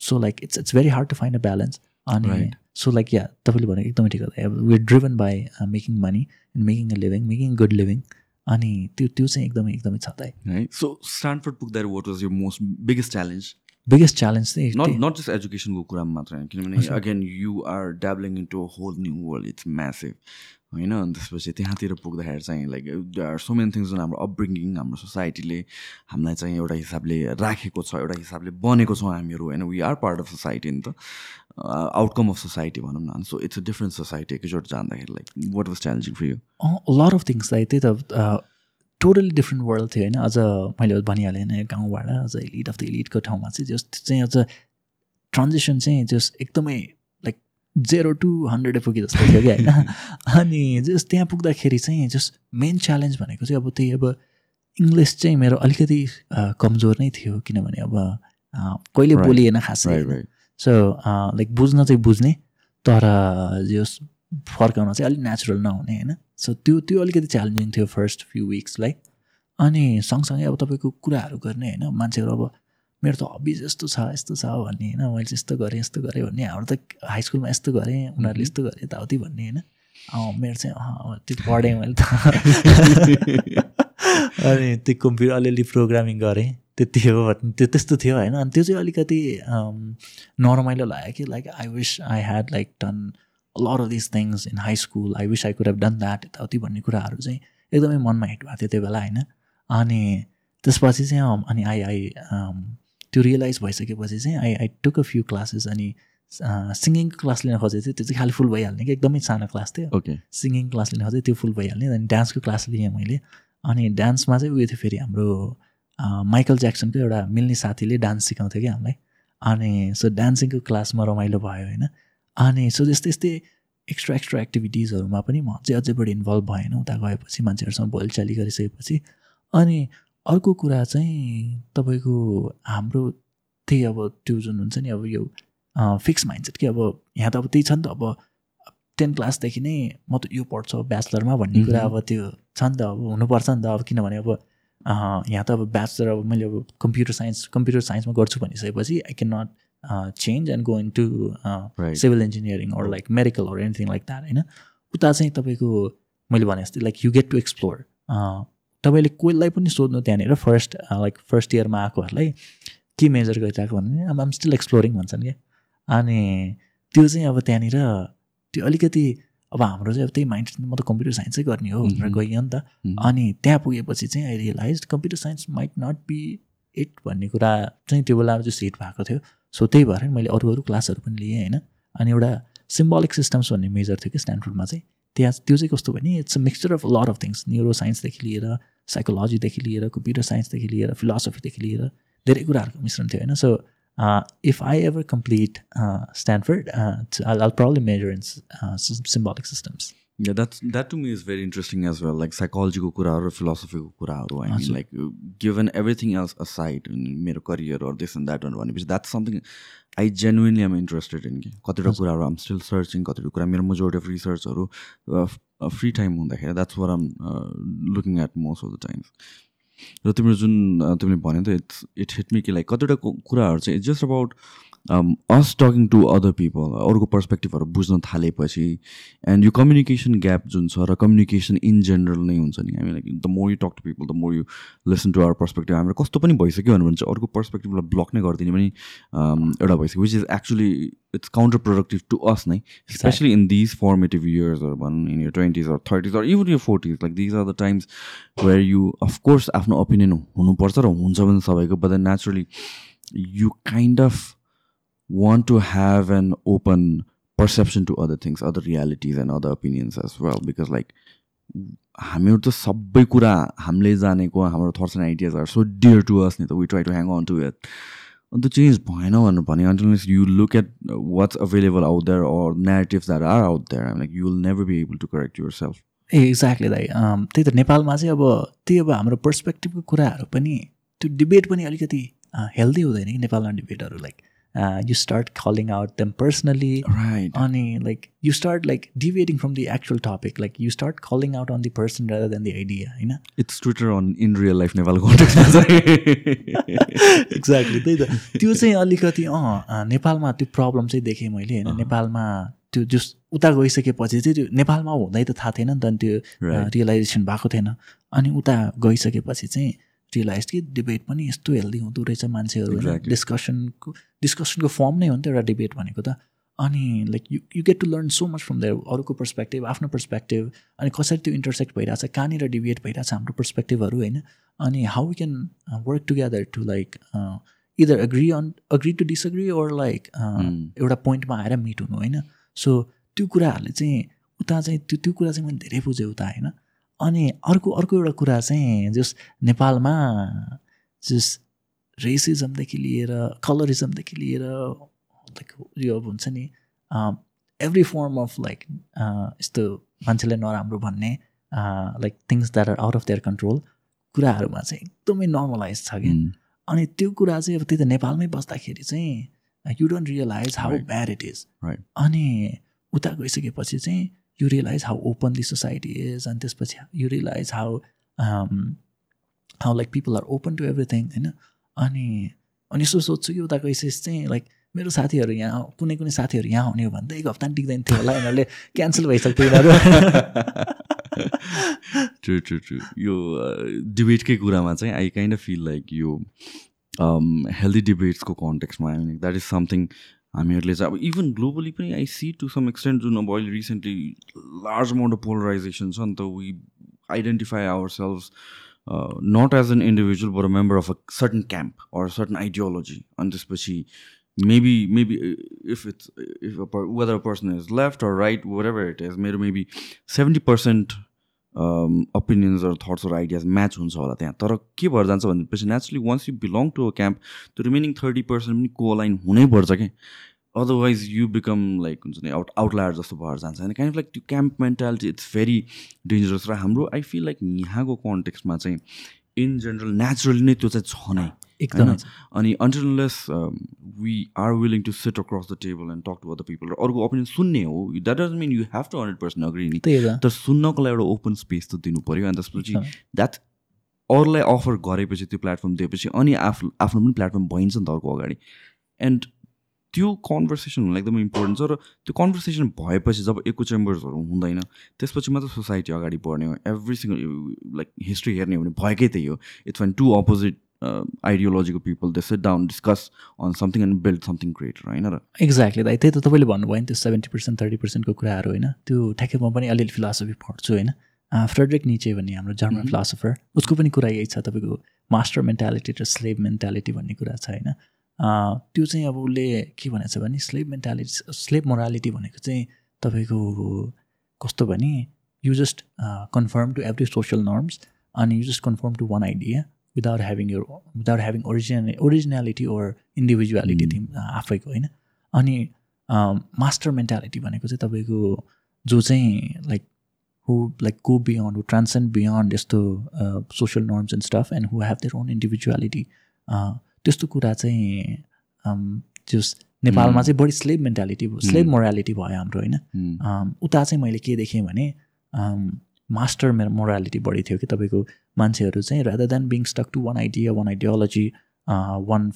so like it's it's very hard to find a balance अनि सो लाइक या तपाईँले भनेको एकदमै ठिक हो। We driven by making money and making a living making good living अनि त्यो त्यो चाहिँ एकदमै एकदमै छ है? सो स्ट्यान्डफोर्ड पुग्दा what was the most biggest challenge biggest challenge चाहिँ नट नट जस्ट एजुकेसनको कुरामा मात्र होइन किनभने again you are delving into whole new world it's massive होइन अनि त्यसपछि त्यहाँतिर पुग्दाखेरि चाहिँ like they are so many things जुन हाम्रो अपब्रिङ्गिङ हाम्रो सोसाइटीले हामीलाई चाहिँ एउटा हिसाबले राखेको छ एउटा हिसाबले बनेको छौँ हामीहरू होइन। We are part of society नि त। आउटकम अफ सोसाइटी भनौँ न। So it's a different society एकैचोटि जाँदाखेरि like what was challenging for you lot of things like त्यही त टोटली डिफ्रेन्ट वर्ल्ड थियो होइन। अझ मैले भनिहालेँ होइन गाउँबाट अझ इलिट अफ द इलिटको ठाउँमा चाहिँ जस्ट चाहिँ अझ ट्रान्जेक्सन चाहिँ जस्ट एकदमै जेरो टु हन्ड्रेड पुगे जस्तो थियो कि होइन <laughs> अनि जस त्यहाँ पुग्दाखेरि चाहिँ जस मेन च्यालेन्ज भनेको चाहिँ अब त्यही अब इङ्ग्लिस चाहिँ मेरो अलिकति कमजोर नै थियो किनभने अब कहिले बोलिएन खासै। सो लाइक बुझ्न चाहिँ बुझ्ने तर जस फर्काउन चाहिँ अलिक नेचुरल नहुने होइन? सो त्यो त्यो अलिकति च्यालेन्जिङ थियो फर्स्ट फ्यु विक्सलाई अनि सँगसँगै अब तपाईँको कुराहरू गर्ने होइन? मान्छेहरू अब मेरो त हबिज यस्तो छ यस्तो छ भन्ने होइन? मैले चाहिँ यस्तो गरेँ यस्तो गरेँ भन्ने। हाम्रो त हाई स्कुलमा यस्तो गरेँ उनीहरूले यस्तो गरेँ यताउति भन्ने होइन? मेरो चाहिँ त्यो पढेँ मैले त। <laughs> अनि त्यो कम्प्युटर अलिअलि प्रोग्रामिङ गरेँ त्यति हो भन्ने त्यो त्यस्तो थियो होइन? अनि त्यो चाहिँ अलिकति नरमाइलो लाग्यो कि like I wish I had like done lot of this things in high school I wish I could have done that यताउति भन्ने कुराहरू चाहिँ एकदमै मनमा हिट भएको थियो त्यो बेला होइन? अनि त्यसपछि चाहिँ अनि आई आई त्यो रियलाइज भइसकेपछि चाहिँ I I took a few classes अनि सिङ्गिङको क्लास लिन खोजेको थियो त्यो चाहिँ खालि फुल भइहाल्ने कि एकदमै सानो क्लास थियो। ओके सिङ्गिङ क्लास लिन खोजेँ त्यो फुल भइहाल्ने अनि डान्सको क्लास लिएँ मैले। अनि डान्समा चाहिँ उयो थियो फेरि हाम्रो माइकल ज्याक्सनको एउटा मिल्ने साथीले डान्स सिकाउँथ्यो कि हामीलाई। अनि सो डान्सिङको क्लासमा रमाइलो भयो होइन। अनि सो यस्तै यस्तै एक्स्ट्रा एक्स्ट्रा एक्टिभिटिजहरूमा पनि म अझै अझै बढी इन्भल्भ भएन उता गएपछि मान्छेहरूसँग बोलचाली गरिसकेपछि। अनि अर्को कुरा चाहिँ तपाईँको हाम्रो त्यही अब त्यो जुन हुन्छ नि अब यो फिक्स माइन्डसेट कि अब यहाँ त अब त्यही छ नि त अब टेन क्लासदेखि नै म त यो पढ्छु ब्याचलरमा भन्ने कुरा अब त्यो छ नि त अब हुनुपर्छ नि त अब किनभने अब यहाँ त अब ब्याचलर अब मैले अब कम्प्युटर साइन्स कम्प्युटर साइन्समा गर्छु भनिसकेपछि I can not change and go in to civil engineering or like medical or anything like that होइन? उता चाहिँ तपाईँको मैले भने जस्तै like you get to explore तपाईँले कोहीलाई पनि सोध्नु त्यहाँनिर फर्स्ट लाइक फर्स्ट इयरमा आएकोहरूलाई के मेजर गरिरहेको भने अब आम स्टिल एक्सप्लोरिङ भन्छन् क्या। अनि त्यो चाहिँ अब त्यहाँनिर त्यो अलिकति अब हाम्रो चाहिँ अब त्यही माइन्ड म त कम्प्युटर साइन्सै गर्ने हो भनेर गइयो नि त। अनि त्यहाँ पुगेपछि चाहिँ I realize computer science might not be it भन्ने कुरा चाहिँ त्यो बेला चाहिँ सेट भएको थियो। सो त्यही भएर मैले अरू अरू क्लासहरू पनि लिएँ होइन। अनि एउटा सिम्बोलिक सिस्टम्स भन्ने मेजर थियो कि स्ट्यान्डफोर्डमा चाहिँ। त्यहाँ त्यो चाहिँ कस्तो भने it's a mixture of lot of things neuro साइन्सदेखि लिएर साइकोलोजीदेखि लिएर कम्प्युटर साइन्सदेखि लिएर फिलोसफीदेखि लिएर धेरै कुराहरूको मिश्रण थियो होइन so if I ever complete Stanford all problem major in symbolic systems Yeah, that's that to me is very interesting as well. Like kuraharu, philosophy ko kuraharu. I mean, like given everything else aside, मेरो career or this and that one, because that's something I genuinely am interested in. कतिवटा कुराहरू I'm still searching. कतिवटा कुरा मेरो majority of researchहरू free time हुँदाखेरि that's what I'm uh, looking at most of the times. र तिम्रो जुन तिमीले भन्यो त इट्स इट हिट मी कि लाइक कतिवटा कुराहरू चाहिँ it's just about us talking to other people अरूको पर्सपेक्टिभहरू बुझ्न थालेपछि एन्ड यो कम्युनिकेसन ग्याप जुन छ र कम्युनिकेसन इन जेनरल नै हुन्छ नि हामी like the more you talk to people the more you listen to our perspective हाम्रो कस्तो पनि भइसक्यो भने चाहिँ अर्को पर्सपेक्टिभलाई ब्लक नै गरिदिने पनि एउटा भइसक्यो which is actually it's counter productive to us नै स्पेसली इन दिज फर्मेटिभ इयर्सहरू भनौँ in our thirties or even uh forties like these are the times where you of course आफ्नो ओपिनियन हुनुपर्छ र हुन्छ भने सबैको but then naturally you kind of want to have an open perception to other things, other realities and other opinions as well. Because like हामीहरू त सबै कुरा हामीले जानेको हाम्रो thoughts and ideas are so dear to us नि त we try to hang on to it अन्त चेन्ज भएन भनेर भने until you look at what's available out there or natives are are out there like you will never be able to correct yourself ah exactly दाइ। त्यही त नेपालमा चाहिँ अब त्यही अब हाम्रो पर्सपेक्टिभको कुराहरू पनि त्यो डिबेट पनि अलिकति हेल्दी हुँदैन कि नेपालमा डिबेटहरू like you start calling out them personally right अनि like you start like debating from the actual topic like you start calling out on the person rather than the idea होइन it's Twitter on in real life नेपालको exactly त्यही त. त्यो चाहिँ अलिकति अँ नेपालमा त्यो प्रब्लम चाहिँ देखेँ मैले होइन? नेपालमा त्यो जस उता गइसकेपछि चाहिँ त्यो नेपालमा हुँदै त थाहा थिएन नि त त्यो रियलाइजेसन भएको थिएन। अनि उता गइसकेपछि चाहिँ रियलाइज कि डिबेट पनि यस्तो हेल्दी हुँदो रहेछ मान्छेहरू डिस्कसनको डिस्कसनको फर्म नै हो नि त एउटा डिबेट भनेको त। अनि like you you get to learn so much from there अरूको पर्सपेक्टिभ आफ्नो पर्सपेक्टिभ अनि कसरी त्यो इन्टरसेक्ट भइरहेछ कहाँनिर डिबेट भइरहेछ हाम्रो पर्सपेक्टिभहरू होइन। अनि how we can work together to like either agree on agree to disagree or like एउटा पोइन्टमा आएर मिट हुनु होइन। सो त्यो कुराहरूले चाहिँ उता चाहिँ त्यो त्यो कुरा चाहिँ मैले धेरै बुझेँ उता होइन। अनि अर्को अर्को एउटा कुरा चाहिँ जस नेपालमा जस रेसिजमदेखि लिएर कलरिजमदेखि लिएर लाइक यो अब हुन्छ नि एभ्री फर्म अफ लाइक यस्तो मान्छेलाई नराम्रो भन्ने like things that are out of their control कुराहरूमा चाहिँ एकदमै नर्मलाइज छ कि अनि त्यो कुरा चाहिँ अब त्यही त नेपालमै बस्दाखेरि चाहिँ you don't realize how bad it is अनि उता गइसकेपछि चाहिँ you realize how openly society is अनि त्यसपछि you realize how how like people are open to everything होइन अनि अनि यसो सोध्छु कि उता गइसकेपछि चाहिँ लाइक मेरो साथीहरू यहाँ कुनै कुनै साथीहरू यहाँ आउने हो भने त एक हप्ता टिक्दैन थियो होला यिनीहरूले क्यान्सल भइसक्थ्यो यिनीहरू ट्रु ट्रु ट्रु यो डिबेटकै कुरामा चाहिँ I kind of feel like यो हेल्दी डिबेट्सको कन्टेक्समा द्याट इज समथिङ हामीहरूले चाहिँ अब इभन ग्लोबली पनि I see to some extent जुन अब अहिले recently large amount of polarization छ नि त we identify ourselves not as an individual but a member of a certain camp or certain ideology अनि त्यसपछि maybe maybe if it's if whether a person is left or right whatever it is मेरो maybe seventy percent ओपिनियन्सहरू थट्सहरू ideas match हुन्छ होला त्यहाँ। तर के भएर जान्छ भनेपछि naturally once you belong to a camp त्यो रिमेनिङ थर्टी पर्सेन्ट पनि को लाइन हुनैपर्छ क्या अदरवाइज यु बिकम लाइक हुन्छ नि आउट आउटलायर जस्तो भएर जान्छ। होइन काइन्ड लाइक त्यो camp mentality it's very dangerous र हाम्रो आई फिल लाइक यहाँको कन्टेक्समा चाहिँ इन जेनरल नेचुरली नै त्यो चाहिँ छ नै। एकदम। अनि unless we are willing to sit across the table and talk to other people र अर्को ओपिनियन सुन्ने हो that does mean you have to hundred percent agree नि। तर सुन्नको लागि एउटा ओपन स्पेस त दिनु पऱ्यो अनि त्यसपछि द्याट अरूलाई अफर गरेपछि त्यो प्लेटफर्म दिएपछि अनि आफ्नो आफ्नो पनि प्लेटफर्म भइन्छ नि त अर्को अगाडि। एन्ड त्यो कन्भर्सेसन हुनु एकदमै इम्पोर्टेन्ट छ र त्यो कन्भर्सेसन भएपछि जब इको चेम्बर्सहरू हुँदैन त्यसपछि मात्र सोसाइटी अगाडि बढ्ने हो। एभ्री सिङ्गल लाइक हिस्ट्री हेर्ने हो भने भएकै त्यही हो। It's one two opposite आइडियोलोजीको people they sat down discuss on something and build something greater होइन र एक्ज्याक्टली दाइ त्यही त तपाईँले भन्नुभयो नि त्यो सेभेन्टी पर्सेन्ट थर्टी पर्सेन्टको कुराहरू होइन? त्यो ठ्याक्कै म पनि अलिअलि फिलोसफी पढ्छु होइन? फ्रेडरिक निचे भन्ने हाम्रो जर्मन फिलोसफर उसको पनि कुरा यही छ तपाईँको मास्टर मेन्टालिटी र स्लेभ मेन्टालिटी भन्ने कुरा छ होइन? त्यो चाहिँ अब उसले के भनेको छ भने स्लेभ मेन्टालिटी स्लेभ मोरालिटी भनेको चाहिँ तपाईँको कस्तो भने you just conform to every social norms अनि you just conform to one idea without having uh without having original originality or individuality them आफैको होइन? अनि मास्टर मेन्टालिटी भनेको चाहिँ तपाईँको जो चाहिँ like who like go beyond who transcend beyond यस्तो social norms and stuff and who have their own individuality त्यस्तो कुरा चाहिँ जस नेपालमा चाहिँ बढी स्लेब मेन्टालिटी स्लेब मोरालिटी भयो हाम्रो होइन? उता चाहिँ मैले के देखेँ भने मास्टर मोरालिटी बढी थियो कि तपाईँको मान्छेहरू चाहिँ rather than being stuck to one idea one ideology one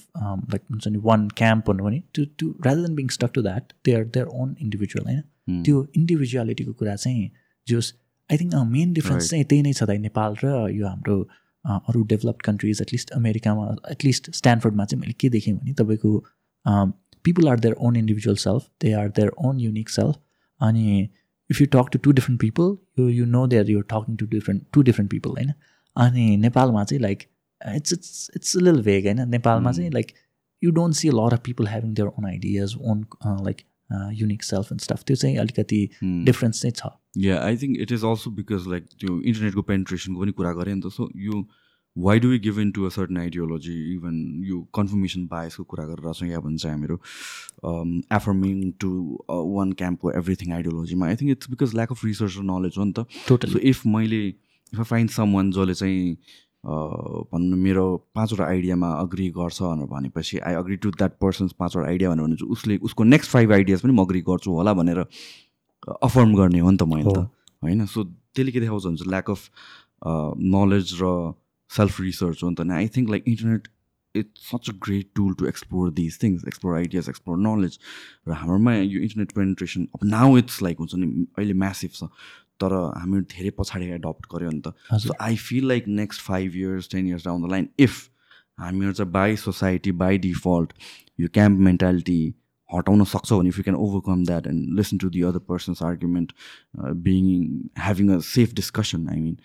like हुन्छ नि वान क्याम्प भन्नु भने त्यो त्यो rather than being stuck to that they are their own individual होइन? त्यो इन्डिभिजुअलिटीको कुरा चाहिँ जोस आई थिङ्क मेन डिफ्रेन्स चाहिँ त्यही नै छ त नेपाल र यो हाम्रो अरू डेभलप्ड कन्ट्रिज एटलिस्ट अमेरिकामा एटलिस्ट स्ट्यान्डफोर्डमा चाहिँ मैले के देखेँ भने तपाईँको people are their own individual self they are their own unique self अनि if you talk to to different people you you know there you're talking to different to different people होइन अनि नेपालमा चाहिँ लाइक इट्स इट्स इट्स लिल भेग होइन नेपालमा चाहिँ like you don't see lot of people having their own ideas own like unique self and stuff त्यो चाहिँ अलिकति. डिफरेन्स चाहिँ छ। Yeah I think it is also because like त्यो इन्टरनेटको पेन्ट्रेसनको पनि कुरा गरेँ नि त। सो यो why do we give in to a certain ideology even यो कन्फर्मेसन बायसको कुरा गरेर छौँ या भन्छ हामीहरू एफर्मिङ टु वान क्याम्पको everything आइडियोलोजीमा I think it's because lack of research र नलेज हो नि त? सो टोटली इफ मैले if I find someone जसले चाहिँ uh, भनौँ न मेरो पाँचवटा आइडियामा अग्री गर्छ भनेर भनेपछि I agree to that person's पाँचवटा आइडिया भनेर भने चाहिँ उसले उसको नेक्स्ट फाइभ आइडियाज पनि म अग्री गर्छु होला भनेर अफर्म गर्ने हो नि त मैले त? होइन? सो त्यसले के देखाउँछ भने चाहिँ ल्याक अफ नलेज र सेल्फ रिसर्च हो नि त I think like internet it's such a great tool to explore this things explore ideas explore knowledge र हाम्रोमा यो इन्टरनेट पेनिट्रेसन अब नाउ इट्स लाइक हुन्छ नि अहिले म्यासिभ छ तर हामी धेरै पछाडि एडप्ट गऱ्यो नि त। So I feel like next five years ten years down the line if हामीहरू चाहिँ बाई सोसाइटी बाई डिफल्ट यो क्याम्प मेन्टालिटी हटाउन सक्छौँ भने if you can overcome that and listen to the other person's argument being having a safe discussion I mean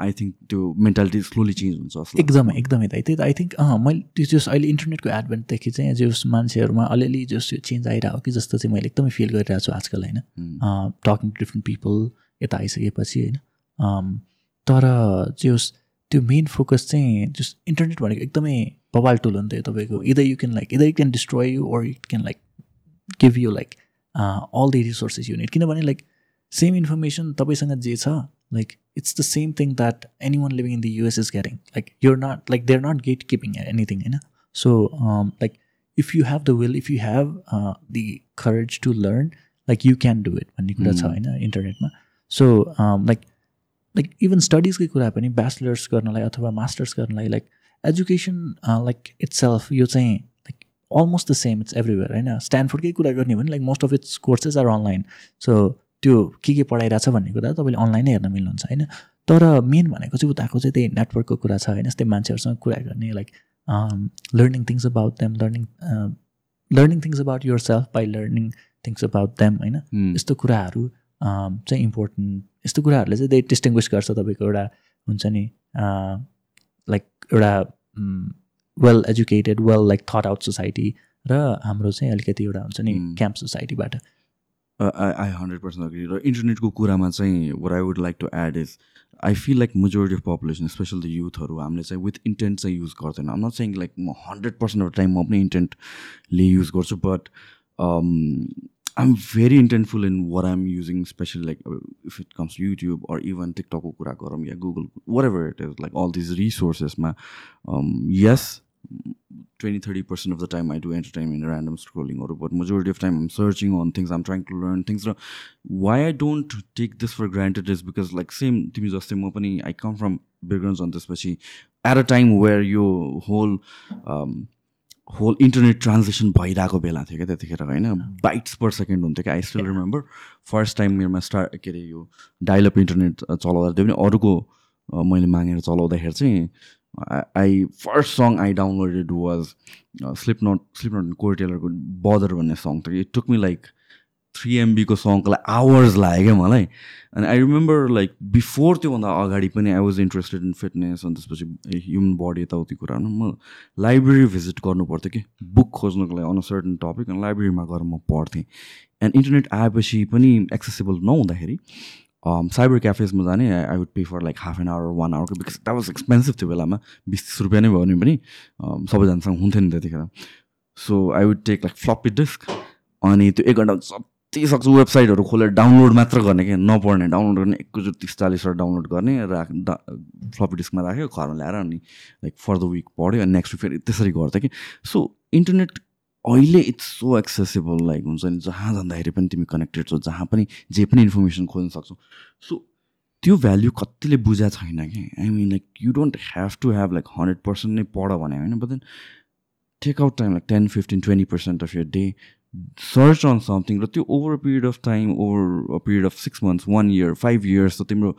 I think त्यो mentality slowly change हुन्छ एकदमै एकदमै दाइ त्यही त आई थिङ्क मैले त्यो जस अहिले इन्टरनेटको एडभेन्टदेखि चाहिँ जस मान्छेहरूमा अलिअलि जस यो चेन्ज आइरहेको कि जस्तो चाहिँ मैले एकदमै फिल गरिरहेको छु आजकल होइन. टकिङ टु डिफ्रेन्ट पिपल यता आइसकेपछि होइन? तर जस त्यो मेन फोकस चाहिँ जस इन्टरनेट भनेको एकदमै बबाल टुल हो नि त यो तपाईँको। Either you can like either you can destroy you or it can like give you like all the resources unit किनभने लाइक सेम इन्फर्मेसन तपाईँसँग जे छ like it's the same thing that anyone living in the US is getting like you're not like they're not get keeping anything होइन so like if you have the will if you have the courage to learn like you can do it भन्ने कुरा छ Mm. होइन इन्टरनेटमा so like like even स्टडिजकै कुरा पनि bachelors गर्नलाई अथवा मास्टर्स गर्नलाई like education like itself यो चाहिँ almost the same it's everywhere होइन स्ट्यान्डफोर्डकै कुरा गर्ने भने like most of it's courses are online so त्यो के के पढाइरहेछ भन्ने कुरा तपाईँले अनलाइनै हेर्न मिल्नुहुन्छ होइन? तर मेन भनेको चाहिँ उताको चाहिँ त्यही नेटवर्कको कुरा छ होइन? यस्तै मान्छेहरूसँग कुरा गर्ने like learning things about them learning learning things about yourself by learning things about them होइन? Hmm. यस्तो कुराहरू अम, चाहिँ इम्पोर्टेन्ट यस्तो कुराहरूले चाहिँ त्यही डिस्टिङ्ग्विस गर्छ तपाईँको एउटा हुन्छ नि लाइक एउटा well educated well like thought out society र हाम्रो चाहिँ अलिकति एउटा हुन्छ नि. क्याम्प सोसाइटीबाट आई हन्ड्रेड पर्सेन्ट अग्री र इन्टरनेटको कुरामा चाहिँ what I would like to add is I feel like majority of population specially the युथहरू हामीले चाहिँ विथ इन्टेन्ट चाहिँ युज गर्दैन। आम नट सेङ लाइक म हन्ड्रेड पर्सेन्ट अफ टाइम म पनि इन्टेन्टले युज गर्छु but I am very intentful in what I'm using specially like if it comes YouTube or even टिकटकको कुरा गरौँ या Google whatever it is like all these रिसोर्सेसमा yes 20 30 percent of the time I do entertainment random scrolling or but majority of time I'm searching on things I'm trying to learn things why I don't take this for granted is because like same तिमी जस्तै म पनि I come from backgrounds on त्यसपछि at a time where यो whole um, whole internet transaction भइरहेको बेला थियो क्या त्यतिखेर होइन? बाइट्स पर सेकेन्ड हुन्थ्यो क्या I still remember first time मेरोमा स्टार्ट के अरे यो डाइलअप इन्टरनेट चलाउँदा त्यो पनि अरूको मैले मागेर चलाउँदाखेरि चाहिँ I first song I downloaded was Slipknot Slipknot Corey टेलरको बदर भन्ने सङ थियो। It took me like three MB सङको लागि आवर्स लाग्यो क्या मलाई। अनि आई रिमेम्बर लाइक बिफोर त्योभन्दा अगाडि पनि I was interested in fitness अनि त्यसपछि ह्युमन बडी यताउति कुराहरू। म लाइब्रेरी भिजिट गर्नु पर्थ्यो कि बुक खोज्नुको लागि अन सर्टन टपिक अनि लाइब्रेरीमा गएर म पढ्थेँ। एन्ड इन्टरनेट आएपछि पनि एक्सेसिबल नहुँदाखेरि साइबर क्याफेजमा जाने I would pay for like half an hour one आवरको because that was expensive त्यो बेलामा। बिस तिस रुपियाँ नै भयो भने पनि um, सबैजनासँग हुन्थ्यो नि त्यतिखेर। So I would take like floppy disk अनि त्यो एक घन्टा जति सक्छु वेबसाइटहरू खोलेर डाउनलोड मात्र गर्ने क्या नपढ्ने डाउनलोड गर्ने एकैचोटि तिस चालिसवटा डाउनलोड गर्ने राख फ्लप्पी डिस्कमा राख्यो घरमा ल्याएर अनि लाइक फर द विक पढ्यो अनि नेक्स्ट विक फेरि त्यसरी गर्थ्यो कि। सो इन्टरनेट अहिले इट्स सो एक्सेसिबल लाइक हुन्छ नि जहाँ जाँदाखेरि पनि तिमी कनेक्टेड छौ जहाँ पनि जे पनि इन्फर्मेसन खोज्न सक्छौ। सो त्यो भ्याल्यु कतिले बुझा छैन कि? I mean like you don't have to have like hundred percent नै पढ भने होइन but then take out time like ten fifteen twenty percent of your day search on something र त्यो over period of time over period of six months one year five years त तिम्रो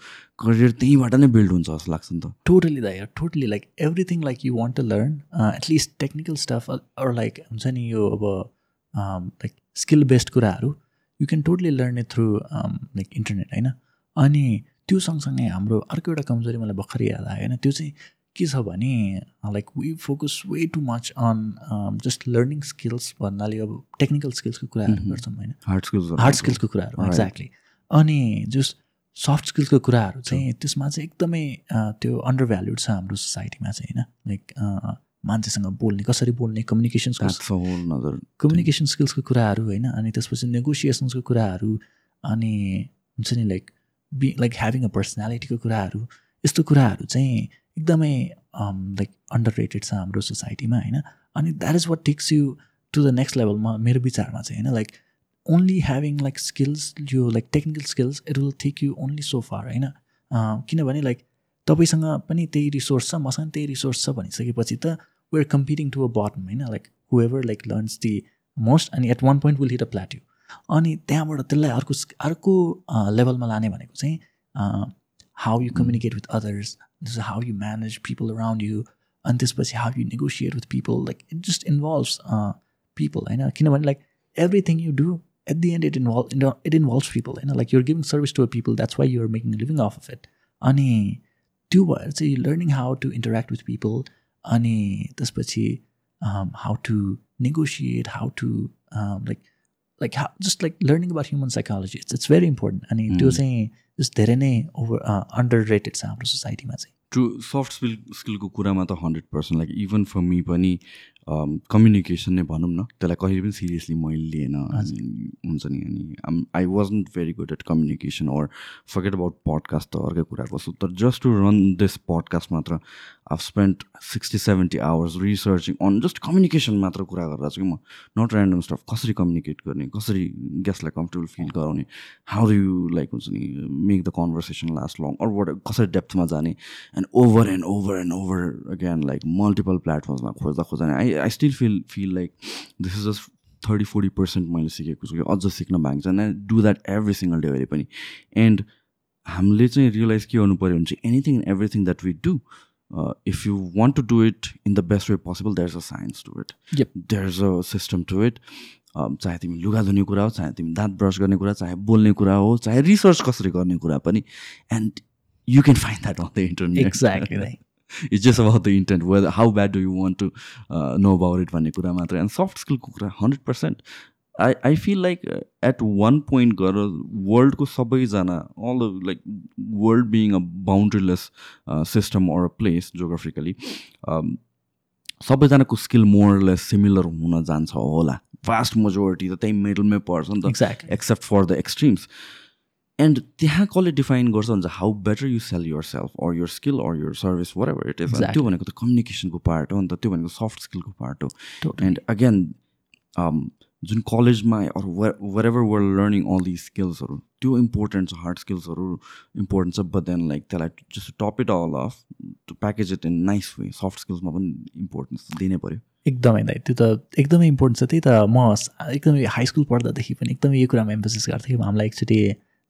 career त्यहीँबाट नै बिल्ड हुन्छ जस्तो लाग्छ नि त। टोटली दाइ totally like everything like you want to learn at least technical stuff or like हुन्छ नि यो अब लाइक स्किल बेस्ड कुराहरू you can totally learn it through like internet होइन? अनि त्यो सँगसँगै हाम्रो अर्को एउटा कमजोरी मलाई भर्खरै याद आयो होइन? त्यो चाहिँ के छ भने like we focus way too much on just learning skills भन्नाले अब टेक्निकल स्किल्सको कुराहरू गर्छौँ होइन? हार्ड स्किल्स हार्ड स्किल्सको कुराहरू एक्ज्याक्टली अनि जस सफ्ट स्किल्सको कुराहरू चाहिँ त्यसमा चाहिँ एकदमै त्यो अन्डर भ्याल्युड छ हाम्रो सोसाइटीमा चाहिँ होइन? लाइक मान्छेसँग बोल्ने कसरी बोल्ने कम्युनिकेसन्सको कम्युनिकेसन स्किल्सको कुराहरू होइन? अनि त्यसपछि नेगोसिएसन्सको कुराहरू अनि हुन्छ नि like be like having a पर्सनालिटीको कुराहरू यस्तो कुराहरू चाहिँ एकदमै लाइक अन्डर रेटेड छ हाम्रो सोसाइटीमा होइन? अनि that is what takes you to the next लेभलमा मेरो विचारमा चाहिँ होइन? Like only having like skills यो like technical skills it will take you only so far होइन? किनभने लाइक तपाईँसँग पनि त्यही रिसोर्स छ मसँग त्यही रिसोर्स छ भनिसकेपछि त we're competing to a bottom होइन? Like whoever like learns the most अनि at one point will hit a plateau अनि त्यहाँबाट त्यसलाई अर्को अर्को लेभलमा लाने भनेको चाहिँ how you communicate with others this how you manage people around you अनि त्यसपछि how you negotiate with people like it just involves people होइन किनभने like everything you do at the end it involve it involves people होइन like you're giving service to a people that's why you're making living of of it अनि त्यो भएर चाहिँ learning how to interact with people अनि त्यसपछि how to negotiate how to like like how just like learning about human psychology it's it's very important अनि त्यो चाहिँ धेरै नै ओभर अन्डर रेटेड छ हाम्रो सोसाइटीमा चाहिँ। ट्रु सफ्ट स्किल स्किलको कुरामा त hundred percent like even for me पनि कम्युनिकेसन नै भनौँ न त्यसलाई कहिले पनि सिरियसली मैले लिएन हुन्छ नि अनि I wasn't very good at communication or forget about podcast त अर्कै कुराको छु तर just to run this podcast मात्र आफ spend sixty seventy hours researching on just communication मात्र कुरा छु कि म नट ऱ्यान्डम स्टफ कसरी कम्युनिकेट गर्ने कसरी गेस्टलाई कम्फर्टेबल फिल गराउने हाउ डु यु लाइक हुन्छ नि make the conversation last long or what कसरी डेप्थमा जाने and over and over and over again like multiple प्लेटफर्ममा खोज्दा खोज्दा I I still feel feel like this is just thirty forty percent मैले सिकेको छु। कि अझ सिक्न भएको छ and do that every single day अहिले पनि। एन्ड हामीले चाहिँ रियलाइज के गर्नु पऱ्यो भने चाहिँ anything and everything that we do if you want to do it in the best way possible there's a science to it. Yep. there's a system to it. Um, चाहे तिमी लुगा धुने कुरा हो चाहे तिमी दाँत ब्रस गर्ने कुरा चाहे बोल्ने कुरा हो चाहे रिसर्च कसरी गर्ने कुरा पनि। And you can find that on the internet exactly it's just about the intent whether how bad do you want to know about it भन्ने कुरा मात्र. एन्ड सफ्ट स्किलको कुरा hundred percent I I feel like at one point गरेर वर्ल्डको सबैजना all like world being a boundaryless system or a place geographically सबैजनाको skill more or less similar हुन जान्छ होला। फास्ट मेजोरिटी त त्यही मिडलमै पर्छ नि त except for the extremes and त्यहाँ कसले डिफाइन गर्छ भन्छ how better you sell yourself or your skill or your service wherever it is त्यो भनेको त कम्युनिकेसनको पार्ट हो नि त त्यो भनेको सफ्ट स्किलको पार्ट हो. एन्ड अगेन जुन कलेजमा अरू wherever we're learning all the स्किल्सहरू त्यो इम्पोर्टेन्ट छ हार्ड स्किल्सहरू इम्पोर्टेन्ट छ बट देन लाइक त्यसलाई just top it all off to package it in nice way soft स्किल्समा पनि इम्पोर्टेन्स दिनै पऱ्यो एकदमै दाइ त्यो त एकदमै इम्पोर्टेन्ट छ। त्यही त म एकदमै हाई स्कुल पढ्दादेखि पनि एकदमै यो कुरामा एम्फोसिस गर्थेँ हामीलाई एकचोटि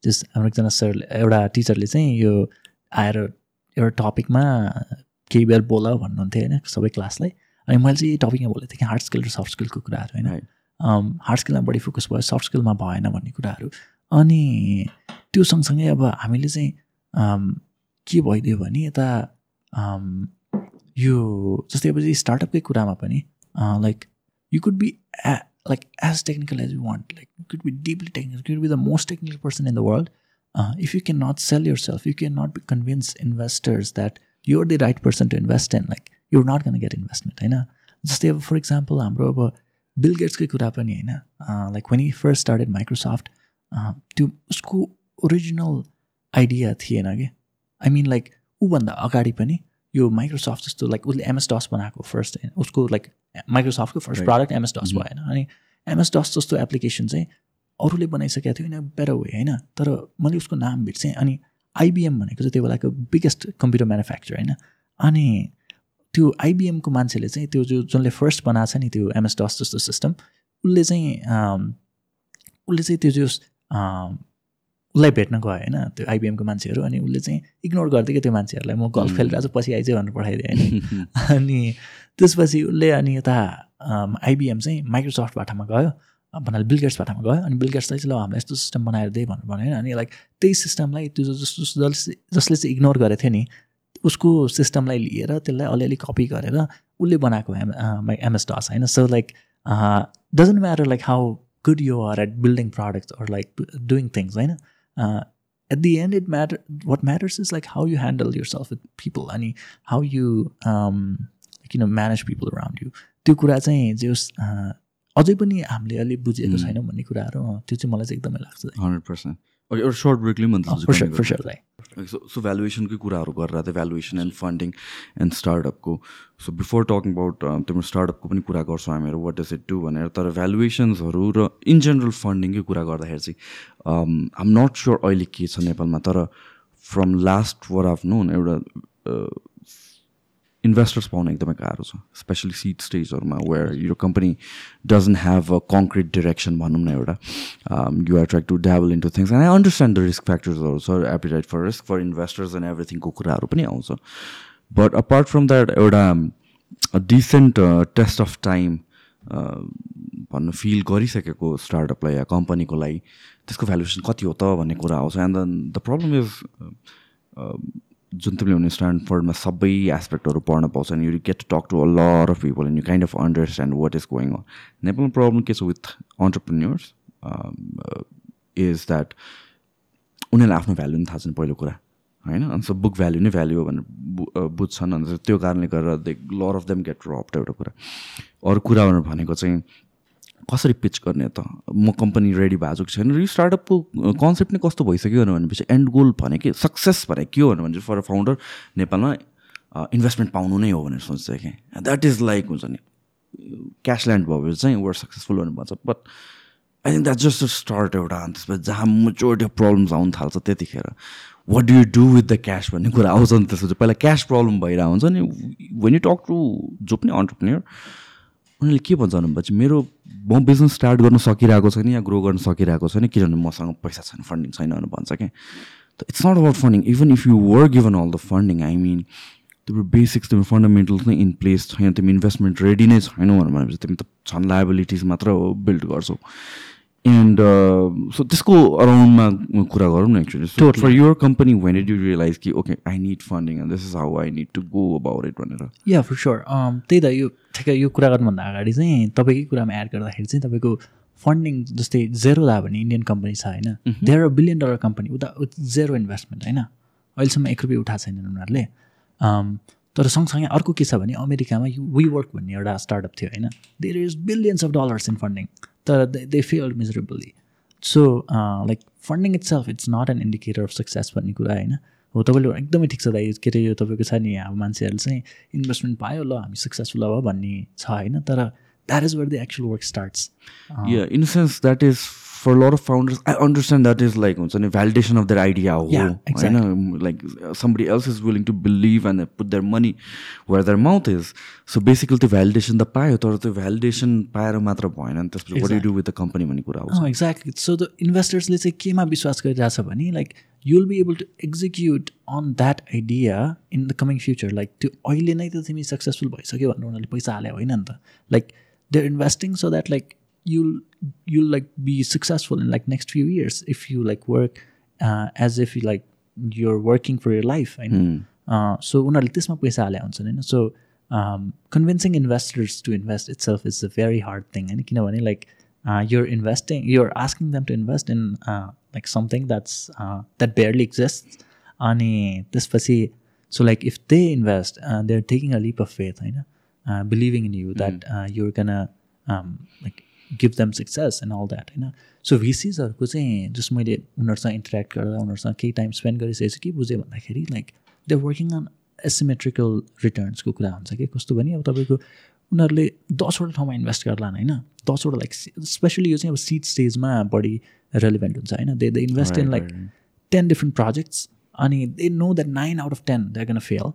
जस हाम्रो एकजना सर एउटा टिचरले चाहिँ यो आएर एउटा टपिकमा केही बेर बोल भन्नुहुन्थ्यो होइन सबै क्लासलाई। अनि मैले चाहिँ टपिकमा बोलेको थिएँ कि हार्ड स्किल र सफ्ट स्किलको कुराहरू होइन। हार्ड स्किलमा बढी फोकस भयो सफ्ट स्किलमा भएन भन्ने कुराहरू। अनि त्यो सँगसँगै अब हामीले चाहिँ के भइदियो भने यता यो जस्तै अब स्टार्टअपकै कुरामा पनि like you could be like as technical as you want like you could be deeply technical could be the most technical person in the world if you can not sell yourself you can not be convince investors that you're the right person to invest in like you're not can get investment होइन जस्तै अब for example हाम्रो अब bill गेट्सकै कुरा पनि होइन like when you first started Microsoft त्यो उसको ओरिजिनल आइडिया थिएन कि आई मिन लाइक ऊभन्दा अगाडि पनि यो माइक्रोसफ्ट जस्तो लाइक उसले एमएस डस बनाएको फर्स्ट उसको लाइक माइक्रोसफ्टको फर्स्ट प्रडक्ट एमएस डस भएन। अनि एमएस डस जस्तो एप्लिकेसन चाहिँ अरूले बनाइसकेको थियो होइन बेटर वे होइन? तर मैले उसको नाम बिर्सेँ अनि आइबिएम भनेको चाहिँ त्यो बेलाको बिगेस्ट कम्प्युटर म्यानुफ्याक्चर होइन? अनि त्यो आइबिएमको मान्छेले चाहिँ त्यो जो जसले फर्स्ट बनाएको छ नि त्यो एमएस डस जस्तो सिस्टम उसले चाहिँ उसले चाहिँ त्यो जो उसलाई भेट्न गयो होइन त्यो आइबिएमको मान्छेहरू अनि उसले चाहिँ इग्नोर गरिदियो त्यो मान्छेहरूलाई म गल्फ खेलिरहेको छु पछि आइज भनेर पठाइदिएँ होइन। <laughs> अनि त्यसपछि उसले अनि यता आइबिएम चाहिँ माइक्रोसफ्ट बाटामा गयो भन्नाले बिलगेट्स बाटामा गयो। अनि बिलगेट्स चाहिँ ल हामीलाई यस्तो सिस्टम बनाएर दिए भनेर भन्यो अनि लाइक त्यही सिस्टमलाई त्यो जस्तो जसले जसले चाहिँ इग्नोर गरेको थियो नि उसको सिस्टमलाई लिएर त्यसलाई अलिअलि कपी गरेर उसले बनाएको एम एमएस डस होइन। So like doesn't matter like how good you are at building products or like doing things होइन। At the end it matter what matters is like how you handle yourself with people अनि how you can manage people around you त्यो कुरा चाहिँ जे होस् अझै पनि हामीले अलिक बुझेको छैनौँ भन्ने कुराहरू त्यो चाहिँ मलाई चाहिँ एकदमै लाग्छ। हन्ड्रेड पर्सेन्ट एउटा सर्ट ब्रेकले पनि सो सो भ्यालुएसनकै कुराहरू गरेर त्यो भ्यालुएसन एन्ड फन्डिङ एन्ड स्टार्टअपको सो बिफोर टकिङ अबाउट तिम्रो स्टार्टअपको पनि कुरा गर्छौँ हामीहरू वाट डज इट डु भनेर तर भ्यालुएसन्सहरू र इन जेनरल फन्डिङकै कुरा गर्दाखेरि चाहिँ आम नट स्योर अहिले के छ नेपालमा तर फ्रम लास्ट वर अफ नोन एउटा इन्भेस्टर्स पाउन एकदमै गाह्रो छ स्पेसली सिड स्टेजहरूमा वेयर यो company doesn't have a concrete direction भनौँ न एउटा you are try to delve into things and I understand the risk फ्याक्टर्सहरू छ appetite for risk for investors and एभ्रिथिङको कुराहरू पनि आउँछ. बट अपार्ट फ्रम द्याट एउटा डिसेन्ट टेस्ट अफ टाइम भन्नु feel गरिसकेको स्टार्टअपलाई या कम्पनीको लागि त्यसको भ्यालुएसन कति हो त भन्ने कुरा आउँछ. एन्ड द प्रब्लम इज जुन तिमीले भने स्ट्यान्डफोर्डमा सबै एस्पेक्टहरू पढ्न पाउँछ अनि you get to talk to a lot of people and you kind of understand what is going on नेपालमा प्रब्लम के छ विथ अन्टरप्रिन्यर्स इज द्याट उनीहरूलाई आफ्नो भ्याल्यु पनि थाहा छैन पहिलो कुरा होइन? अन्त बुक भ्याल्यु नै भ्याल्यु हो भनेर बुझ्छन्। अन्त त्यो कारणले गर्दा they lot of them get wrapped एउटा कुरा। अरू कुरा भनेको चाहिँ कसरी पिच गर्ने त? म कम्पनी रेडी भएको छैन? र यो स्टार्टअपको कन्सेप्ट नै कस्तो भइसक्यो भनेपछि एन्ड गोल भनेको सक्सेस भनेको के हो भने फर अ फाउन्डर नेपालमा इन्भेस्टमेन्ट पाउनु नै हो भनेर सोच्छ कि। द्याट इज लाइक हुन्छ नि क्यास ल्यान्ड भयो भने चाहिँ वर्ड सक्सेसफुल भन्नु भन्छ। But I think that just start एउटा। त्यसपछि जहाँ मेचोरिटी प्रब्लम्स आउनु थाल्छ त्यतिखेर। What do you do with the cash भन्ने कुरा आउँछ नि त्यसपछि। पहिला क्यास प्रब्लम भइरहेको हुन्छ नि। वेन यु टक टु जो पनि अन्टरप्रिनियर उनीहरूले के भन्छ भनेपछि मेरो म बिजनेस स्टार्ट गर्न सकिरहेको छैन या ग्रो गर्न सकिरहेको छैन किनभने मसँग पैसा छैन फन्डिङ छैन भनेर भन्छ क्या it's not about funding even if you were given all the funding I mean तिम्रो बेसिक्स तिम्रो फन्डामेन्टल्स नै इन प्लेस छैन तिमी इन्भेस्टमेन्ट रेडी नै छैनौ भनेपछि तिमी त छन् लाइबिलिटिज मात्र बिल्ड गर्छौ। एन्ड सो त्यसको अराउन्डमा कुरा गरौँ न actually for your company when end you realise कि okay I need funding and this is how I need to go about it भनेर? या फर स्योर त्यही त यो ठिकै यो कुरा गर्नुभन्दा अगाडि चाहिँ तपाईँकै कुरामा एड गर्दाखेरि चाहिँ तपाईँको फन्डिङ जस्तै जेरो दा भने इन्डियन कम्पनी छ होइन? देयर बिलियन डलर कम्पनी उता जेरो इन्भेस्टमेन्ट होइन? अहिलेसम्म एक रुपियाँ उठाएको छैनन् उनीहरूले। तर सँगसँगै अर्को के छ भने अमेरिकामा वी वर्क भन्ने एउटा स्टार्टअप थियो होइन? There is billions of dollars in funding तर they failed miserably so like funding itself it's not an indicator of success भन्ने कुरा होइन हो तपाईँले एकदमै ठिक छ दाइ। के अरे यो तपाईँको छ नि अब मान्छेहरूले चाहिँ इन्भेस्टमेन्ट पायो ल हामी सक्सेसफुल अब भन्ने छ होइन? तर that is where the actual work starts in sense that is for lot of founders I understand that is like हुन्छ नि भ्यालिडेसन अफ देयर आइडिया हो होइन like somebody else is willing to believe and put their money where their mouth is so basically त्यो validation त पायो तर त्यो validation पाएर मात्र भएन नि त्यसपछि what do with the company भन्ने कुरा हो एक्ज्याक्टली सो द इन्भेस्टर्सले चाहिँ केमा विश्वास गरिरहेछ भने like you will be able to execute on that idea in the coming future like त्यो अहिले नै त तिमी सक्सेसफुल भइसक्यो भनेर उनीहरूले पैसा हाल्यो होइन नि त। Like they are investing so that like you'll you'll like be successful in like next few years if you like work uh, as if you like you're working for your life होइन सो उनीहरूले त्यसमा पैसा हाले हुन्छन् होइन so convincing investors to invest itself is a very hard thing होइन किनभने like you're investing you're asking them to invest in uh, like something that's uh, that barely exists अनि त्यसपछि so like if they invest uh, they're taking a leap of faith होइन uh, believing in you that uh, you're gonna um, like give them success and all that होइन? So भिसिजहरूको चाहिँ जस्ट मैले उनीहरूसँग interact गर्दा उनीहरूसँग केही टाइम स्पेन्ड गरिसकेको छु के बुझेँ भन्दाखेरि like they working on asymmetrical रिटर्न्सको कुरा हुन्छ कि? कस्तो भने अब तपाईँको उनीहरूले दसवटा ठाउँमा इन्भेस्ट गर्लान् होइन? दसवटा लाइक स्पेसली यो चाहिँ अब सिड स्टेजमा बढी रेलिभेन्ट हुन्छ होइन? They they invest in like ten different projects अनि they know that nine out of ten they gonna fail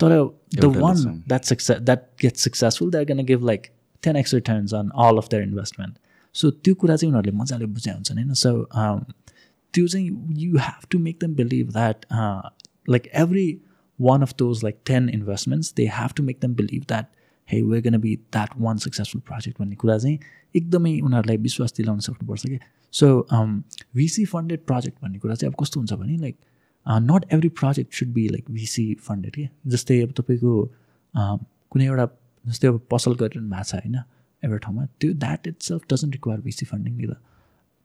तर the one that success that get successful they gonna give like ten X returns on all of their investment so त्यो कुरा चाहिँ उनीहरूले मजाले बुझे हुन्छन् होइन? सो त्यो चाहिँ you have to make them believe that like every one of those like ten investments they have to make them believe that he we gonna be that one successful project भन्ने कुरा चाहिँ एकदमै उनीहरूलाई विश्वास दिलाउन सक्नुपर्छ कि? सो भिसी फन्डेड प्रोजेक्ट भन्ने कुरा चाहिँ अब कस्तो हुन्छ भने like not every project should be like VC funded के? जस्तै अब तपाईँको कुनै एउटा जस्तै अब पसल गरिरहनु भएको छ होइन एउटा ठाउँमा त्यो that itself doesn't require VC funding नि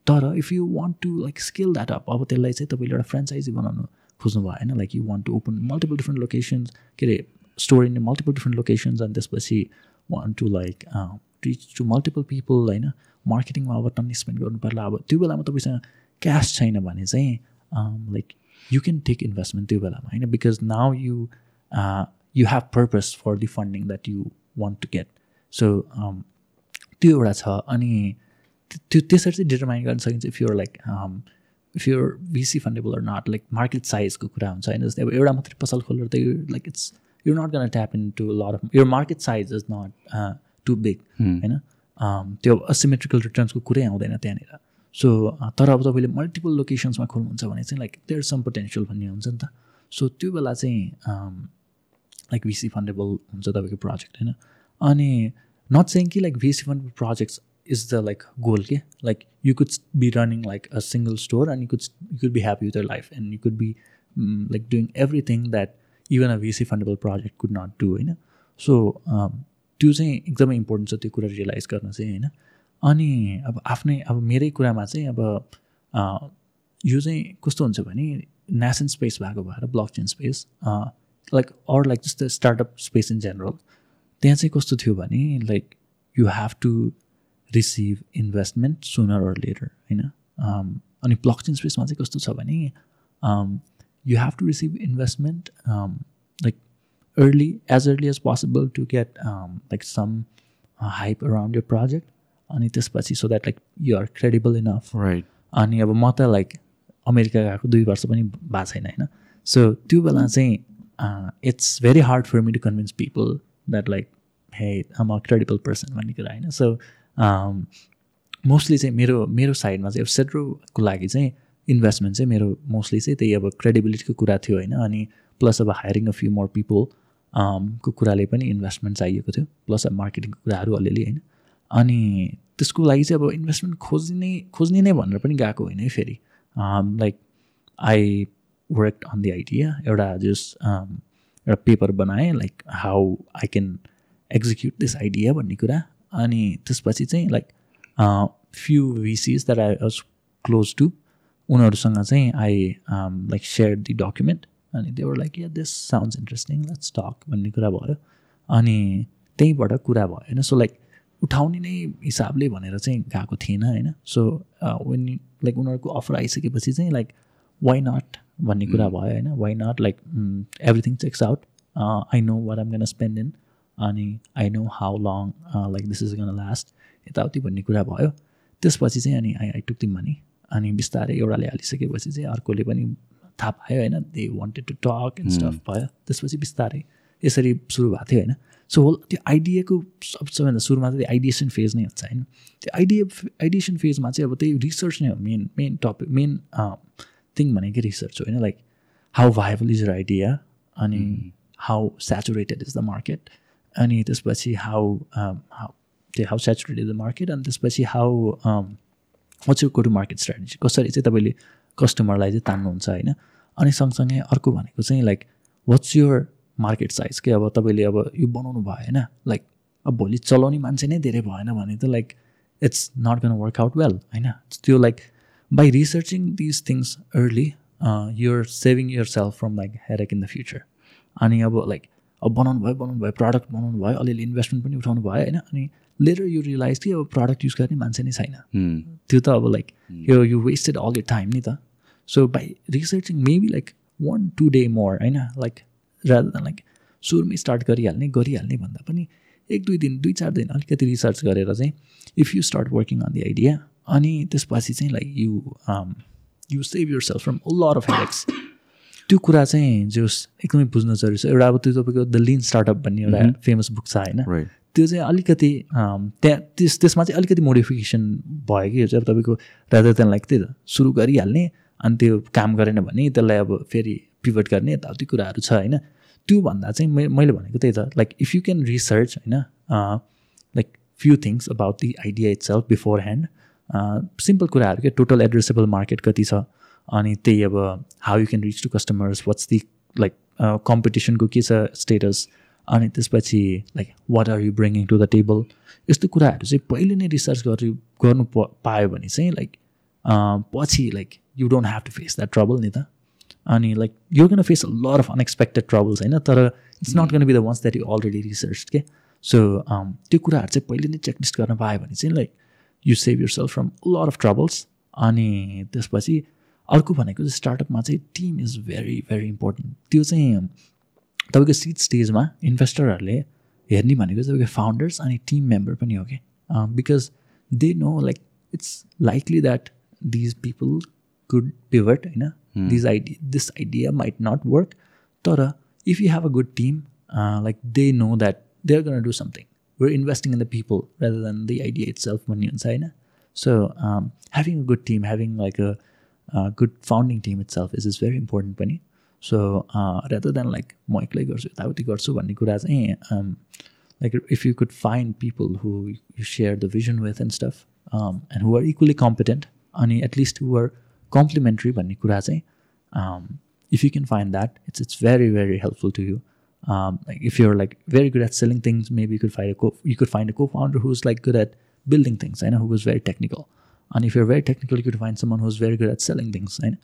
तर if you want to like skill that up अब त्यसलाई चाहिँ तपाईँले एउटा फ्रेन्चाइजी बनाउनु खोज्नु भयो होइन like you want to open multiple different locations के अरे store in multiple different locations अनि त्यसपछि want to like reach to multiple people होइन मार्केटिङमा अब टन्नी स्पेन्ड गर्नु पर्ला। अब त्यो बेलामा तपाईँसँग क्यास छैन भने चाहिँ like you can take investment त्यो बेलामा होइन because now you you have purpose for the funding that you want to get so त्यो एउटा छ. अनि त्यो त्यसरी चाहिँ डिटरमाइन गर्न सकिन्छ if your like if your VC fundable or not like market साइजको कुरा हुन्छ होइन? जस्तै अब एउटा मात्रै पसल खोलेर त you like it's going to tap into a lot of your market size is not uh, too big होइन? त्यो असिमेट्रिकल रिटर्न्सको कुरै आउँदैन त्यहाँनिर। सो तर अब तपाईँले मल्टिपल लोकेसन्समा खोल्नुहुन्छ भने चाहिँ लाइक देयर सम पोटेन्सियल भन्ने हुन्छ नि त। सो त्यो बेला चाहिँ लाइक भिसी फन्डेबल हुन्छ तपाईँको प्रोजेक्ट होइन? अनि नट सेङ कि like VC fundable projects is the like goal के like you could be running like a single store and you could you could be happy with your life and you could be like doing everything that even a VC fundable project could not do होइन? So त्यो चाहिँ एकदमै important छ त्यो कुरा realise गर्न चाहिँ होइन? अनि अब आफ्नै अब मेरै कुरामा चाहिँ अब यो चाहिँ कस्तो हुन्छ भने नेसन स्पेस भएको भएर blockchain space like or like जस्तो स्टार्टअप स्पेस इन जेनरल त्यहाँ चाहिँ कस्तो थियो भने like you have to receive investment sooner or later होइन? अनि ब्लक चेन स्पेसमा चाहिँ कस्तो छ भने receive investment um, like early as early as possible to get um, like some uh, hype around your project. अनि त्यसपछि so that like you are credible enough right अनि अब म त लाइक अमेरिका गएको दुई वर्ष पनि भएको छैन होइन? सो त्यो बेला चाहिँ it's very hard for me to convince people that like hey um uh credible person भन्ने कुरा होइन सो मोस्टली चाहिँ मेरो मेरो साइडमा चाहिँ अब सेड्रोको लागि चाहिँ इन्भेस्टमेन्ट चाहिँ मेरो मोस्टली चाहिँ त्यही अब क्रेडिबिलिटीको कुरा थियो होइन? अनि प्लस अब hiring a few more people को कुराले पनि इन्भेस्टमेन्ट चाहिएको थियो प्लस अब मार्केटिङको कुराहरू अलिअलि होइन? अनि त्यसको लागि चाहिँ अब इन्भेस्टमेन्ट खोज्ने खोज्ने नै भनेर पनि गएको होइन है फेरि। Like I work on the idea एउटा जस एउटा पेपर बनाएँ like how I can execute this idea भन्ने कुरा। अनि त्यसपछि चाहिँ like few VCs that I was close to उनीहरूसँग चाहिँ I like share the document अनि they were like yeah this sounds interesting let's talk भन्ने कुरा भयो। अनि त्यहीँबाट कुरा भयो होइन? सो लाइक उठाउने नै हिसाबले भनेर चाहिँ गएको थिएन होइन? सो वेन लाइक उनीहरूको अफर आइसकेपछि चाहिँ लाइक वाइ नट भन्ने कुरा भयो होइन? Why not like everything checks out I know what um gonna spend in अनि I know how long like this is gonna last यताउति भन्ने कुरा भयो। त्यसपछि चाहिँ अनि I I took the money अनि बिस्तारै एउटाले हालिसकेपछि चाहिँ अर्कोले पनि थाहा पायो होइन? They wanted to talk and stuff भयो। त्यसपछि बिस्तारै यसरी सुरु भएको थियो होइन? सो होल त्यो आइडियाको सबभन्दा सुरुमा चाहिँ आइडिएसन फेज नै हुन्छ होइन? त्यो आइडिया आइडिएसन फेजमा चाहिँ अब त्यही रिसर्च नै हो main main topic main thing भनेकै रिसर्च होइन like how viable is your idea अनि how saturated is the market अनि त्यसपछि हाउ हाउ त्यो हाउ सेचुरेटेड द मार्केट अनि त्यसपछि how what's go to market strategy कसरी चाहिँ तपाईँले कस्टमरलाई चाहिँ तान्नुहुन्छ होइन? अनि सँगसँगै अर्को भनेको चाहिँ like what's your market size के अब तपाईँले अब यो बनाउनु भयो होइन? लाइक अब भोलि चलाउने मान्छे नै धेरै भएन भने त like it's not gonna work out well होइन? त्यो like by researching these things early your saving yourself from like हेरेक इन द फ्युचर अनि अब लाइक अब बनाउनु भयो बनाउनु भयो प्रडक्ट बनाउनु भयो अलिअलि इन्भेस्टमेन्ट पनि उठाउनु भयो होइन? अनि लेटर यु रियलाइज कि अब प्रडक्ट युज गर्ने मान्छे नै छैन। त्यो त अब लाइक यो you wasted all your time नि त। So by researching maybe like one two day more होइन? लाइक रादर देन लाइक सुरुमै स्टार्ट गरिहाल्ने गरिहाल्ने भन्दा पनि एक दुई दिन दुई चार दिन अलिकति रिसर्च गरेर चाहिँ if you start working on the idea अनि त्यसपछि चाहिँ like you you save yourself from lot of headaches त्यो कुरा चाहिँ जोस् एकदमै बुझ्न जरुरी छ। एउटा अब त्यो तपाईँको द लिन स्टार्टअप भन्ने एउटा फेमस बुक छ होइन? त्यो चाहिँ अलिकति त्यहाँ त्यस त्यसमा चाहिँ अलिकति मोडिफिकेसन भयो कि चाहिँ अब तपाईँको राजा त्यहाँ लाइक त्यही त सुरु गरिहाल्ने अनि त्यो काम गरेन भने त्यसलाई अब फेरि पिभट गर्ने यताउति कुराहरू छ होइन? त्योभन्दा चाहिँ मैले भनेको त्यही त। Like if you can research होइन like few things about the idea itself beforehand simple कुराहरू के टोटल एड्रेसेबल मार्केट कति छ? अनि त्यही अब how you can reach to customers what's the like कम्पिटिसनको के छ स्टेटस अनि त्यसपछि like what are you bringing to the table यस्तो कुराहरू चाहिँ पहिले नै रिसर्च गरि गर्नु प पायो भने चाहिँ लाइक पछि like you don't have to face that trouble नि त। अनि like you gonna face a lot of unexpected troubles होइन? तर it's not gonna be the ones that you already research के सो त्यो कुराहरू चाहिँ पहिले नै चेकलिस्ट गर्न पायो भने चाहिँ like you save yourself from lot of troubles अनि त्यसपछि अर्को भनेको चाहिँ स्टार्टअपमा चाहिँ team is very very important त्यो चाहिँ तपाईँको सिट स्टेजमा इन्भेस्टरहरूले हेर्ने भनेको चाहिँ तपाईँको फाउन्डर्स अनि टिम मेम्बर पनि हो कि? Because they know like it's likely that these people could pivot होइन? This idea this idea might not work तर if you have a good team like they know that they are gonna do something we're investing in the people rather than the idea itself भन्ने हुन्छ होइन so um, having a good team having like a, a good founding team itself is is very important पनि so uh, rather than like म एक्लै गर्छु यताउति गर्छु भन्ने कुरा चाहिँ um, like if you could find people who you share the vision with and stuff um, and who are equally competent अनि at least who are complementary भन्ने कुरा चाहिँ um, if you can find that it's it's very very helpful to you um, like if you're like very good at selling things maybe you could find a co you could find a co-founder who's like good at building things I know who was very technical and if you're very technical you could find someone who's very good at selling things होइन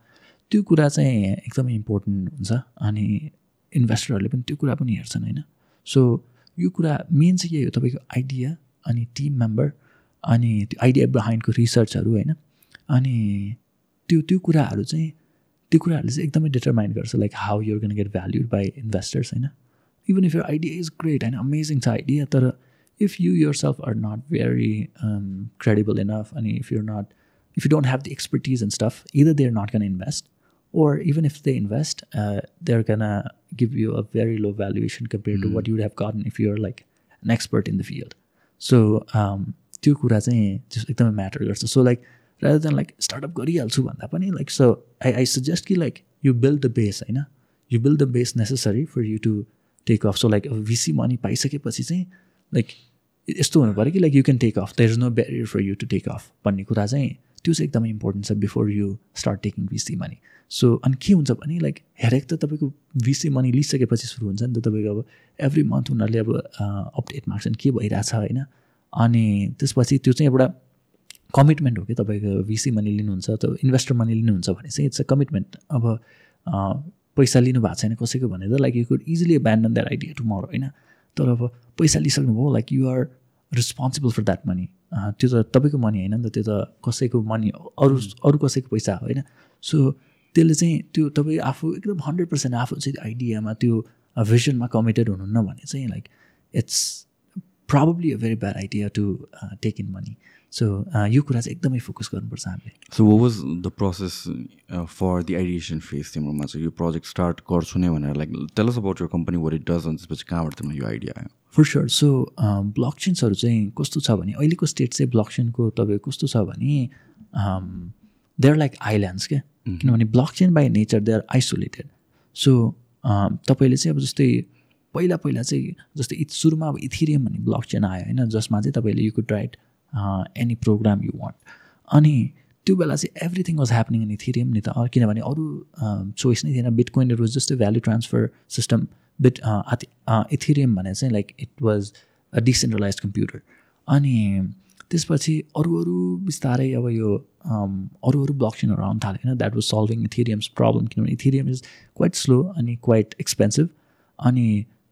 त्यो कुरा चाहिँ एकदमै important हुन्छ अनि इन्भेस्टरहरूले पनि त्यो कुरा पनि हेर्छन् होइन सो यो कुरा मेन चाहिँ यही हो तपाईँको आइडिया अनि टिम मेम्बर अनि त्यो आइडिया बिहाइन्डको रिसर्चहरू होइन अनि त्यो त्यो कुराहरू चाहिँ त्यो कुराहरूले चाहिँ एकदमै डिटरमाइन गर्छ like how your gonna get valued by investors होइन Even if your idea is great होइन अमेजिङ छ आइडिया तर if you yourself are not very credible enough अनि if you're not if you don't have the expertise and stuff either they are not gonna invest or even if they invest, uh, they're gonna give you a very low valuation compared to what you would have gotten if you're like an expert in the field. So um, त्यो कुरा चाहिँ just एकदमै matter गर्छ so like rather than like startup गरिहाल्छु भन्दा पनि like so I I suggest कि like you build the base होइन you build the base necessary for you to take off so like VC money पाइसकेपछि चाहिँ like यस्तो हुनु पऱ्यो कि like you can take off there is no barrier for you to take off भन्ने कुरा चाहिँ त्यो चाहिँ एकदमै इम्पोर्टेन्ट छ before you start taking VC money so अनि के हुन्छ भने लाइक हेरेक त तपाईँको भिसी मनी लिइसकेपछि सुरु हुन्छ नि त तपाईँको अब एभ्री मन्थ उनीहरूले अब अपडेट माग्छन् के भइरहेछ होइन अनि त्यसपछि त्यो चाहिँ एउटा कमिटमेन्ट हो कि तपाईँको भिसी मनी लिनुहुन्छ त इन्भेस्टर मनी लिनुहुन्छ भने चाहिँ इट्स अ कमिटमेन्ट अब पैसा लिनु भएको छैन कसैको भने त like you could easily abandon that idea tomorrow होइन? तर अब पैसा लिइसक्नुभयो like you are responsible for that money त्यो त तपाईँको मनी होइन नि त त्यो त कसैको मनी अरू अरू कसैको पैसा हो होइन? सो त्यसले चाहिँ त्यो तपाईँ आफू एकदम हन्ड्रेड पर्सेन्ट आफू चाहिँ आइडियामा त्यो भिजनमा कमिटेड हुनुहुन्न भने चाहिँ like it's probably a very bad idea to take in money so यो कुरा चाहिँ एकदमै फोकस गर्नुपर्छ हामीले। So was the process for the ideation phase तिम्रोमा चाहिँ यो प्रोजेक्ट स्टार्ट गर्छु नै भनेर like tell us about your company what it does अनि त्यसपछि कहाँबाट तिम्रो यो आइडिया आयो? फर स्योर सो ब्लक चेन्सहरू चाहिँ कस्तो छ भने अहिलेको स्टेट चाहिँ ब्लक चेनको तपाईँको कस्तो छ भने दे आर लाइक आइल्यान्ड्स क्या? किनभने blockchain by nature they are isolated so तपाईँले चाहिँ अब जस्तै पहिला पहिला चाहिँ जस्तै सुरुमा अब इथिरियम भन्ने ब्लक चेन आयो होइन? जसमा चाहिँ तपाईँले you could write any program you want अनि त्यो बेला चाहिँ everything was happening in Ethereum नि त किनभने अरू चोइस नै थिएन। बिटकोइनहरू जस्तै value transfer system but Ethereum भने चाहिँ like it was a decentralize computer अनि त्यसपछि अरू अरू बिस्तारै अब यो अरू अरू ब्लकचेनहरू आउनु थाल्यो होइन that was solving Ethereum's problem किनभने इथिरियम इज क्वाइट स्लो अनि क्वाइट एक्सपेन्सिभ अनि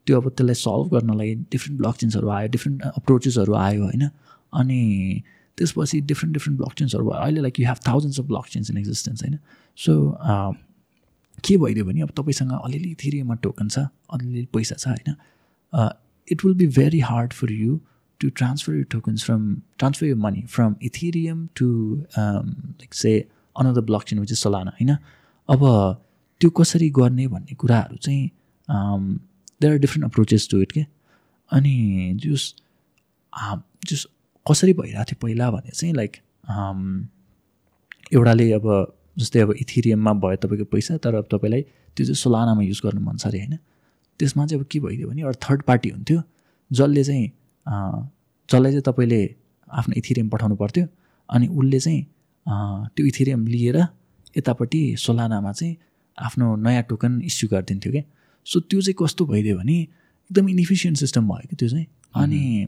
त्यो अब त्यसलाई सल्भ गर्नलाई डिफ्रेन्ट ब्लकचेन्सहरू आयो डिफ्रेन्ट अप्रोचेसहरू आयो होइन। अनि त्यसपछि डिफ्रेन्ट डिफ्रेन्ट ब्लक चेन्सहरू भयो। अहिले like you have thousands of blockchains in existence होइन सो के भइदियो भने अब तपाईँसँग अलिअलि इथिरियममा टोकन छ अलिअलि पैसा छ होइन? It will be very hard for you to transfer you tokens from transfer you money from Ethereum to like say another blockchain which is Solana होइन? अब त्यो कसरी गर्ने भन्ने कुराहरू चाहिँ there are different approaches to it के? अनि जुस जुस कसरी भइरहेको थियो पहिला भने चाहिँ लाइक एउटाले अब जस्तै अब इथिरियममा भयो तपाईँको पैसा तर अब तपाईँलाई त्यो चाहिँ सोलानामा युज गर्नु मन छ अरे होइन। त्यसमा चाहिँ अब के भइदियो भने एउटा थर्ड पार्टी हुन्थ्यो जसले चाहिँ जसलाई चाहिँ तपाईँले आफ्नो इथिरियम पठाउनु पर्थ्यो अनि उसले चाहिँ त्यो इथिरियम लिएर यतापट्टि सोलानामा चाहिँ आफ्नो नयाँ टोकन इस्यु गरिदिन्थ्यो क्या। सो त्यो चाहिँ कस्तो भइदियो भने एकदम इनिफिसियन्ट सिस्टम भयो क्या त्यो चाहिँ। अनि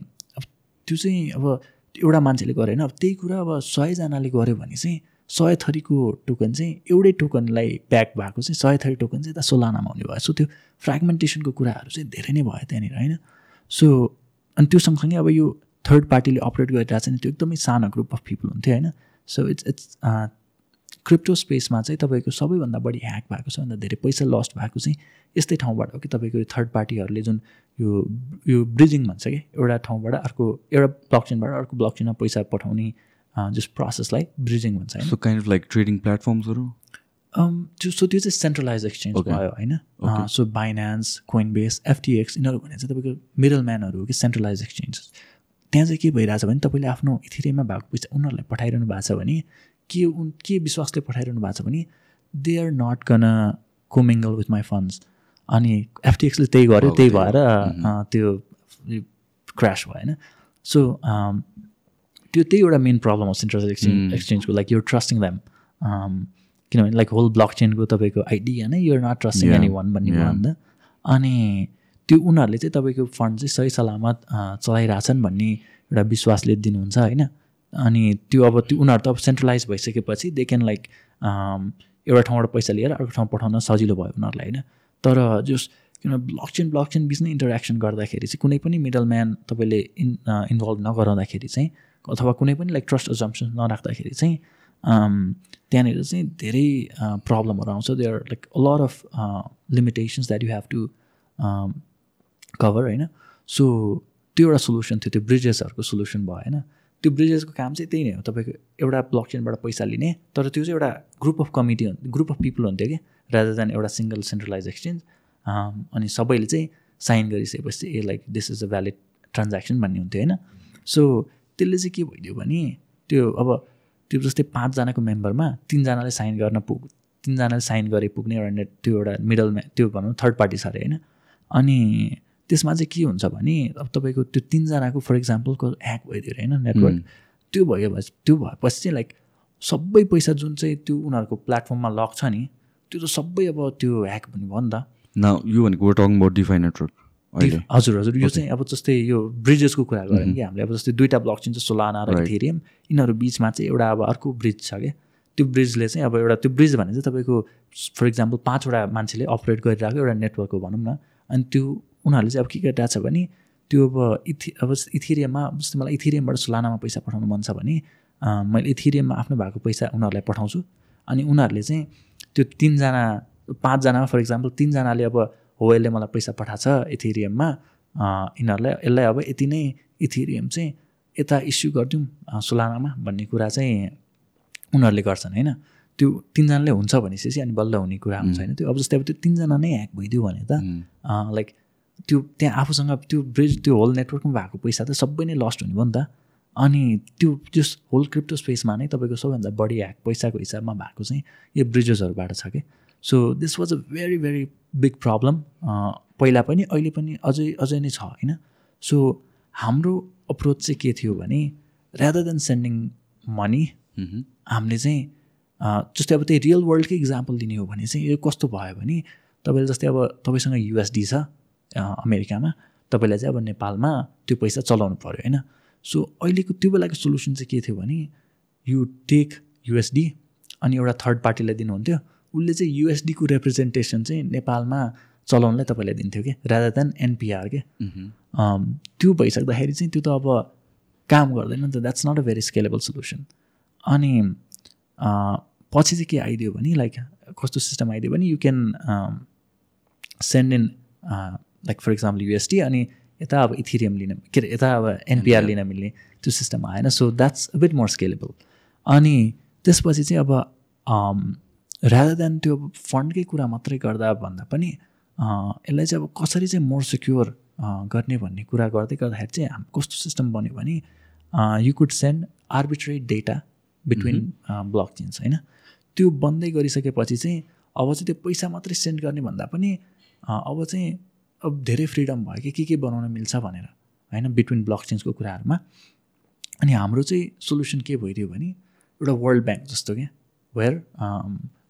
त्यो चाहिँ अब एउटा मान्छेले गरे होइन अब त्यही कुरा अब सयजनाले गऱ्यो भने चाहिँ सय थरीको टोकन चाहिँ एउटै टोकनलाई प्याक भएको चाहिँ सय थरी टोकन चाहिँ यता सोलानामा हुने भयो। सो त्यो फ्रेगमेन्टेसनको कुराहरू चाहिँ धेरै नै भयो त्यहाँनिर होइन। सो अनि त्यो सँगसँगै अब यो थर्ड पार्टीले अपरेट गरिरहेको छ नि त्यो एकदमै सानो ग्रुप अफ पिपल हुन्थ्यो होइन। सो इट्स इट्स क्रिप्टो स्पेसमा चाहिँ तपाईँको सबैभन्दा बढी ह्याक भएको छ भन्दा धेरै पैसा लस्ट भएको चाहिँ यस्तै ठाउँबाट हो कि तपाईँको यो थर्ड पार्टीहरूले जुन यो यो ब्रिजिङ भन्छ कि एउटा ठाउँबाट अर्को एउटा ब्लक चेनबाट अर्को ब्लक चेनमा पैसा पठाउने जस प्रोसेसलाई ब्रिजिङ भन्छ so kind of like trading प्लेटफर्म्सहरू त्यो सो त्यो चाहिँ सेन्ट्रलाइज एक्सचेन्ज भयो होइन। So Binance Coinbase FTX यिनीहरू भने चाहिँ तपाईँको मिडल म्यानहरू हो कि सेन्ट्रलाइज एक्सचेन्ज त्यहाँ चाहिँ के भइरहेछ भने तपाईँले आफ्नो इथिरियममा भएको पैसा उनीहरूलाई पठाइरहनु भएको छ भने के उन के विश्वासले पठाइरहनु भएको छ भने they are not commingle with my funds अनि एफटिएक्सले त्यही गर्यो त्यही भएर त्यो क्रास भयो होइन? सो त्यो त्यही एउटा मेन प्रब्लम हो सेन्ट्रल एक्सचेन्ज एक्सचेन्जको लाइक युर ट्रस्टिङ द्याम किनभने लाइक होल ब्लक चेनको तपाईँको आइडिया नै you're not trusting anyone भन्ने त अनि त्यो उनीहरूले चाहिँ तपाईँको फन्ड चाहिँ सही सलामत चलाइरहेछन् भन्ने एउटा विश्वासले दिनुहुन्छ होइन? अनि त्यो अब त्यो उनीहरू त अब सेन्ट्रलाइज भइसकेपछि दे क्यान लाइक एउटा ठाउँबाट पैसा लिएर अर्को ठाउँ पठाउन सजिलो भयो उनीहरूलाई होइन। तर जस किन ब्लक चेन ब्लक चेन बिच नै इन्टरेक्सन गर्दाखेरि चाहिँ कुनै पनि मिडल म्यान तपाईँले इन इन्भल्भ नगराउँदाखेरि चाहिँ अथवा कुनै पनि लाइक ट्रस्ट अजम्सन नराख्दाखेरि चाहिँ त्यहाँनिर चाहिँ धेरै प्रब्लमहरू आउँछ। They are like lot of limitations that you have to cover होइन। सो त्यो एउटा सोल्युसन थियो त्यो ब्रिजेसहरूको सोल्युसन भयो होइन। त्यो ब्रिजेसको काम चाहिँ त्यही नै हो। तपाईँको एउटा ब्लक चेनबाट पैसा लिने तर त्यो चाहिँ एउटा group of committee group of people हुन्थ्यो कि रादर देन एउटा सिङ्गल सेन्ट्रलाइज एक्सचेन्ज अनि सबैले चाहिँ साइन गरिसकेपछि ए like this is a valid transaction भन्ने हुन्थ्यो होइन? सो त्यसले चाहिँ के भइदियो भने त्यो अब त्यो जस्तै पाँचजनाको मेम्बरमा तिनजनाले साइन गर्न पुग तिनजनाले साइन गरे पुग्ने एउटा त्यो एउटा मिडलमा त्यो भनौँ थर्ड पार्टी छ अरे होइन? अनि त्यसमा चाहिँ के हुन्छ भने अब तपाईँको त्यो तिनजनाको फर इक्जाम्पलको ह्याक भइदियो अरे होइन नेटवर्क त्यो भयो त्यो भएपछि चाहिँ लाइक सबै पैसा जुन चाहिँ त्यो उनीहरूको प्लेटफर्ममा लक छ नि त्यो त सबै अब त्यो ह्याक भन्ने भयो नि त। न यो भनेको टङ अबाउट डिफाई नेटवर्क हजुर हजुर यो चाहिँ अब जस्तै यो ब्रिजेसको कुरा गऱ्यौँ कि हामीले अब जस्तै दुइटा ब्लक चाहिँ सोलाना र इथेरियम यिनीहरू बिचमा चाहिँ एउटा अब अर्को ब्रिज छ क्या। त्यो ब्रिजले चाहिँ अब एउटा त्यो ब्रिज भने चाहिँ तपाईँको फर इक्जाम्पल पाँचवटा मान्छेले अपरेट गरिरहेको एउटा नेटवर्क हो भनौँ न। अनि त्यो उनीहरूले चाहिँ अब के गरिरहेको छ भने त्यो अब इथि अब इथिरियममा जस्तै मलाई इथिरियमबाट सोलानामा पैसा पठाउनु मन छ भने मैले इथिरियममा आफ्नो भएको पैसा उनीहरूलाई पठाउँछु। अनि उनीहरूले चाहिँ त्यो तिनजना पाँचजनामा फर इक्जाम्पल तिनजनाले अब हो यसले मलाई पैसा पठाएको छ इथिरियममा यिनीहरूलाई यसलाई अब यति नै इथिरियम चाहिँ यता इस्यु गरिदिउँ सोलानामा भन्ने कुरा चाहिँ उनीहरूले गर्छन् होइन? त्यो तिनजनाले हुन्छ भनेपछि अनि बल्ल हुने कुरा हुन्छ होइन? त्यो अब जस्तै अब त्यो तिनजना नै ह्याक भइदियो भने त लाइक त्यो त्यहाँ आफूसँग त्यो ब्रिज त्यो होल नेटवर्कमा भएको पैसा त सबै नै लस्ट हुने भयो नि त। अनि त्यो जस होल क्रिप्टो स्पेसमा नै तपाईँको सबैभन्दा बढी ह्याक पैसाको हिसाबमा भएको चाहिँ यो ब्रिजेसहरूबाट छ कि। So this was a very very big problem पहिला पनि अहिले पनि अझै अझै नै छ होइन? सो हाम्रो अप्रोच चाहिँ के थियो भने रादर देन सेन्डिङ मनी हामीले चाहिँ जस्तै अब त्यही रियल वर्ल्डकै इक्जाम्पल दिने हो भने चाहिँ यो कस्तो भयो भने तपाईँले जस्तै अब तपाईँसँग युएसडी छ अमेरिकामा तपाईँलाई चाहिँ अब नेपालमा त्यो पैसा चलाउनु पऱ्यो होइन? सो अहिलेको त्यो बेलाको सोल्युसन चाहिँ के थियो भने यु टेक युएसडी अनि एउटा थर्ड पार्टीलाई दिनुहुन्थ्यो। उसले चाहिँ युएसडीको रिप्रेजेन्टेसन चाहिँ नेपालमा चलाउनलाई तपाईँलाई दिन्थ्यो कि? रादर देन एनपिआर के? त्यो भइसक्दाखेरि चाहिँ त्यो त अब काम गर्दैन नि त। That's not a very scalable solution अनि पछि चाहिँ के आइदियो भने लाइक कस्तो सिस्टम आइदियो भने you can send in like for example USD अनि यता अब इथिरियम लिन के अरे यता अब एनपिआर लिन मिल्ने त्यो सिस्टम आएन. So that's a bit more scalable अनि त्यसपछि चाहिँ अब रादर देन त्यो फन्डकै कुरा मात्रै गर्दा भन्दा पनि यसलाई चाहिँ अब कसरी चाहिँ मोर सिक्योर गर्ने भन्ने कुरा गर्दै गर्दाखेरि चाहिँ हाम कस्तो सिस्टम बन्यो भने you could send arbitrary data between blockchains होइन? त्यो बन्दै गरिसकेपछि चाहिँ अब चाहिँ त्यो पैसा मात्रै सेन्ड गर्ने भन्दा पनि अब चाहिँ अब धेरै फ्रिडम भयो कि के के बनाउन मिल्छ भनेर होइन? बिट्विन ब्लक चेन्जको कुराहरूमा। अनि हाम्रो चाहिँ सोल्युसन के भइदियो भने एउटा वर्ल्ड ब्याङ्क जस्तो क्या वेयर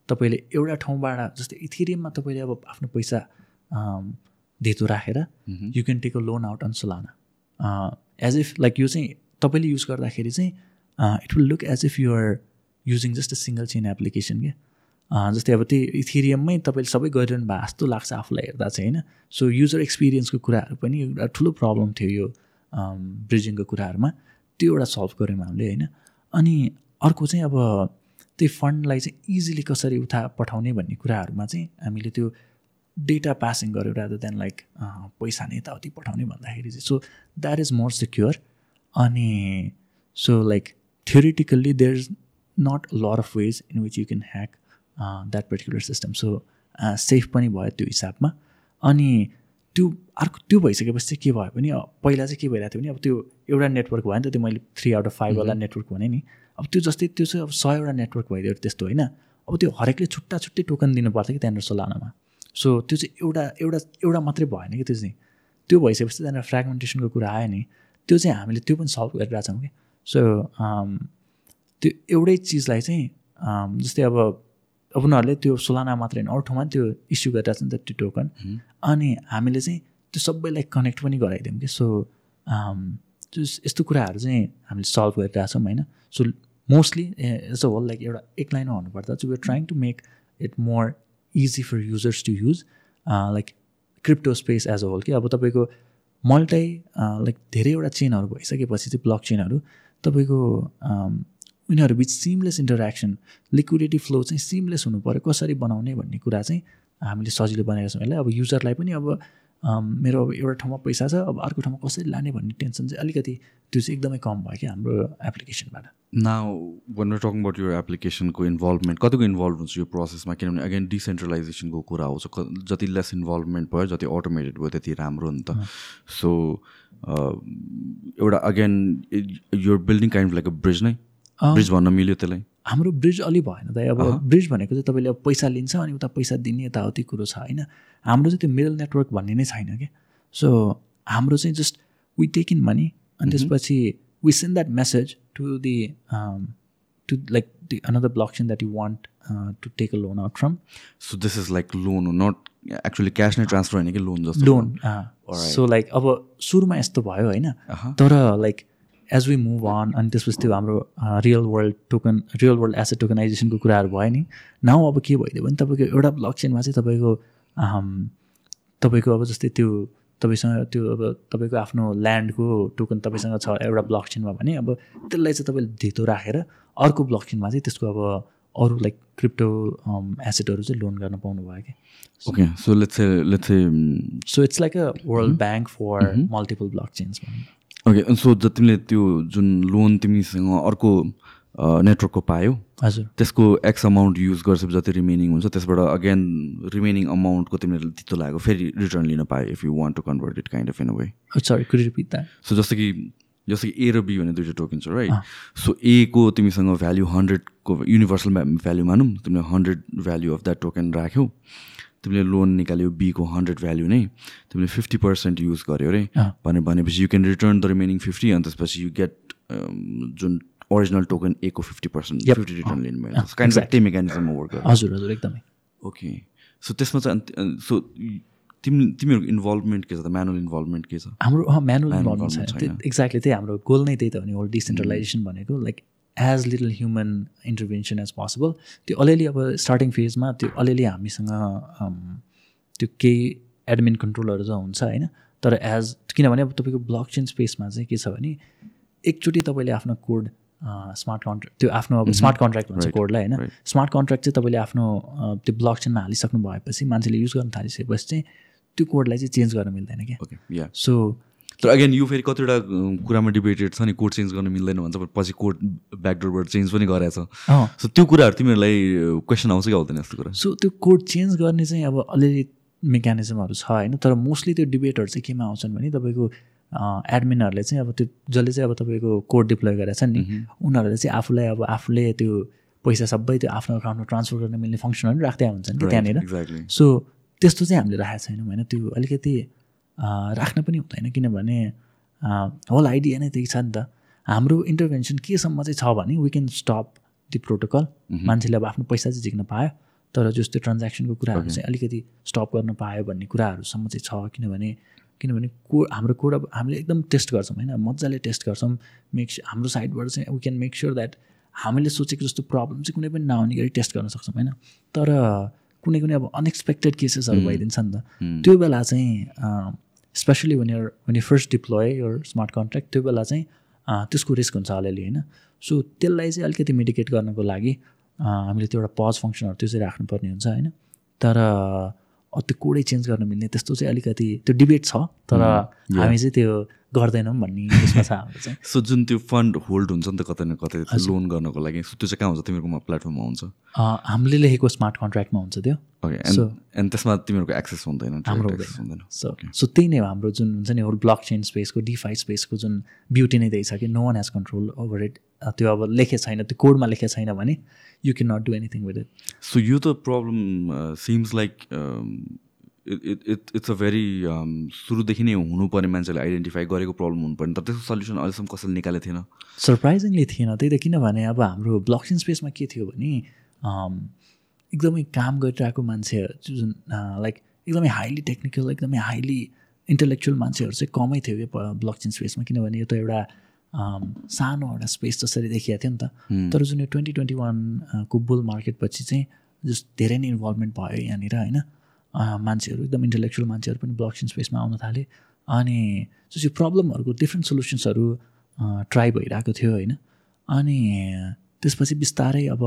तपाईँले एउटा ठाउँबाट जस्तै इथेरियममा तपाईँले अब आफ्नो पैसा धेतो राखेर you can take a loan out on Solana as if like यो चाहिँ तपाईँले युज गर्दाखेरि चाहिँ it will look as if you're using just a single chain application क्या। जस्तै अब त्यही इथेरियममै तपाईँले सबै गरिरहनु भएको जस्तो लाग्छ आफूलाई हेर्दा चाहिँ होइन। सो युजर एक्सपिरियन्सको कुराहरू पनि एउटा ठुलो प्रब्लम थियो यो ब्रिजिङको कुराहरूमा। त्यो एउटा सल्भ गऱ्यौँ हामीले होइन। अनि अर्को चाहिँ अब त्यही फन्डलाई चाहिँ इजिली कसरी उठा पठाउने भन्ने कुराहरूमा चाहिँ हामीले त्यो डेटा पासिङ गऱ्यो रादर देन लाइक पैसा नै यताउति पठाउने भन्दाखेरि चाहिँ। So that is more secure अनि so like theoretically there's not a lot of ways in which you can hack that particular system. So safe पनि भयो त्यो हिसाबमा। अनि त्यो अर्को त्यो भइसकेपछि चाहिँ के भयो भने पहिला चाहिँ के भइरहेको थियो भने अब त्यो एउटा नेटवर्क भयो नि त त्यो मैले थ्री आउट अफ फाइभवाला नेटवर्क भने नि अब त्यो जस्तै त्यो चाहिँ अब सयवटा नेटवर्क भइदियो त्यस्तो होइन। अब त्यो हरेकले छुट्टा छुट्टै टोकन दिनु पर्छ कि त्यहाँनिर सोलानामा सो त्यो चाहिँ एउटा एउटा एउटा मात्रै भएन कि त्यो चाहिँ। त्यो भइसकेपछि त्यहाँनिर फ्रेगमेन्टेसनको कुरा आयो नि त्यो चाहिँ हामीले त्यो पनि सल्भ गरिरहेछौँ कि। सो त्यो एउटै चिजलाई चाहिँ जस्तै अब अब उनीहरूले त्यो सोलाना मात्रै होइन अरू ठाउँमा त्यो इस्यु गरिरहेको छ नि त त्यो टोकन अनि हामीले चाहिँ त्यो सबैलाई कनेक्ट पनि गराइदियौँ कि। सो त्यो यस्तो कुराहरू चाहिँ हामीले सल्भ गरिरहेछौँ होइन। So mostly as a whole like एउटा एक लाइनमा भन्नुपर्दा चाहिँ we trying to make it more easy for users to use like crypto space as a whole कि। अब तपाईँको मल्टाइ लाइक धेरैवटा चेनहरू भइसकेपछि चाहिँ ब्लक चेनहरू तपाईँको उनीहरू बिच सिमलेस इन्टरेक्सन लिक्विडिटी फ्लो चाहिँ सिमलेस हुनु पऱ्यो। कसरी बनाउने भन्ने कुरा चाहिँ हामीले सजिलो बनाएका छौँ यसलाई अब युजरलाई पनि अब मेरो अब एउटा ठाउँमा पैसा छ अब अर्को ठाउँमा कसरी लाने भन्ने टेन्सन चाहिँ अलिकति त्यो चाहिँ एकदमै कम भयो क्या हाम्रो एप्लिकेसनबाट नाउ वान टकिङ अबाउट यो एप्लिकेसनको इन्भल्भमेन्ट कतिको इन्भल्भ हुन्छ यो प्रोसेसमा किनभने अगेन डिसेन्ट्रलाइजेसनको कुरा आउँछ। जति लेस इन्भल्भमेन्ट भयो जति अटोमेटेड भयो त्यति राम्रो नि त। सो एउटा अगेन यो building kind like a bridge नै? ब्रिज भन्न मिल्यो त्यसलाई। हाम्रो ब्रिज अलि भएन त अब ब्रिज भनेको चाहिँ तपाईँले अब पैसा लिन्छ अनि उता पैसा दिने यताउति कुरो छ होइन? हाम्रो चाहिँ त्यो मिडल नेटवर्क भन्ने नै छैन क्या। सो हाम्रो चाहिँ just we take in money अनि त्यसपछि we send that message to the to like the another blockchain that you want to take a loan out from so this is like loan not actually cash नै transfer होइन कि loan जस्तो? Loan so like अब सुरुमा यस्तो भयो होइन? तर like as we move on अनि त्यसपछि त्यो हाम्रो real world token real world asset टोकनाइजेसनको कुराहरू भयो नि नाउ अब के भइदियो भने तपाईँको एउटा ब्लक चेनमा चाहिँ तपाईँको तपाईँको अब जस्तै त्यो तपाईँसँग त्यो अब तपाईँको आफ्नो ल्यान्डको टोकन तपाईँसँग छ एउटा ब्लक चेनमा भने अब त्यसलाई चाहिँ तपाईँले धितो राखेर अर्को ब्लक चेनमा चाहिँ त्यसको अब अरू लाइक क्रिप्टो एसेटहरू चाहिँ लोन गर्न पाउनु भयो कि। Okay so let's let's so it's like a world bank for multiple blockchains okay so तिमीले त्यो जुन लोन तिमीसँग अर्को नेटवर्कको पायो हजुर। त्यसको एक्स अमाउन्ट युज गर्छ जति रिमेनिङ हुन्छ त्यसबाट अगेन रिमेनिङ अमाउन्टको तिमीले दितो लाग्यो फेरि रिटर्न लिन पायो if you want to convert it kind of in way sorry could repeat that so जस्तो कि जस्तो कि ए र बी भन्ने दुइटा टोकन छ राइट सो ए को तिमीसँग भ्याल्यु हन्ड्रेडको युनिभर्सल भ्याल्यु मानौँ तिमीले hundred value of that token राख्यौ। तिमीले लोन निकाल्यो बीको हन्ड्रेड भ्याल्यु नै तिमीले फिफ्टी पर्सेन्ट युज गर्यो अरे भने भनेपछि you can return the remaining fifty अनि त्यसपछि यु गेट जुन ओरिजिनल टोकन ए को फिफ्टी पर्सेन्ट फिफ्टी रिटर्न लिनु भयो। काइन्ड अफ त्यही मेकानिजममा वर्क हजुर हजुर एकदमै। ओके सो त्यसमा चाहिँ सो तिमी तिमीहरूको इन्भल्भमेन्ट के छ त? म्यानुअल इन्भल्भमेन्ट के छ? हाम्रो म्यानुअल इन्भल्भमेन्ट छ एक्ज्याक्टली त्यही हाम्रो गोल नै त्यही त हो नि डिसेन्ट्रलाइजेसन भनेको। Like as little human intervention as possible त्यो अलिअलि अब स्टार्टिङ फेजमा त्यो अलिअलि हामीसँग त्यो केही एडमिन कन्ट्रोलहरू चाहिँ हुन्छ होइन तर एज किनभने अब तपाईँको ब्लक चेन स्पेसमा चाहिँ के छ भने एकचोटि तपाईँले आफ्नो कोड स्मार्ट कन्ट्र्याक्ट त्यो आफ्नो अब स्मार्ट कन्ट्र्याक्ट भन्छ कोडलाई होइन स्मार्ट कन्ट्र्याक्ट चाहिँ तपाईँले आफ्नो त्यो ब्लक चेनमा हालिसक्नु भएपछि मान्छेले युज गर्न थालिसकेपछि चाहिँ त्यो कोडलाई चाहिँ चेन्ज गर्न मिल्दैन क्या। सो तर अगेन यो फेरि कतिवटा कुरामा डिबेटेड छ नि कोड चेन्ज गर्न मिल्दैन भन्छ पछि कोड ब्याकडोरबाट चेन्ज पनि गरेछ सो त्यो कुराहरू तिमीहरूलाई क्वेसन आउँछ कि आउँदैन यस्तो कुरा? सो त्यो कोड चेन्ज गर्ने चाहिँ अब अलिअलि मेकानिजमहरू छ होइन? तर मोस्टली त्यो डिबेटहरू चाहिँ केमा आउँछन् भने तपाईँको एडमिनहरूले चाहिँ अब त्यो जसले चाहिँ अब तपाईँको कोड डिप्लोय गरेका छन् नि उनीहरूले चाहिँ आफूलाई अब आफूले त्यो पैसा सबै त्यो आफ्नो अकाउन्टमा ट्रान्सफर गर्न मिल्ने फङ्सनहरू राख्दै हुन्छन् कि त्यहाँनिर। सो त्यस्तो चाहिँ हामीले राखेको छैनौँ होइन? त्यो अलिकति राख्न पनि हुँदैन किनभने होल आइडिया नै त्यही छ नि त। हाम्रो इन्टरभेन्सन केसम्म चाहिँ छ भने वी क्यान स्टप त्यो प्रोटोकल मान्छेले अब आफ्नो पैसा चाहिँ झिक्न पायो तर जस्तो ट्रान्ज्याक्सनको कुराहरू चाहिँ अलिकति स्टप गर्न पायो भन्ने कुराहरूसम्म चाहिँ छ किनभने किनभने को हाम्रो कोड अब हामीले एकदम टेस्ट गर्छौँ होइन मजाले टेस्ट गर्छौँ। मेक हाम्रो साइडबाट चाहिँ we can make sure that हामीले सोचेको जस्तो प्रब्लम चाहिँ कुनै पनि नआउने गरी टेस्ट गर्न सक्छौँ होइन। तर कुनै कुनै अब अनएक्सपेक्टेड केसेसहरू भइदिन्छ नि त। त्यो बेला चाहिँ specially when your when you first deploy your smart contract त्यो बेला चाहिँ त्यसको रिस्क हुन्छ अलिअलि होइन? सो त्यसलाई चाहिँ अलिकति मेडिकेट गर्नको लागि हामीले त्यो एउटा पज फङ्सनहरू त्यो चाहिँ राख्नुपर्ने हुन्छ होइन? तर त्यो कोडै चेन्ज गर्न मिल्ने त्यस्तो चाहिँ अलिकति त्यो डिबेट छ तर हामी चाहिँ त्यो गर्दैनौँ भन्ने उसमा छ हाम्रो चाहिँ। <laughs> सो जुन त्यो फन्ड होल्ड हुन्छ नि त कतै न कतै लोन गर्नको लागि त्यो चाहिँ कहाँ हुन्छ? तिमीहरूकोमा प्लेटफर्ममा हुन्छ। हामीले लेखेको स्मार्ट कन्ट्र्याक्टमा हुन्छ त्यो। ओके एन्ड त्यसमा तिमीहरूको एक्सेस हुँदैन हाम्रो हुँदैन। सो सो त्यही नै हो हाम्रो जुन हुन्छ नि होल ब्लक चेन स्पेसको डिफाई स्पेसको जुन ब्युटी नै त्यही छ कि no one has control over it त्यो अब लेखे छैन त्यो कोडमा लेखे छैन भने you can not do anything with it so यो त problem seems like it it it's a very सुरुदेखि नै हुनुपर्ने मान्छेले आइडेन्टिफाई गरेको प्रब्लम हुनुपर्ने तर त्यसको सल्युसन अहिलेसम्म कसैले निकालेको थिएन। सरप्राइजिङली थिएन। त्यही त किनभने अब हाम्रो ब्लकचेन स्पेसमा के थियो भने एकदमै काम गरिरहेको मान्छे जुन लाइक एकदमै हाइली टेक्निकल एकदमै हाइली इन्टेलेक्चुअल मान्छेहरू चाहिँ कमै थियो कि ब्लकचेन स्पेसमा किनभने यो त एउटा सानो एउटा स्पेस जसरी देखिएको थियो नि त। तर जुन यो ट्वेन्टी ट्वेन्टी वानको बुल मार्केटपछि चाहिँ जस धेरै नै इन्भल्भमेन्ट भयो यहाँनिर होइन? मान्छेहरू एकदम इन्टेलेक्चुअल मान्छेहरू पनि ब्लकचेन स्पेसमा आउन थाले। अनि जस्तो यो प्रब्लमहरूको डिफ्रेन्ट सोल्युसन्सहरू ट्राई भइरहेको थियो होइन। अनि त्यसपछि बिस्तारै अब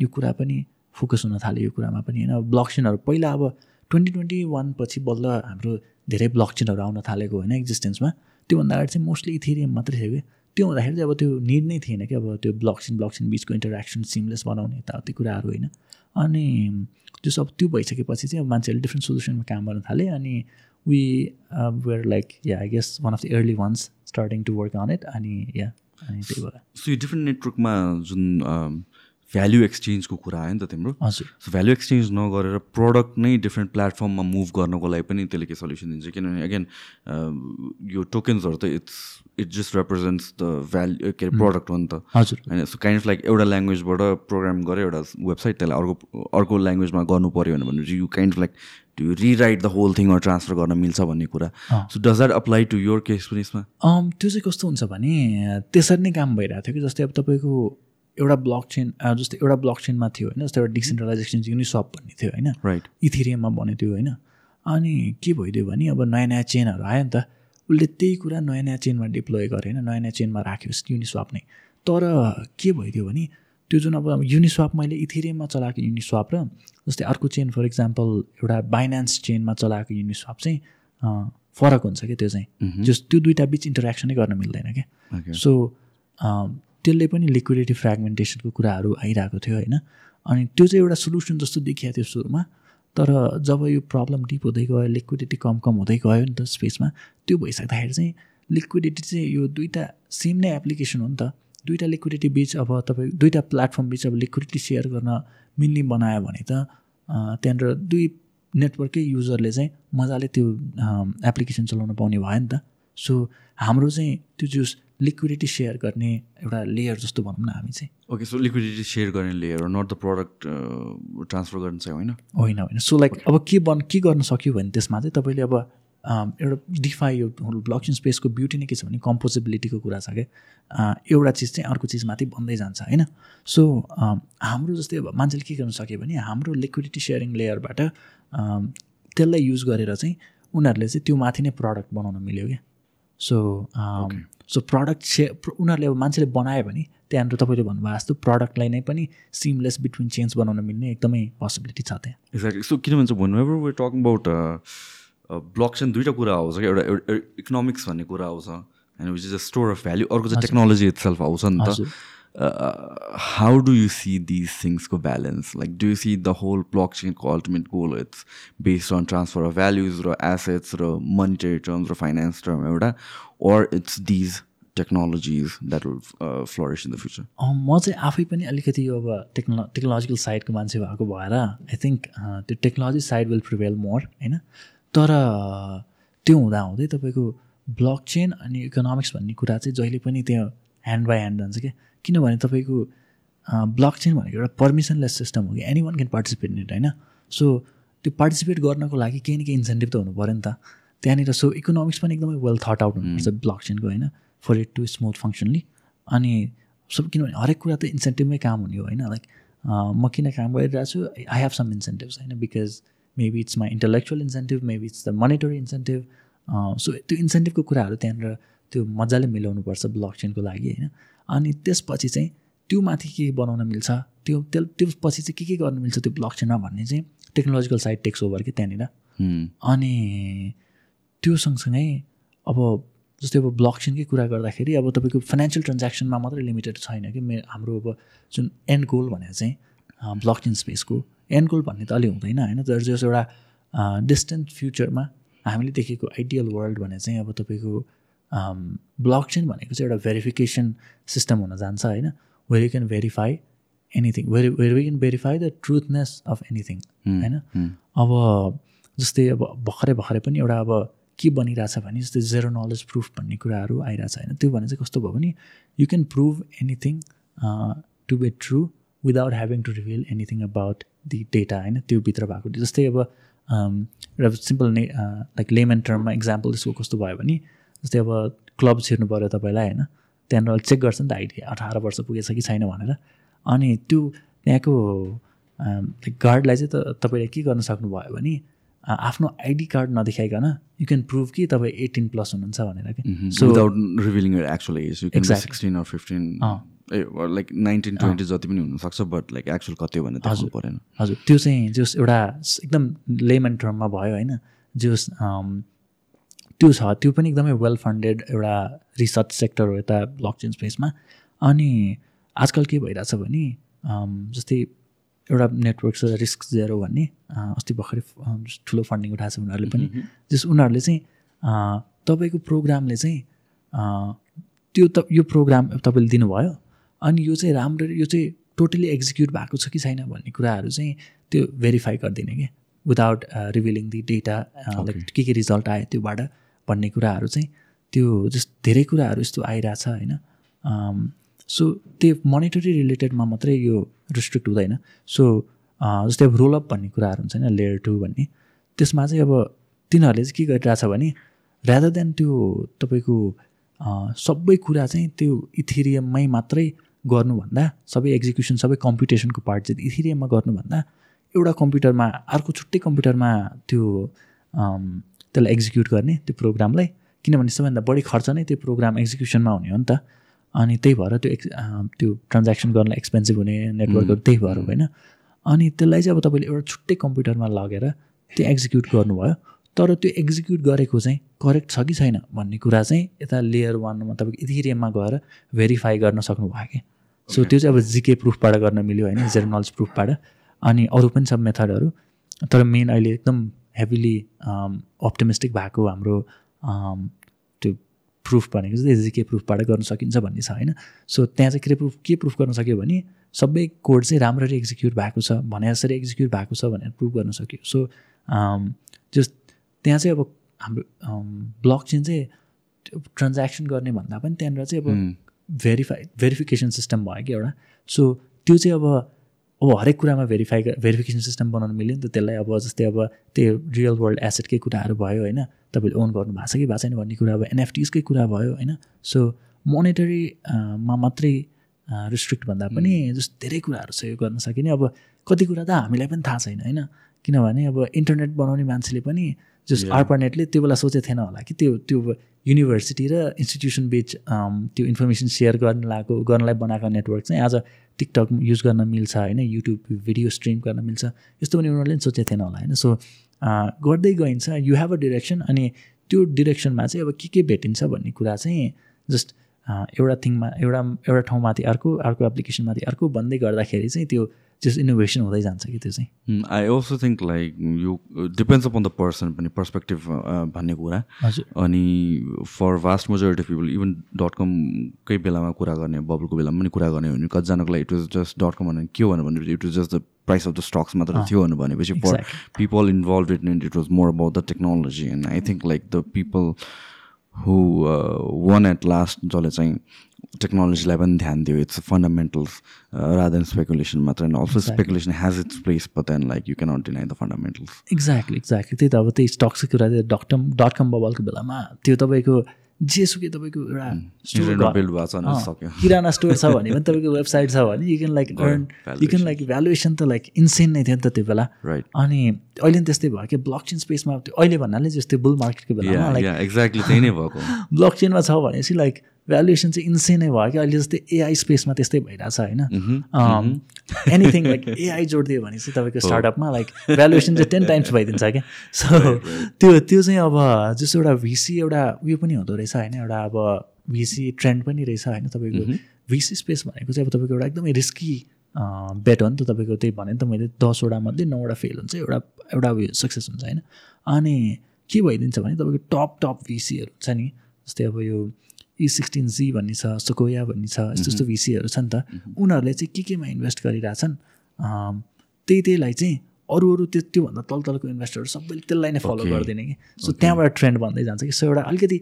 यो कुरा पनि फोकस हुन थाल्यो यो कुरामा पनि होइन। ब्लकचेनहरू पहिला अब ट्वेन्टी ट्वेन्टी वान पछि बल्ल हाम्रो धेरै ब्लकचेनहरू आउन थालेको होइन एक्जिस्टेन्समा त्योभन्दा अगाडि चाहिँ मोस्टली इथेरियम मात्रै थियो कि। त्यो हुँदाखेरि चाहिँ अब त्यो निड नै थिएन कि अब त्यो ब्लकचेन ब्लकचेन बिचको इन्टरेक्सन सिमलेस बनाउने यताउति कुराहरू होइन। अनि त्यो सब त्यो भइसकेपछि चाहिँ अब मान्छेहरूले डिफ्रेन्ट सोल्युसनमा काम गर्न थाले अनि we were like yeah I guess one of the early ones starting to work on it अनि या अनि त्यही भएर। सो यो डिफ्रेन्ट नेटवर्कमा जुन भ्याल्यु एक्सचेन्जको कुरा आयो नि त तिम्रो। हजुर। सो भ्याल्यु एक्सचेन्ज नगरेर प्रडक्ट नै डिफ्रेन्ट प्लेटफर्ममा मुभ गर्नको लागि पनि त्यसले के सल्युसन दिन्छ? किनभने अगेन यो टोकन्सहरू त it's it just represents the value के अरे प्रडक्ट हो नि त। हजुर। होइन सो काइन्ड अफ लाइक एउटा ल्याङ्ग्वेजबाट प्रोग्राम गरेर एउटा वेबसाइट त्यसलाई अर्को अर्को ल्याङ्ग्वेजमा गर्नु पऱ्यो भनेपछि you kind of like to rewrite the whole thing transfer गर्न मिल्छ भन्ने कुरा। So does that apply to your case पनि यसमा? त्यो चाहिँ कस्तो हुन्छ भने त्यसरी नै काम भइरहेको थियो कि जस्तै अब तपाईँको एउटा ब्लक चेन जस्तै एउटा ब्लक चेनमा थियो होइन जस्तै एउटा डिसेन्ट्रलाइज एक्सचेन्ज युनिसप भन्ने थियो होइन। राइट इथेरियममा बन्यो त्यो होइन। अनि के भइदियो भने अब नयाँ नयाँ चेनहरू आयो नि त उसले त्यही कुरा नयाँ नयाँ चेनमा डिप्लोय गरे होइन नयाँ नयाँ चेनमा राख्यो युनिस्वाप नै। तर के भइदियो भने त्यो जुन अब युनिस्वाप मैले इथेरियममा चलाएको युनिस्वाप र जस्तै अर्को चेन फर इक्जाम्पल एउटा बाइनान्स चेनमा चलाएको युनिस्वाप चाहिँ फरक हुन्छ क्या त्यो चाहिँ। जस त्यो दुइटा बिच इन्टरेक्सनै गर्न मिल्दैन क्या सो त्यसले पनि लिक्विडिटी फ्रेगमेन्टेसनको कुराहरू आइरहेको थियो होइन। अनि त्यो चाहिँ एउटा सोल्युसन जस्तो देखिएको थियो सुरुमा। तर जब यो प्रब्लम डिप हुँदै गयो लिक्विडिटी कम कम हुँदै गयो नि त स्पेसमा त्यो भइसक्दाखेरि चाहिँ लिक्विडिटी चाहिँ यो दुइटा सेम नै एप्लिकेसन हो नि त। दुइटा लिक्विडिटी बिच अब तपाईँ दुइटा प्लेटफर्म बिच अब लिक्विडिटी सेयर गर्न मिल्ने बनायो भने त त्यहाँनिर दुई नेटवर्कै युजरले चाहिँ मजाले त्यो एप्लिकेसन चलाउन पाउने भयो नि त। सो हाम्रो चाहिँ त्यो जुस लिक्विडिटी सेयर गर्ने एउटा लेयर जस्तो भनौँ न हामी चाहिँ। ओके सो लिक्विडिटी सेयर गर्ने layer not the product transfer गर्न चाहिँ होइन? होइन होइन। सो लाइक अब के बन के गर्न सक्यो भने त्यसमा चाहिँ तपाईँले अब एउटा डिफाई यो ब्लकचेन स्पेसको ब्युटी नै के छ भने कम्पोजेबिलिटीको कुरा छ क्या। एउटा चिज चाहिँ अर्को चिजमाथि बन्दै जान्छ होइन। सो हाम्रो जस्तै अब मान्छेले के गर्न सक्यो भने हाम्रो लिक्विडिटी सेयरिङ लेयरबाट त्यसलाई युज गरेर चाहिँ उनीहरूले चाहिँ त्यो माथि नै प्रडक्ट बनाउन मिल्यो क्या। सो सो प्रडक्ट से उनीहरूले अब मान्छेले बनायो भने त्यहाँनिर तपाईँले भन्नुभयो जस्तो प्रडक्टलाई नै पनि सिमलेस बिट्विन चेन्ज बनाउन मिल्ने एकदमै पोसिबिलिटी छ त्यहाँ. एक्ज्याक्टली सो किन भन्छ भन्नु ever we talking about blockchain दुइटा कुरा आउँछ क्या। एउटा इकोनोमिक्स भन्ने कुरा आउँछ होइन which is a store of value अर्को चाहिँ टेक्नोलोजी इट सेल्फ आउँछ नि त। How do you see this थिङ्सको balance like do you see the whole block चेनको ultimate goal it's based on transfer of values र एसेट्स र monetary terms र finance term एउटा or it's these that will uh, flourish in the future? म चाहिँ आफै पनि अलिकति अब टेक्नो टेक्नोलोजिकल साइडको मान्छे भएको भएर आई थिङ्क त्यो technology side will prevail more होइन? तर त्यो हुँदा हुँदै तपाईँको ब्लक चेन अनि इकोनोमिक्स भन्ने कुरा चाहिँ जहिले पनि त्यो ह्यान्ड बाई ह्यान्ड जान्छ क्या। किनभने तपाईँको ब्लक चेन भनेको एउटा पर्मिसनलेस सिस्टम हो कि? Any one can participate in it होइन? सो त्यो पार्टिसिपेट गर्नको लागि केही न केही इन्सेन्टिभ त हुनु पऱ्यो नि त। त्यहाँनिर सो इकोनोमिक्स पनि एकदमै वेल थट आउट हुनुपर्छ ब्लक चेनको होइन? For it to smooth functionally अनि सब किनभने हरेक कुरा त इन्सेन्टिभमै काम हुने हो होइन? लाइक म किन काम गरिरहेको छु आई हेभ सम इन्सेन्टिभ्स होइन because maybe it's my intellectual incentive maybe it's the monetary incentive so त्यो इन्सेन्टिभको कुराहरू त्यहाँनिर त्यो मजाले मिलाउनुपर्छ ब्लक चेनको लागि होइन? अनि त्यसपछि चाहिँ त्यो माथि के बनाउन मिल्छ? त्यो त्यो त्यो पछि चाहिँ के के गर्नु मिल्छ त्यो ब्लक चेनमा भन्ने चाहिँ टेक्नोलोजिकल साइड टेक्स ओभर कि त्यहाँनिर। अनि त्यो सँगसँगै अब जस्तै अब ब्लक चेनकै कुरा गर्दाखेरि अब तपाईँको फाइनेन्सियल ट्रान्ज्याक्सनमा मात्रै लिमिटेड छैन कि मे हाम्रो अब जुन एन्ड गोल भनेर चाहिँ ब्लक चेन स्पेसको एन्ड गोल भन्ने त अलि हुँदैन होइन? तर जस एउटा डिस्टेन्ट फ्युचरमा हामीले देखेको आइडियल वर्ल्ड भने चाहिँ अब तपाईँको ब्लक चेन भनेको चाहिँ एउटा भेरिफिकेसन सिस्टम हुन जान्छ होइन? Where you can verify anything where where we can verify the truthness of anything होइन? अब जस्तै अब भर्खरै भर्खरै पनि एउटा अब के बनिरहेछ भने जस्तै जेरो नलेज प्रुफ भन्ने कुराहरू आइरहेछ होइन? त्यो भने चाहिँ कस्तो भयो भने you can prove anything to be true without having to reveal anything about the data होइन? त्यो भित्र भएको जस्तै अब एउटा सिम्पल ने लाइक लेमन टर्ममा इक्जाम्पल त्यसको कस्तो भयो भने जस्तै अब क्लब छिर्नु पऱ्यो तपाईँलाई होइन? त्यहाँनिर चेक गर्छ नि त आइडी अठार वर्ष पुगेछ कि छैन भनेर। अनि त्यो त्यहाँको गार्डलाई चाहिँ त तपाईँले के गर्न सक्नुभयो भने आफ्नो आइडी कार्ड नदेखाइकन यु क्यान प्रुभ कि तपाईँ एटिन प्लस हुनुहुन्छ भनेर कि। So without revealing actual age you can sixteen or fifteen uh like nineteen twenty जति पनि हुनसक्छ बट लाइक एक्चुअल कति हो भने थाहा परेन। हजुर। त्यो चाहिँ जस एउटा एकदम लेमन टर्ममा भयो होइन? जस त्यो छ त्यो पनि एकदमै वेल फन्डेड एउटा रिसर्च सेक्टर हो यता ब्लक चेन स्पेसमा अनि आजकल के भइरहेछ भने जस्तै एउटा नेटवर्क छ रिस्क जेरो भन्ने अस्ति भर्खरै ठुलो फन्डिङ उठाएको छ उनीहरूले पनि। जस उनीहरूले चाहिँ तपाईँको प्रोग्रामले चाहिँ त्यो त यो प्रोग्राम तपाईँले दिनुभयो अनि यो चाहिँ राम्ररी यो चाहिँ टोटली एक्जिक्युट भएको छ कि छैन भन्ने कुराहरू चाहिँ त्यो भेरिफाई गरिदिने कि without revealing the data like के के रिजल्ट आयो त्योबाट। भन्ने कुराहरू चाहिँ त्यो जस्ट धेरै कुराहरू यस्तो आइरहेछ होइन। सो त्यो मोनिटरी रिलेटेडमा मात्रै यो रिस्ट्रिक्ट हुँदैन। सो जस्तै अब रोलअप भन्ने कुराहरू हुन्छ होइन लेयर टू भन्ने। त्यसमा चाहिँ अब तिनीहरूले चाहिँ के गरिरहेछ भने रादर देन त्यो तपाईँको सबै कुरा चाहिँ त्यो इथिरियममै मात्रै गर्नुभन्दा सबै एक्जिक्युसन सबै कम्प्युटेसनको पार्ट चाहिँ इथिरियममा गर्नुभन्दा एउटा कम्प्युटरमा अर्को छुट्टै कम्प्युटरमा त्यो त्यसलाई एक्जिक्युट गर्ने त्यो प्रोग्रामलाई। किनभने सबैभन्दा बढी खर्च नै त्यो प्रोग्राम एक्जिक्युसनमा हुने हो नि त। अनि त्यही भएर त्यो एक्स त्यो ट्रान्ज्याक्सन गर्नलाई एक्सपेन्सिभ हुने नेटवर्कहरू त्यही भएर होइन। अनि त्यसलाई चाहिँ अब तपाईँले एउटा छुट्टै कम्प्युटरमा लगेर त्यो एक्जिक्युट गर्नुभयो। तर त्यो एक्जिक्युट गरेको चाहिँ करेक्ट छ कि छैन भन्ने कुरा चाहिँ यता लेयर वानमा तपाईँको इथिरियममा गएर भेरिफाई गर्न सक्नुभयो कि। सो त्यो चाहिँ अब जिके प्रुफबाट गर्न मिल्यो होइन जेरो नलेज प्रुफबाट अनि अरू पनि छ मेथडहरू तर मेन अहिले एकदम हेभिली अप्टिमिस्टिक भएको हाम्रो त्यो प्रुफ भनेको चाहिँ जिके प्रुफबाट गर्न सकिन्छ भन्ने छ होइन? सो त्यहाँ चाहिँ के प्रुफ के प्रुफ गर्न सक्यो भने सबै कोड चाहिँ राम्ररी एक्जिक्युट भएको छ भने जसरी एक्जिक्युट भएको छ भनेर प्रुफ गर्न सक्यो। सो जस त्यहाँ चाहिँ अब हाम्रो ब्लक चेन चाहिँ ट्रान्ज्याक्सन गर्ने भन्दा पनि त्यहाँनिर चाहिँ अब भेरिफाई भेरिफिकेसन सिस्टम भयो कि एउटा। सो त्यो चाहिँ अब अब हरेक कुरामा भेरिफाई भेरिफिकेसन सिस्टम बनाउनु मिल्यो नि त त्यसलाई अब जस्तै अब त्यो रियल वर्ल्ड एसेटकै कुराहरू भयो होइन तपाईँले ओन गर्नु भएको छ कि भएको छैन भन्ने कुरा अब एनएफटिजकै कुरा भयो होइन सो मोनिटरीमा मात्रै रिस्ट्रिक्ट भन्दा पनि जस्तो धेरै कुराहरू छ यो गर्न सकिने। अब कति कुरा त हामीलाई पनि थाहा छैन होइन किनभने अब इन्टरनेट बनाउने मान्छेले पनि जस आर्परनेटले त्यो बेला सोचेको थिएन होला कि त्यो त्यो युनिभर्सिटी र इन्स्टिट्युसन बिच त्यो इन्फर्मेसन सेयर गर्न लागेको गर्नलाई बनाएको नेटवर्क चाहिँ आज टिकटक युज गर्न मिल्छ होइन? युट्युब भिडियो स्ट्रिम गर्न मिल्छ। यस्तो पनि उनीहरूले पनि सोचेको थिएन होला होइन? सो गर्दै गइन्छ। यु हेभ अ डिरेक्सन अनि त्यो डिरेक्सनमा चाहिँ अब के के भेटिन्छ भन्ने कुरा चाहिँ जस्ट एउटा थिङमा एउटा एउटा ठाउँमाथि अर्को अर्को एप्लिकेसनमाथि अर्को भन्दै गर्दाखेरि चाहिँ त्यो जस इनोभेसन हुँदै जान्छ कि त्यो चाहिँ I also think like you depends upon the person पनि पर्सपेक्टिभ भन्ने कुरा अनि for vast majority people even dot कमकै बेलामा कुरा गर्ने बबलको बेलामा पनि कुरा गर्ने भने कतिजनाको लागि it was just dot com भने के हो भनेपछि it was just the price of the stocks मात्र थियो भनेपछि for people involve it it was more about the technology and I think like the people who won at last जसले चाहिँ टेक्नोलोजीलाई पनि ध्यान दियो। इट्स फन्डामेन्टल्स रादर स्पेकुलेसन मात्र and also speculation has its place but then like you cannot deny the fundamentals exactly exactly त्यही त अब त्यही स्टक्सको कुरा डट कम डट कम बबलको बेलामा त्यो तपाईँको जेसुकै तपाईँको एउटा किराना स्टोर छ भने पनि <laughs> तपाईँको वेबसाइट छ भने you can like earn you can like valuation त लाइक इन्सेन नै थियो नि त त्यो बेला। अनि अहिले पनि त्यस्तै भयो कि ब्लक चेन स्पेसमा त्यो अहिले भन्नाले जस्तै बुल मार्केटको बेलामा लाइक एक्ज्याक्टली त्यही नै भएको। <laughs> ब्लक चेनमा छ भनेपछि लाइक भ्यालुएसन चाहिँ इन्सेनै भयो कि अहिले जस्तै एआई स्पेसमा त्यस्तै भइरहेछ होइन? एनिथिङ लाइक एआई जोडिदियो भने चाहिँ तपाईँको स्टार्टअपमा लाइक भ्यालुएसन चाहिँ टेन टाइम्स भइदिन्छ क्या। सो त्यो त्यो चाहिँ अब जस्तो एउटा भिसी एउटा उयो पनि हुँदो रहेछ होइन एउटा अब भिसी ट्रेन्ड पनि रहेछ होइन तपाईँको। भिसी स्पेस भनेको चाहिँ अब तपाईँको एउटा एकदमै रिस्की बेट हो नि त तपाईँको। त्यही भने नि त मैले दसवटा मध्ये नौवटा फेल हुन्छ एउटा एउटा उयो सक्सेस हुन्छ होइन। अनि के भइदिन्छ भने तपाईँको टप टप भिसीहरू हुन्छ नि। जस्तै अब यो ई सिक्सटिन जी भन्ने छ सोकोया भन्ने छ यस्तो यस्तो भिसीहरू छ नि त। उनीहरूले चाहिँ के केमा इन्भेस्ट गरिरहेछन्? त्यही त्यहीलाई चाहिँ अरू अरू त्यो त्योभन्दा तल तलको इन्भेस्टरहरू सबैले त्यसलाई नै फलो गरिदिने कि। सो त्यहाँबाट ट्रेन्ड भन्दै जान्छ कि। सो एउटा अलिकति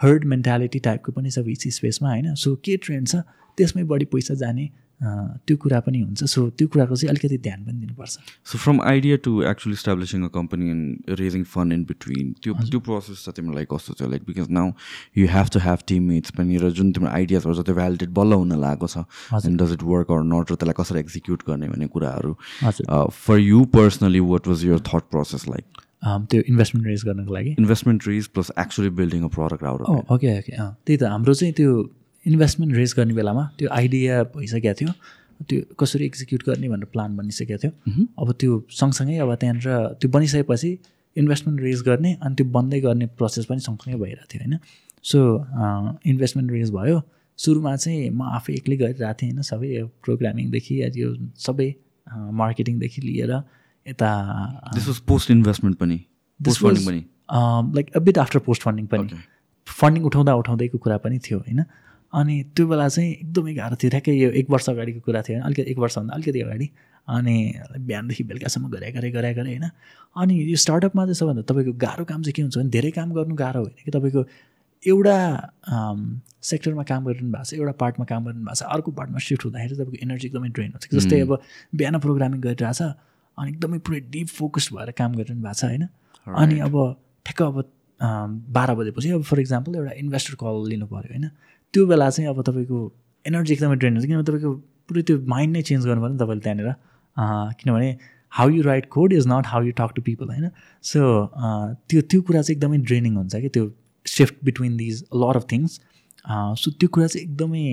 हर्ड मेन्टालिटी टाइपको पनि छ भिसी स्पेसमा होइन। सो के ट्रेन्ड छ? त्यसमै बढी पैसा जाने त्यो कुरा पनि हुन्छ। सो त्यो कुराको चाहिँ अलिकति ध्यान पनि दिनुपर्छ। So from idea to actually establishing a company and raising fund in between त्यो त्यो प्रोसेस चाहिँ तिमीलाई कस्तो छ? Like because now you have to have teammates पनि र जुन तिम्रो आइडियाजहरू छ त्यो भ्यालिडेट बल्ल हुन लागेको छ and does it work or not र त्यसलाई कसरी एक्जिक्युट गर्ने भन्ने कुराहरू for you personally what was your thought process like त्यो इन्भेस्टमेन्ट रेज गर्नको लागि? Investment raise plus actually building a product out okay okay त्यही त हाम्रो चाहिँ त्यो इन्भेस्टमेन्ट रेज गर्ने बेलामा त्यो आइडिया भइसकेको थियो। त्यो कसरी एक्जिक्युट गर्ने भनेर प्लान बनिसकेको थियो। अब त्यो सँगसँगै अब त्यहाँनिर त्यो बनिसकेपछि इन्भेस्टमेन्ट रेज गर्ने अनि त्यो बन्दै गर्ने प्रोसेस पनि सँगसँगै भइरहेको थियो होइन? सो इन्भेस्टमेन्ट रेज भयो। सुरुमा चाहिँ म आफै एक्लै गरिरहेको थिएँ होइन? सबै प्रोग्रामिङदेखि यो सबै मार्केटिङदेखि लिएर यता पोस्ट इन्भेस्टमेन्ट पनि? Like a bit after post funding पनि। फन्डिङ उठाउँदा उठाउँदैको कुरा पनि थियो होइन? अनि त्यो बेला चाहिँ एकदमै गाह्रो थियो। ठ्याक्कै यो एक वर्ष अगाडिको कुरा थियो होइन अलिकति एक वर्षभन्दा अलिकति अगाडि। अनि बिहानदेखि बेलुकासम्म गरे गरे गरे गरे होइन। अनि यो स्टार्टअपमा चाहिँ सबभन्दा तपाईँको गाह्रो काम चाहिँ के हुन्छ भने धेरै काम गर्नु गाह्रो होइन कि तपाईँको एउटा सेक्टरमा काम गरिरहनु भएको छ एउटा पार्टमा काम गरिरहनु भएको छ अर्को पार्टमा सिफ्ट हुँदाखेरि तपाईँको एनर्जी एकदमै ड्रेन हुन्छ जस्तै अब बिहान प्रोग्रामिङ गरिरहेछ अनि एकदमै पुरै डिप फोकस भएर काम गरिरहनु भएको छ होइन। अनि अब ठ्याक्क अब बाह्र बजेपछि अब फर इक्जाम्पल एउटा इन्भेस्टर कल लिनु पऱ्यो होइन। त्यो बेला चाहिँ अब तपाईँको एनर्जी एकदमै ड्रेन हुन्छ। किनभने तपाईँको पुरै त्यो माइन्ड नै चेन्ज गर्नु पऱ्यो नि तपाईँले त्यहाँनिर। किनभने how you write code is not how you talk to people होइन? सो त्यो त्यो कुरा चाहिँ एकदमै ड्रेनिङ हुन्छ कि त्यो shift between these lot of things so त्यो कुरा चाहिँ एकदमै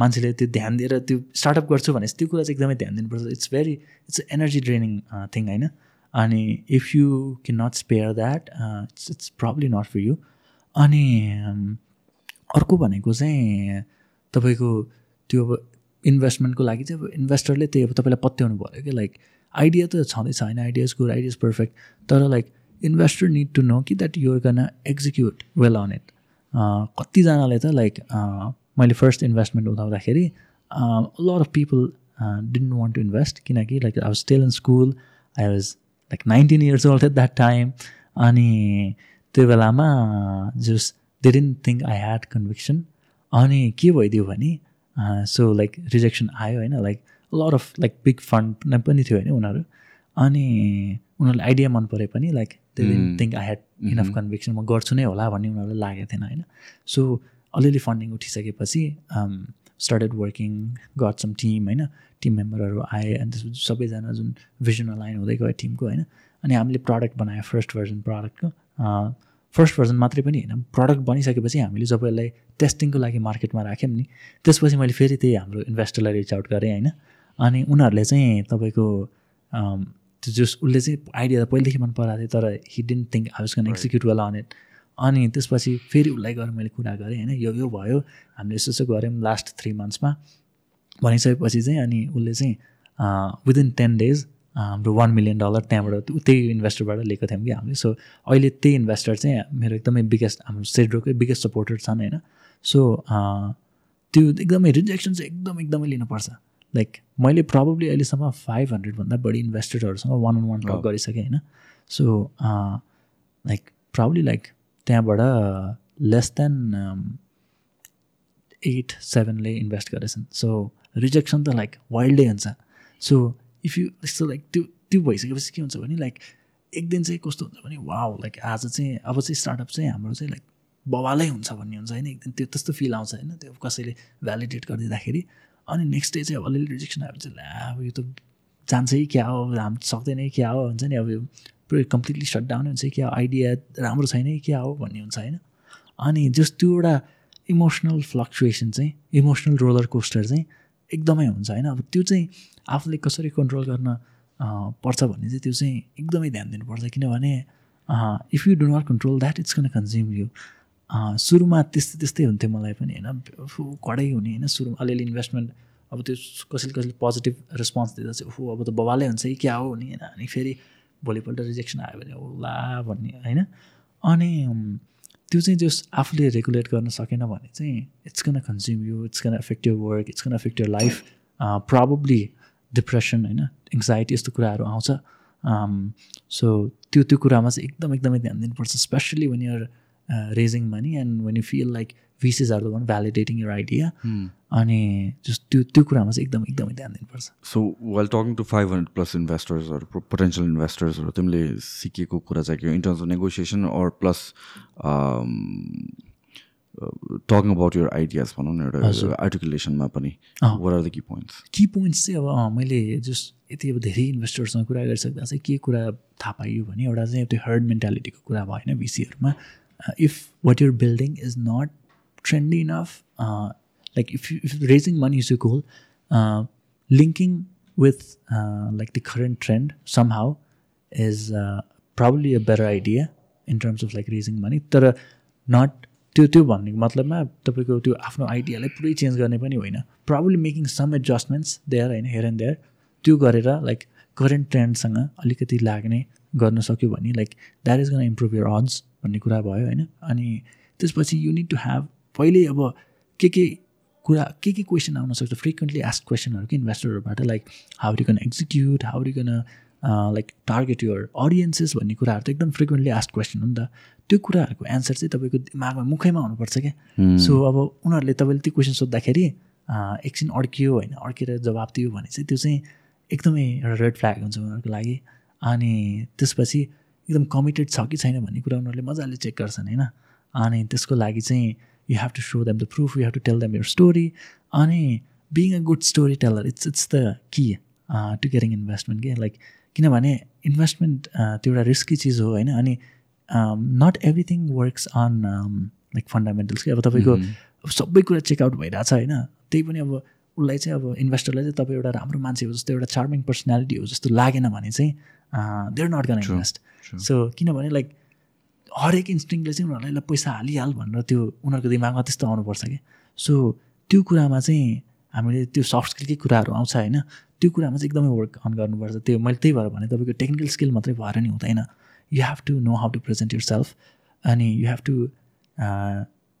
मान्छेले त्यो ध्यान दिएर त्यो स्टार्टअप गर्छु भने त्यो कुरा चाहिँ एकदमै ध्यान दिनुपर्छ। It's very it's energy draining thing होइन? अनि if you can not spare that it's it's probably not for you अनि अर्को भनेको चाहिँ तपाईँको त्यो अब इन्भेस्टमेन्टको लागि चाहिँ अब इन्भेस्टरले त्यही अब तपाईँलाई पत्याउनु पऱ्यो कि लाइक आइडिया त छँदैछ होइन आइडियाज गुड आइडियाज पर्फेक्ट तर like investor need to know कि that you're gonna execute well on it कतिजनाले त लाइक मैले first investment उठाउँदाखेरि lot of people didn't want to invest किनकि like I was still in school I was like nineteen years old at that time अनि त्यो बेलामा जस they didn't think I had conviction अनि के भइदियो भने सो लाइक रिजेक्सन आयो होइन like lot of like big fund पनि थियो होइन उनीहरू। अनि उनीहरूलाई आइडिया मन परे पनि like they didn't think I had enough conviction म गर्छु नै होला भन्ने उनीहरूलाई लागेको थिएन होइन। सो अलिअलि funding उठिसकेपछि started working got some team होइन टिम मेम्बरहरू आए अनि त्यसपछि सबैजना जुन भिजन लाइन हुँदै गयो टिमको होइन। अनि हामीले प्रडक्ट बनायो फर्स्ट भर्जन प्रडक्टको फर्स्ट भर्जन मात्रै पनि होइन प्रडक्ट बनिसकेपछि हामीले जब यसलाई टेस्टिङको लागि मार्केटमा राख्यौँ नि त्यसपछि मैले फेरि त्यही हाम्रो इन्भेस्टरलाई रिच आउट गरेँ होइन। अनि उनीहरूले चाहिँ तपाईँको त्यो जस उसले चाहिँ आइडिया त पहिलेदेखि मन पराएको थियो तर he didn't think I was can execute well on it अनि त्यसपछि फेरि उसलाई गएर मैले कुरा गरेँ होइन यो यो भयो हामीले यसो यसो गऱ्यौँ लास्ट थ्री मन्थ्समा भनिसकेपछि चाहिँ अनि उसले चाहिँ विदिन टेन डेज हाम्रो वान मिलियन डलर त्यहाँबाट त्यही इन्भेस्टरबाट लिएको थियौँ कि हामीले। सो अहिले त्यही इन्भेस्टर चाहिँ मेरो एकदमै बिगेस्ट हाम्रो सेड्रोकै बिगेस्ट सपोर्टर छन् होइन। सो त्यो एकदमै रिजेक्सन चाहिँ एकदम एकदमै लिनुपर्छ। लाइक मैले प्रब्लली अहिलेसम्म फाइभ हन्ड्रेडभन्दा बढी इन्भेस्टरहरूसँग वान अन वान टक गरिसकेँ होइन। सो लाइक प्रब्लली लाइक त्यहाँबाट लेस देन एट सेभेनले इन्भेस्ट गरेछन्। सो रिजेक्सन त लाइक वाइल्डै हुन्छ। सो इफ यु यस्तो लाइक त्यो त्यो भइसकेपछि के हुन्छ भने लाइक एक दिन चाहिँ कस्तो हुन्छ भने वाउ लाइक आज चाहिँ अब चाहिँ स्टार्टअप चाहिँ हाम्रो चाहिँ लाइक बवालै हुन्छ भन्ने हुन्छ होइन एकदम त्यो त्यस्तो फिल आउँछ होइन त्यो कसैले भ्यालिडेट गरिदिँदाखेरि। अनि नेक्स्ट डे चाहिँ अब अलिअलि रिजेक्सन आएपछि ल्या अब यो त जान्छै क्या हो हाम सक्दैन क्या हो हुन्छ नि अब यो पुरै कम्प्लिटली सट डाउन हुन्छ क्या आइडिया राम्रो छैन क्या हो भन्ने हुन्छ होइन। अनि जस त्यो एउटा इमोसनल फ्लक्चुएसन चाहिँ इमोसनल रोलर कोस्टर चाहिँ एकदमै हुन्छ होइन? अब त्यो चाहिँ आफूले कसरी कन्ट्रोल गर्न पर्छ भन्ने चाहिँ त्यो चाहिँ एकदमै ध्यान दिनुपर्छ किनभने if you do not control that it's con consume you सुरुमा त्यस्तै त्यस्तै हुन्थ्यो मलाई पनि होइन? कडै हुने होइन? सुरु अलिअलि इन्भेस्टमेन्ट अब त्यो कसैले कसैले पोजिटिभ रेस्पोन्स दिँदा चाहिँ ऊ अब त बबालै हुन्छ कि क्या हो नि? होइन? अनि फेरि भोलिपल्ट रिजेक्सन आयो भने ला भन्ने होइन? अनि त्यो चाहिँ जस आफूले रेगुलेट गर्न सकेन भने चाहिँ it's can consume you it's can affect your work it's can affect your life probably depression होइन? एङ्जाइटी यस्तो कुराहरू आउँछ। सो त्यो त्यो कुरामा चाहिँ एकदम एकदमै ध्यान दिनुपर्छ especially when you're raising money and when you feel like VCs are the one validating your idea अनि जस्ट त्यो त्यो कुरामा चाहिँ एकदम एकदमै ध्यान दिनुपर्छ। So well talking to five hundred plus इन्भेस्टर्सहरू potential इन्भेस्टर्सहरू तिमीले सिकेको कुरा चाहिँ के हो? In terms of negotiation or plus talking about your ideas भनौँ न एउटा आर्टिकुलेसनमा पनि। Where are the key points key points चाहिँ अब मैले जस्ट यति अब धेरै इन्भेस्टर्ससँग कुरा गरिसक्दा चाहिँ के कुरा थाहा पाइयो भने एउटा चाहिँ त्यो हर्ड मेन्टालिटीको कुरा होइन भिसीहरूमा if what your building is not trendy enough uh, like if, you, if raising money is your goal uh, linking with uh, like the current trend somehow is uh, probably a better idea in terms of like raising money. तर not त्यो त्यो भन्ने मतलबमा तपाईँको त्यो आफ्नो आइडियालाई पुरै change गर्ने पनि होइन. Probably making some adjustments there होइन हेयर एन्ड देयर त्यो गरेर लाइक करेन्ट ट्रेन्डसँग अलिकति लाग्ने गर्न सक्यो भने like that is gonna improve your odds भन्ने कुरा भयो होइन। अनि त्यसपछि यु निड टु ह्याभ पहिल्यै अब के के कुरा के के क्वेसन आउन सक्छ? फ्रिक्वेन्टली आस्क क्वेसनहरू कि इन्भेस्टरहरूबाट like how reckon execute how reckon like target your audiences भन्ने कुराहरू त एकदम फ्रिक्वेन्टली आस्क क्वेसन हो नि त। त्यो कुराहरूको एन्सर चाहिँ तपाईँको दिमागमा मुखैमा हुनुपर्छ क्या। सो अब उनीहरूले तपाईँले त्यो क्वेसन सोद्धाखेरि एकछिन अड्कियो होइन अड्केर जवाब दियो भने चाहिँ त्यो चाहिँ एकदमै एउटा रेड फ्ल्याग हुन्छ उनीहरूको लागि। अनि त्यसपछि एकदम कमिटेड छ कि छैन भन्ने कुरा उनीहरूले मजाले चेक गर्छन् होइन? अनि त्यसको लागि चाहिँ you have to show them the proof you have to tell them your story. अनि being a good story teller it's it's the key to getting investment के लाइक किनभने इन्भेस्टमेन्ट त्यो एउटा रिस्की चिज हो होइन? अनि not everything works on like fundamentals कि अब तपाईँको सबै कुरा चेकआउट भइरहेछ होइन? त्यही पनि अब उसलाई चाहिँ अब इन्भेस्टरलाई चाहिँ तपाईँ एउटा राम्रो मान्छे हो जस्तो एउटा चार्मिङ पर्सनालिटी हो जस्तो लागेन भने चाहिँ they're not gonna invest so किनभने लाइक हरेक इन्स्टिङले चाहिँ उनीहरूलाई पैसा हालिहाल भनेर त्यो उनीहरूको दिमागमा त्यस्तो आउनुपर्छ कि? सो त्यो कुरामा चाहिँ हामीले त्यो सफ्ट स्किलकै कुराहरू आउँछ होइन। त्यो कुरामा चाहिँ एकदमै वर्क अन गर्नुपर्छ। त्यो मैले त्यही भएर भने तपाईँको टेक्निकल स्किल मात्रै भएर नि हुँदैन। You have to know how to present yourself अनि you have to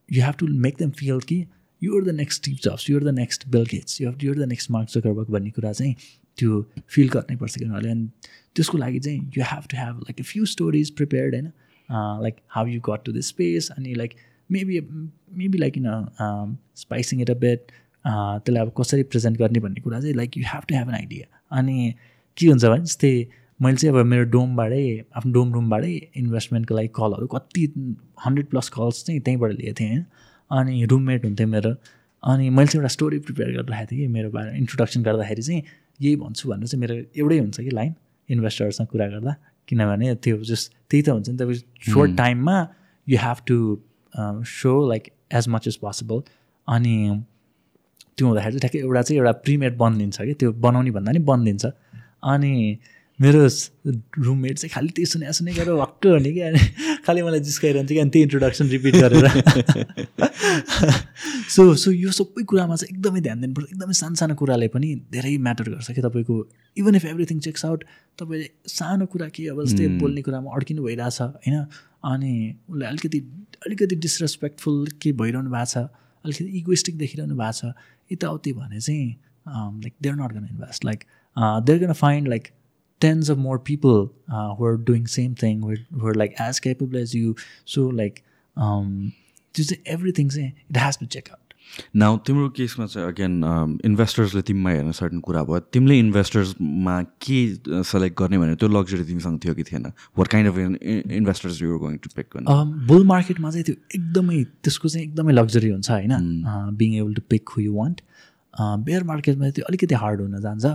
you have to make them feel कि you're the next Steve Jobs you're the next Bill Gates you you're the next Mark Zuckerberg भन्ने कुरा चाहिँ त्यो feel गर्नै पर्छ कि उनीहरूले। अनि त्यसको लागि चाहिँ you have to have like a few stories prepared होइन? Like how you got to the space अनि like maybe maybe like in spicing it a bit त्यसलाई अब कसरी प्रेजेन्ट गर्ने भन्ने कुरा चाहिँ like you have to have an idea अनि के हुन्छ भने जस्तै मैले चाहिँ अब मेरो डोमबाटै आफ्नो डोम रुमबाटै इन्भेस्टमेन्टको लागि कलहरू कति हन्ड्रेड प्लस कल्स चाहिँ त्यहीँबाट लिएको थिएँ होइन? अनि रुममेट हुन्थ्यो मेरो। अनि मैले चाहिँ एउटा स्टोरी प्रिपेयर गरेर राखेको थिएँ कि मेरो बारे इन्ट्रोडक्सन गर्दाखेरि चाहिँ यही भन्छु भनेर चाहिँ मेरो एउटै हुन्छ कि लाइन इन्भेस्टरसँग कुरा गर्दा। किनभने त्यो जस्ट त्यही त हुन्छ नि तपाईँ सोर्ट टाइममा you have to show like as much as possible अनि त्यो हुँदाखेरि चाहिँ ठ्याक्कै एउटा चाहिँ एउटा प्रिमेड बनिदिन्छ कि त्यो बनाउने भन्दा नि बनिदिन्छ। अनि मेरो रुममेट चाहिँ खालि त्यही सुने सुने गरेर भक्क हुने कि अनि खालि मलाई जिस्काइरहन्छ कि अनि त्यही इन्ट्रोडक्सन रिपिट गरेर। <laughs> सो सो यो सबै कुरामा चाहिँ एकदमै ध्यान दिनुपर्छ एकदमै सानो सानो कुराले पनि धेरै म्याटर गर्छ कि तपाईँको। Even if everything checks out तपाईँले सानो कुरा के अब जस्तै बोल्ने कुरामा अड्किनु भइरहेछ होइन? अनि उसलाई अलिकति अलिकति डिसरेस्पेक्टफुल के भइरहनु भएको छ अलिकति इगोइस्टिक देखिरहनु भएको छ यताउति भने चाहिँ like they're not gonna invest like they're gonna find like tens of more people uh, who are doing same thing who are, who are like as capable as you. So like um just everything it has to check out. Now तिम्रो केसमा चाहिँ again इन्भेस्टर्सले तिमीमा हेर्न certain कुरा भयो। तिमीले इन्भेस्टर्समा के select गर्ने भने त्यो लग्जरी तिमीसँग थियो कि थिएन? What kind of investors you're going to pick bull मार्केटमा चाहिँ त्यो एकदमै त्यसको चाहिँ एकदमै लग्जरी हुन्छ होइन? Being able to pick who you want bear मार्केटमा त्यो अलिकति हार्ड हुन जान्छ।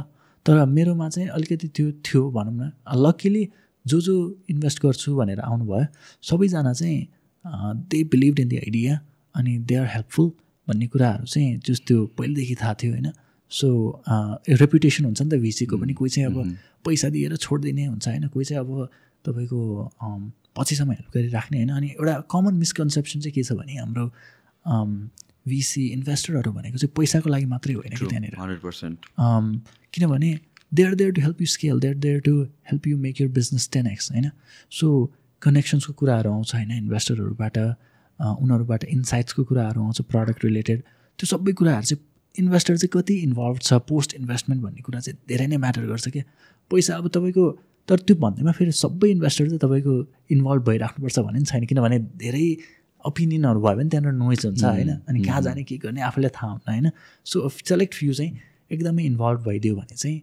तर मेरोमा चाहिँ अलिकति त्यो थियो भनौँ न। लक्किली जो जो इन्भेस्ट गर्छु भनेर आउनुभयो सबैजना चाहिँ they believe in the idea अनि दे आर हेल्पफुल भन्ने कुराहरू चाहिँ जस त्यो पहिलेदेखि थाहा थियो होइन। सो रेपुटेसन हुन्छ नि त भिसीको पनि। कोही चाहिँ अब पैसा दिएर छोडिदिने हुन्छ होइन। कोही चाहिँ अब तपाईँको पछिसम्म हेल्प गरिराख्ने होइन। अनि एउटा कमन मिसकन्सेप्सन चाहिँ के छ भने हाम्रो भिसी इन्भेस्टरहरू भनेको चाहिँ पैसाको लागि मात्रै होइन कि त्यहाँनिर? हन्ड्रेड पर्सेन्ट किनभने they are there to help you scale they are there to help you make your business ten X होइन? सो कनेक्सन्सको कुराहरू आउँछ होइन? इन्भेस्टरहरूबाट उनीहरूबाट इन्साइट्सको कुराहरू आउँछ प्रडक्ट रिलेटेड त्यो सबै कुराहरू चाहिँ इन्भेस्टर चाहिँ कति इन्भल्भ छ पोस्ट इन्भेस्टमेन्ट भन्ने कुरा चाहिँ धेरै नै म्याटर गर्छ क्या। पैसा अब तपाईँको तर त्यो भन्दैमा फेरि सबै इन्भेस्टर चाहिँ तपाईँको इन्भल्भ भइराख्नुपर्छ भन्ने पनि छैन किनभने धेरै ओपिनियनहरू भयो भने त्यहाँनिर नोइज हुन्छ होइन? अनि कहाँ जाने के गर्ने आफूलाई थाहा हुन्न होइन? सो सेलेक्ट फ्यु चाहिँ एकदमै इन्भल्भ भइदियो भने चाहिँ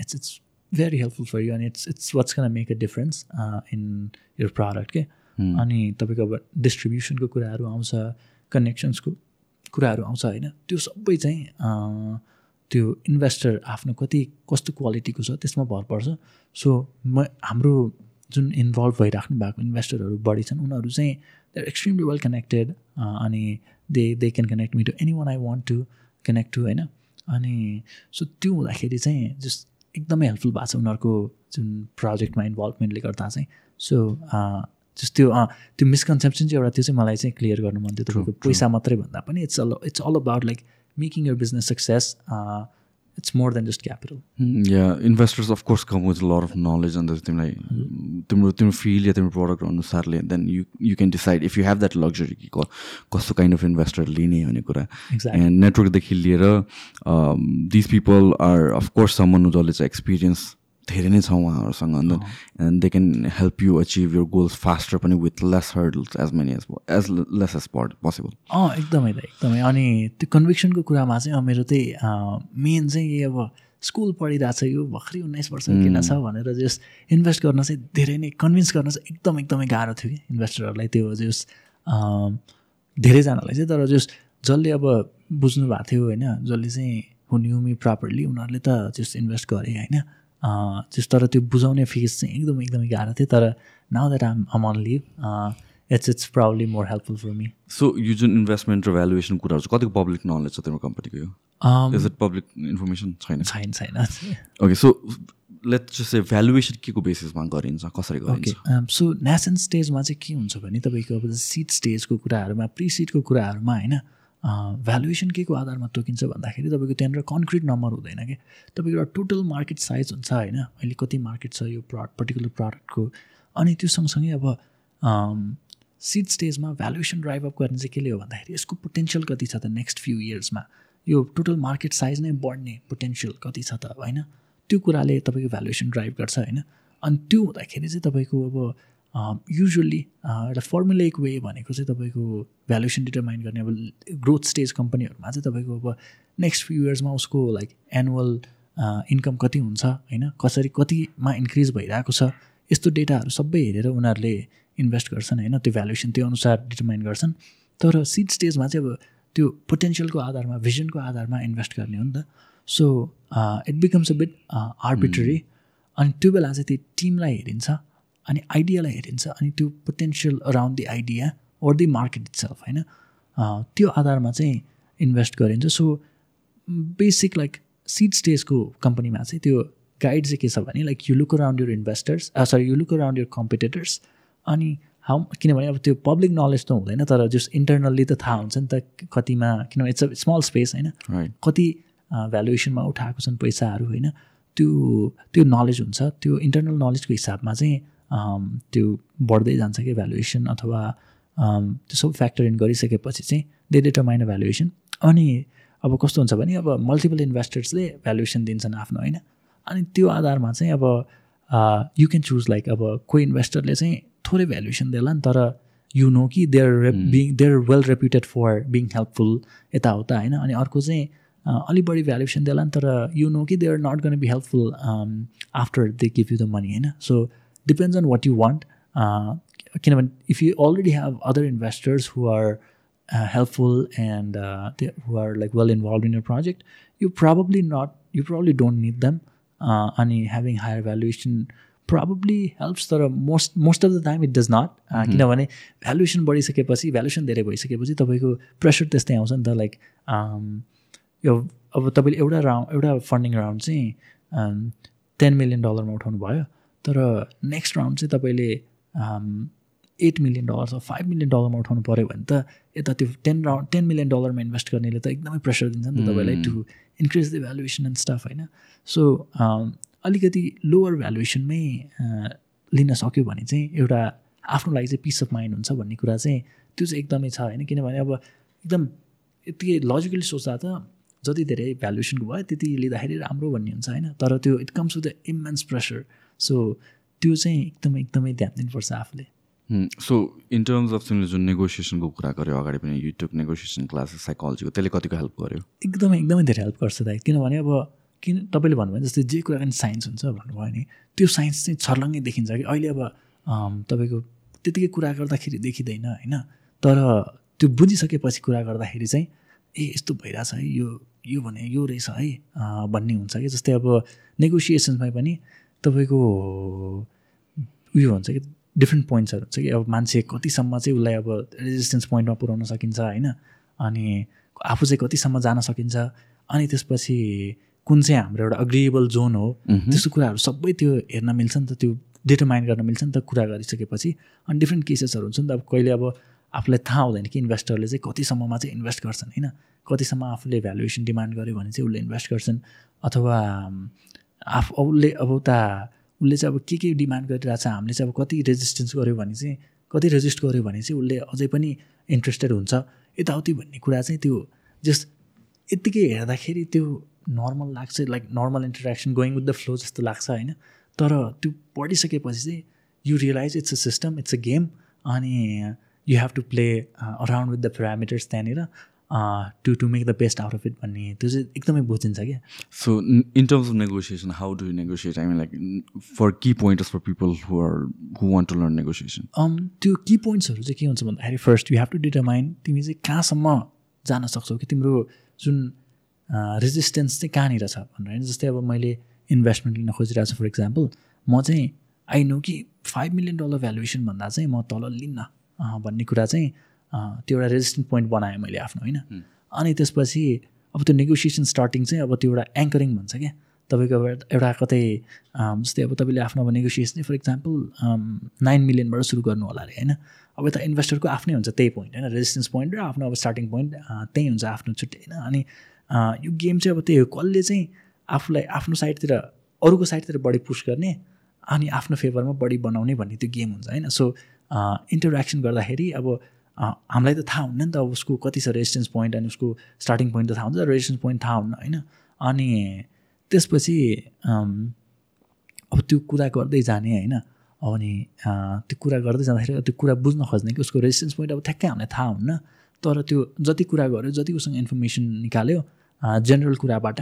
it's it's very helpful for you अनि it's it's what's can make a difference in your product के अनि तपाईँको अब डिस्ट्रिब्युसनको कुराहरू आउँछ कनेक्सन्सको कुराहरू आउँछ होइन? त्यो सबै चाहिँ त्यो इन्भेस्टर आफ्नो कति कस्तो क्वालिटीको छ त्यसमा भर पर्छ। सो म हाम्रो जुन इन्भल्भ भइराख्नु भएको इन्भेस्टरहरू बढी छन् उनीहरू चाहिँ आर एक्सट्रिमली वेल कनेक्टेड अनि they they can connect me to anyone I want to connect to होइन? अनि सो त्यो हुँदाखेरि चाहिँ जस्ट एकदमै हेल्पफुल भएको छ उनीहरूको जुन प्रोजेक्टमा इन्भल्भमेन्टले गर्दा चाहिँ। सो जस्ट त्यो त्यो मिसकन्सेप्सन चाहिँ एउटा त्यो चाहिँ मलाई चाहिँ क्लियर गर्नु मन थियो। तपाईँको पैसा मात्रै भन्दा पनि it's all it's all about like making your business success it's more than just capital yeah investors of course come with lot of knowledge अन्त तिमीलाई तिम्रो तिम्रो फिल्ड या तिम्रो प्रडक्ट अनुसारले then you you can decide if you have that luxury कि कस्तो kind of investor लिने भन्ने कुरा एन्ड नेटवर्कदेखि लिएर this people are of course someone जसले चाहिँ एक्सपिरियन्स धेरै नै छ उहाँहरूसँग अन्त and they can help you achieve your goals faster पनि with less hurdles as many as as less as possible अँ एकदमै त एकदमै। अनि त्यो कन्भिक्सनको कुरामा चाहिँ मेरो त्यही मेन चाहिँ यही अब स्कुल पढिरहेको छ यो भर्खरै उन्नाइस वर्ष किन छ भनेर जस इन्भेस्ट गर्न चाहिँ धेरै नै कन्भिन्स गर्न चाहिँ एकदम एकदमै गाह्रो थियो कि इन्भेस्टरहरूलाई त्यो जस धेरैजनालाई चाहिँ। तर जस जसले अब बुझ्नु भएको थियो होइन जसले चाहिँ हुन्युमी प्रपरली उनीहरूले त जस इन्भेस्ट गरे होइन। त्यस तर त्यो बुझाउने फेज चाहिँ एकदमै एकदमै गाह्रो थियो तर now that I'm um on leave it's it's proudly more helpful for me so यो जुन इन्भेस्टमेन्ट र भ्यालुएसन कुराहरू चाहिँ कतिको पब्लिक नलेज छ तिम्रो कम्पनीको यो? इज इट पब्लिक इन्फर्मेसन छैन। छैन छैन। ओके सो लेट चाहिँ भ्यालुएसन के को बेसिसमा गरिन्छ कसरी गरिन्छ? सो नेसन स्टेजमा चाहिँ के हुन्छ भने तपाईँको अब सिट स्टेजको कुराहरूमा प्रि सिटको कुराहरूमा होइन? भ्यालुएसन के को आधारमा तोकिन्छ भन्दाखेरि तपाईँको त्यहाँनिर कन्क्रिट नम्बर हुँदैन कि? तपाईँको एउटा टोटल मार्केट साइज हुन्छ होइन? अहिले कति मार्केट छ यो प्रड पर्टिकुलर प्रडक्टको अनि त्यो सँगसँगै अब सिड स्टेजमा भ्यालुएसन ड्राइभ अप गर्ने चाहिँ के हो भन्दाखेरि यसको पोटेन्सियल कति छ त नेक्स्ट फ्यु इयर्समा यो टोटल मार्केट साइज नै बढ्ने पोटेन्सियल कति छ त होइन? त्यो कुराले तपाईँको भ्यालुएसन ड्राइभ गर्छ होइन? अनि त्यो हुँदाखेरि चाहिँ तपाईँको अब युजली एउटा फर्मुलेक वे भनेको चाहिँ तपाईँको भ्यालुएसन डिटरमाइन गर्ने अब ग्रोथ स्टेज कम्पनीहरूमा चाहिँ तपाईँको अब नेक्स्ट फ्यु इयर्समा उसको लाइक एनुअल इन्कम कति हुन्छ होइन? कसरी कतिमा इन्क्रिज भइरहेको छ? यस्तो डेटाहरू सबै हेरेर उनीहरूले इन्भेस्ट गर्छन् होइन? त्यो भ्यालुएसन त्यो अनुसार डिटरमाइन गर्छन्। तर सिड स्टेजमा चाहिँ अब त्यो पोटेन्सियलको आधारमा भिजनको आधारमा इन्भेस्ट गर्ने हो नि त। So it becomes a bit arbitrary अनि त्यो बेला चाहिँ त्यो टिमलाई हेरिन्छ। अनि आइडियालाई हेरिन्छ अनि त्यो potential around the idea or the market itself होइन त्यो आधारमा चाहिँ इन्भेस्ट गरिन्छ। सो बेसिक लाइक सिड स्टेजको कम्पनीमा चाहिँ त्यो गाइड चाहिँ के छ भने like you look around your investors sorry you look around your competitors अनि हाउ किनभने अब त्यो पब्लिक नलेज त हुँदैन तर जस्ट इन्टरनल्ली त थाहा हुन्छ नि त कतिमा किनभने इट्स अ स्मल स्पेस होइन? कति भ्यालुएसनमा उठाएको छन् पैसाहरू होइन? त्यो त्यो नलेज हुन्छ। त्यो इन्टरनल नलेजको हिसाबमा चाहिँ त्यो बढ्दै जान्छ कि भ्यालुएसन अथवा त्यो सबै फ्याक्टर इन गरिसकेपछि चाहिँ दे डिटरमाइन अ भ्यालुएसन अनि अब कस्तो हुन्छ भने अब मल्टिपल इन्भेस्टर्सले भ्यालुएसन दिन्छन् आफ्नो होइन? अनि त्यो आधारमा चाहिँ अब यु क्यान चुज लाइक अब कोही इन्भेस्टरले चाहिँ थोरै भ्यालुएसन देला नि तर यु नो कि they are being they are well reputed for being helpful यताउता होइन? अनि अर्को चाहिँ अलिक बढी भ्यालुएसन देला नि तर यु नो कि they are not gonna be helpful after they give you the money होइन? So depends on what you want किनभने if you already have other investors who are helpful and who are like well involve in your project you probably not you probably don't need them अनि having higher valuation probably helps तर most most of the time it does not किनभने valuation बढिसकेपछि valuation धेरै भइसकेपछि तपाईँको pressure त्यस्तै आउँछ नि त लाइक यो अब तपाईँले एउटा राउन्ड एउटा फन्डिङ राउन्ड चाहिँ टेन मिलियन डलरमा उठाउनु भयो तर नेक्स्ट राउन्ड चाहिँ तपाईँले eight million dollar five million डलरमा उठाउनु पऱ्यो भने त यता त्यो टेन राउन्ड टेन मिलियन डलरमा इन्भेस्ट गर्नेले त एकदमै प्रेसर दिन्छ नि त तपाईँलाई to increase the valuation and stuff होइन? सो अलिकति लोवर भ्यालुएसनमै लिन सक्यो भने चाहिँ एउटा आफ्नो लागि चाहिँ पिस अफ माइन्ड हुन्छ भन्ने कुरा चाहिँ त्यो चाहिँ एकदमै छ होइन? किनभने अब एकदम यति लजिकली सोच्दा त जति धेरै भ्यालुएसनको भयो त्यति लिँदाखेरि राम्रो भन्ने हुन्छ होइन? तर त्यो it comes with the immense pressure so त्यो चाहिँ एकदमै एकदमै ध्यान दिनुपर्छ आफूले। सो इन टर्म्स अफ तिमीले जुन नेगोसिएसनको कुरा गर्यो अगाडि पनि युट्युब नेगोसिएसन क्लासेस साइकोलोजीको त्यसले कतिको हेल्प गर्यो? एकदमै एकदमै धेरै हेल्प गर्छ दाइ। किनभने अब किन तपाईँले भन्नुभयो जस्तै जे कुरा पनि साइन्स हुन्छ भन्नुभयो नि त्यो साइन्स चाहिँ छर्लङ्गै देखिन्छ कि। अहिले अब तपाईँको त्यतिकै कुरा गर्दाखेरि देखिँदैन होइन? तर त्यो बुझिसकेपछि कुरा गर्दाखेरि चाहिँ ए यस्तो भइरहेछ है यो यो भने यो रहेछ है भन्ने हुन्छ कि। जस्तै अब नेगोसिएसन्समा पनि तपाईँको उयो हुन्छ कि डिफ्रेन्ट पोइन्ट्सहरू हुन्छ कि? अब मान्छे कतिसम्म चाहिँ उसलाई अब रेजिस्टेन्स पोइन्टमा पुऱ्याउन सकिन्छ होइन? अनि आफू चाहिँ कतिसम्म जान सकिन्छ? अनि त्यसपछि कुन चाहिँ हाम्रो एउटा अग्रिएबल जोन हो? त्यस्तो कुराहरू सबै त्यो हेर्न मिल्छ नि त त्यो डिटरमाइन गर्न मिल्छ नि त कुरा गरिसकेपछि। अनि डिफ्रेन्ट केसेसहरू हुन्छ नि त अब कहिले अब आफूलाई थाहा हुँदैन कि इन्भेस्टरले चाहिँ कतिसम्ममा चाहिँ इन्भेस्ट गर्छन् होइन? कतिसम्म आफूले भ्यालुएसन डिमान्ड गर्यो भने चाहिँ उसले इन्भेस्ट गर्छन्? अथवा आफू उसले अब उता उसले चाहिँ अब के के डिमान्ड गरिरहेको छ हामीले चाहिँ अब कति रेजिस्टेन्स गऱ्यो भने चाहिँ कति रेजिस्ट गऱ्यो भने चाहिँ उसले अझै पनि इन्ट्रेस्टेड हुन्छ। यताउति भन्ने कुरा चाहिँ त्यो जस्ट यत्तिकै हेर्दाखेरि त्यो नर्मल लाग्छ like normal interaction going with the flow जस्तो लाग्छ होइन। तर त्यो पढिसकेपछि चाहिँ you realize it's a system it's a game अनि you have to play around with the parameters त्यहाँनिर। To to make the best out of it भन्ने त्यो चाहिँ एकदमै बुझिन्छ क्या। So in terms of negotiation how do negotiate I mean like for key points for people who are who want to learn negotiation त्यो key पोइन्ट्सहरू चाहिँ के हुन्छ भन्दाखेरि first you have to determine तिमी चाहिँ कहाँसम्म जान सक्छौ कि तिम्रो जुन रेजिस्टेन्स चाहिँ कहाँनिर छ भनेर। होइन जस्तै अब मैले इन्भेस्टमेन्ट लिन खोजिरहेको छु फर इक्जाम्पल म चाहिँ आई नो कि फाइभ मिलियन डलर भ्यालुएसन भन्दा चाहिँ म तल लिन्न भन्ने कुरा चाहिँ त्यो एउटा रेजिस्टेन्ट पोइन्ट बनाएँ मैले आफ्नो होइन? अनि त्यसपछि अब त्यो नेगोसिएसन स्टार्टिङ चाहिँ अब त्यो एउटा एङ्करिङ भन्छ क्या। तपाईँको एउटा कतै जस्तै अब तपाईँले आफ्नो अब नेगोसिएसन फर इक्जाम्पल नाइन मिलियनबाट सुरु गर्नु होला अरे होइन? अब यता इन्भेस्टरको आफ्नै हुन्छ त्यही पोइन्ट होइन? रेजिस्टेन्स पोइन्ट र आफ्नो अब स्टार्टिङ पोइन्ट त्यही हुन्छ आफ्नो छुट्टै होइन? अनि यो गेम चाहिँ अब त्यही हो। कसले चाहिँ आफूलाई आफ्नो साइडतिर अरूको साइडतिर बढी पुस गर्ने अनि आफ्नो फेभरमा बढी बनाउने भन्ने त्यो गेम हुन्छ होइन? सो इन्टरेक्सन गर्दाखेरि अब हामीलाई त थाहा हुन्न नि त उसको कति छ रेजिस्टेन्स पोइन्ट अनि उसको स्टार्टिङ पोइन्ट त थाहा हुन्छ रेजिस्टेन्स पोइन्ट थाहा हुन्न होइन? अनि त्यसपछि अब त्यो कुरा गर्दै जाने होइन? अनि त्यो कुरा गर्दै जाँदाखेरि त्यो कुरा बुझ्न खोज्ने कि उसको रेजिस्टेन्स पोइन्ट अब ठ्याक्कै हामीलाई थाहा हुन्न। तर त्यो जति कुरा गऱ्यो जति उसँग इन्फर्मेसन निकाल्यो जेनरल कुराबाट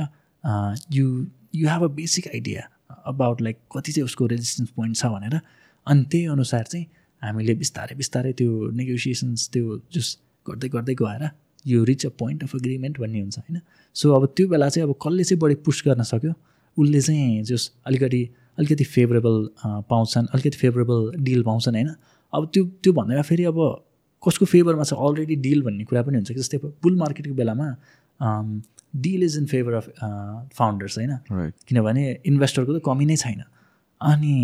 you you have a basic idea about like कति चाहिँ उसको रेजिस्टेन्स पोइन्ट छ भनेर। अनि त्यही अनुसार चाहिँ हामीले बिस्तारै बिस्तारै त्यो नेगोसिएसन्स त्यो जुस गर्दै गर्दै गएर यो reach a point of agreement भन्ने हुन्छ होइन? सो अब त्यो बेला चाहिँ अब कसले चाहिँ बढी पुस्ट गर्न सक्यो? उसले चाहिँ जस अलिकति अलिकति फेभरेबल पाउँछन् अलिकति फेभरेबल डिल पाउँछन् होइन? अब त्यो त्यो भन्दैमा फेरि अब कसको फेभरमा छ अलरेडी डिल भन्ने कुरा पनि हुन्छ कि? जस्तै बुल मार्केटको बेलामा deal is in favour of founders होइन? किनभने इन्भेस्टरको त कमी नै छैन। अनि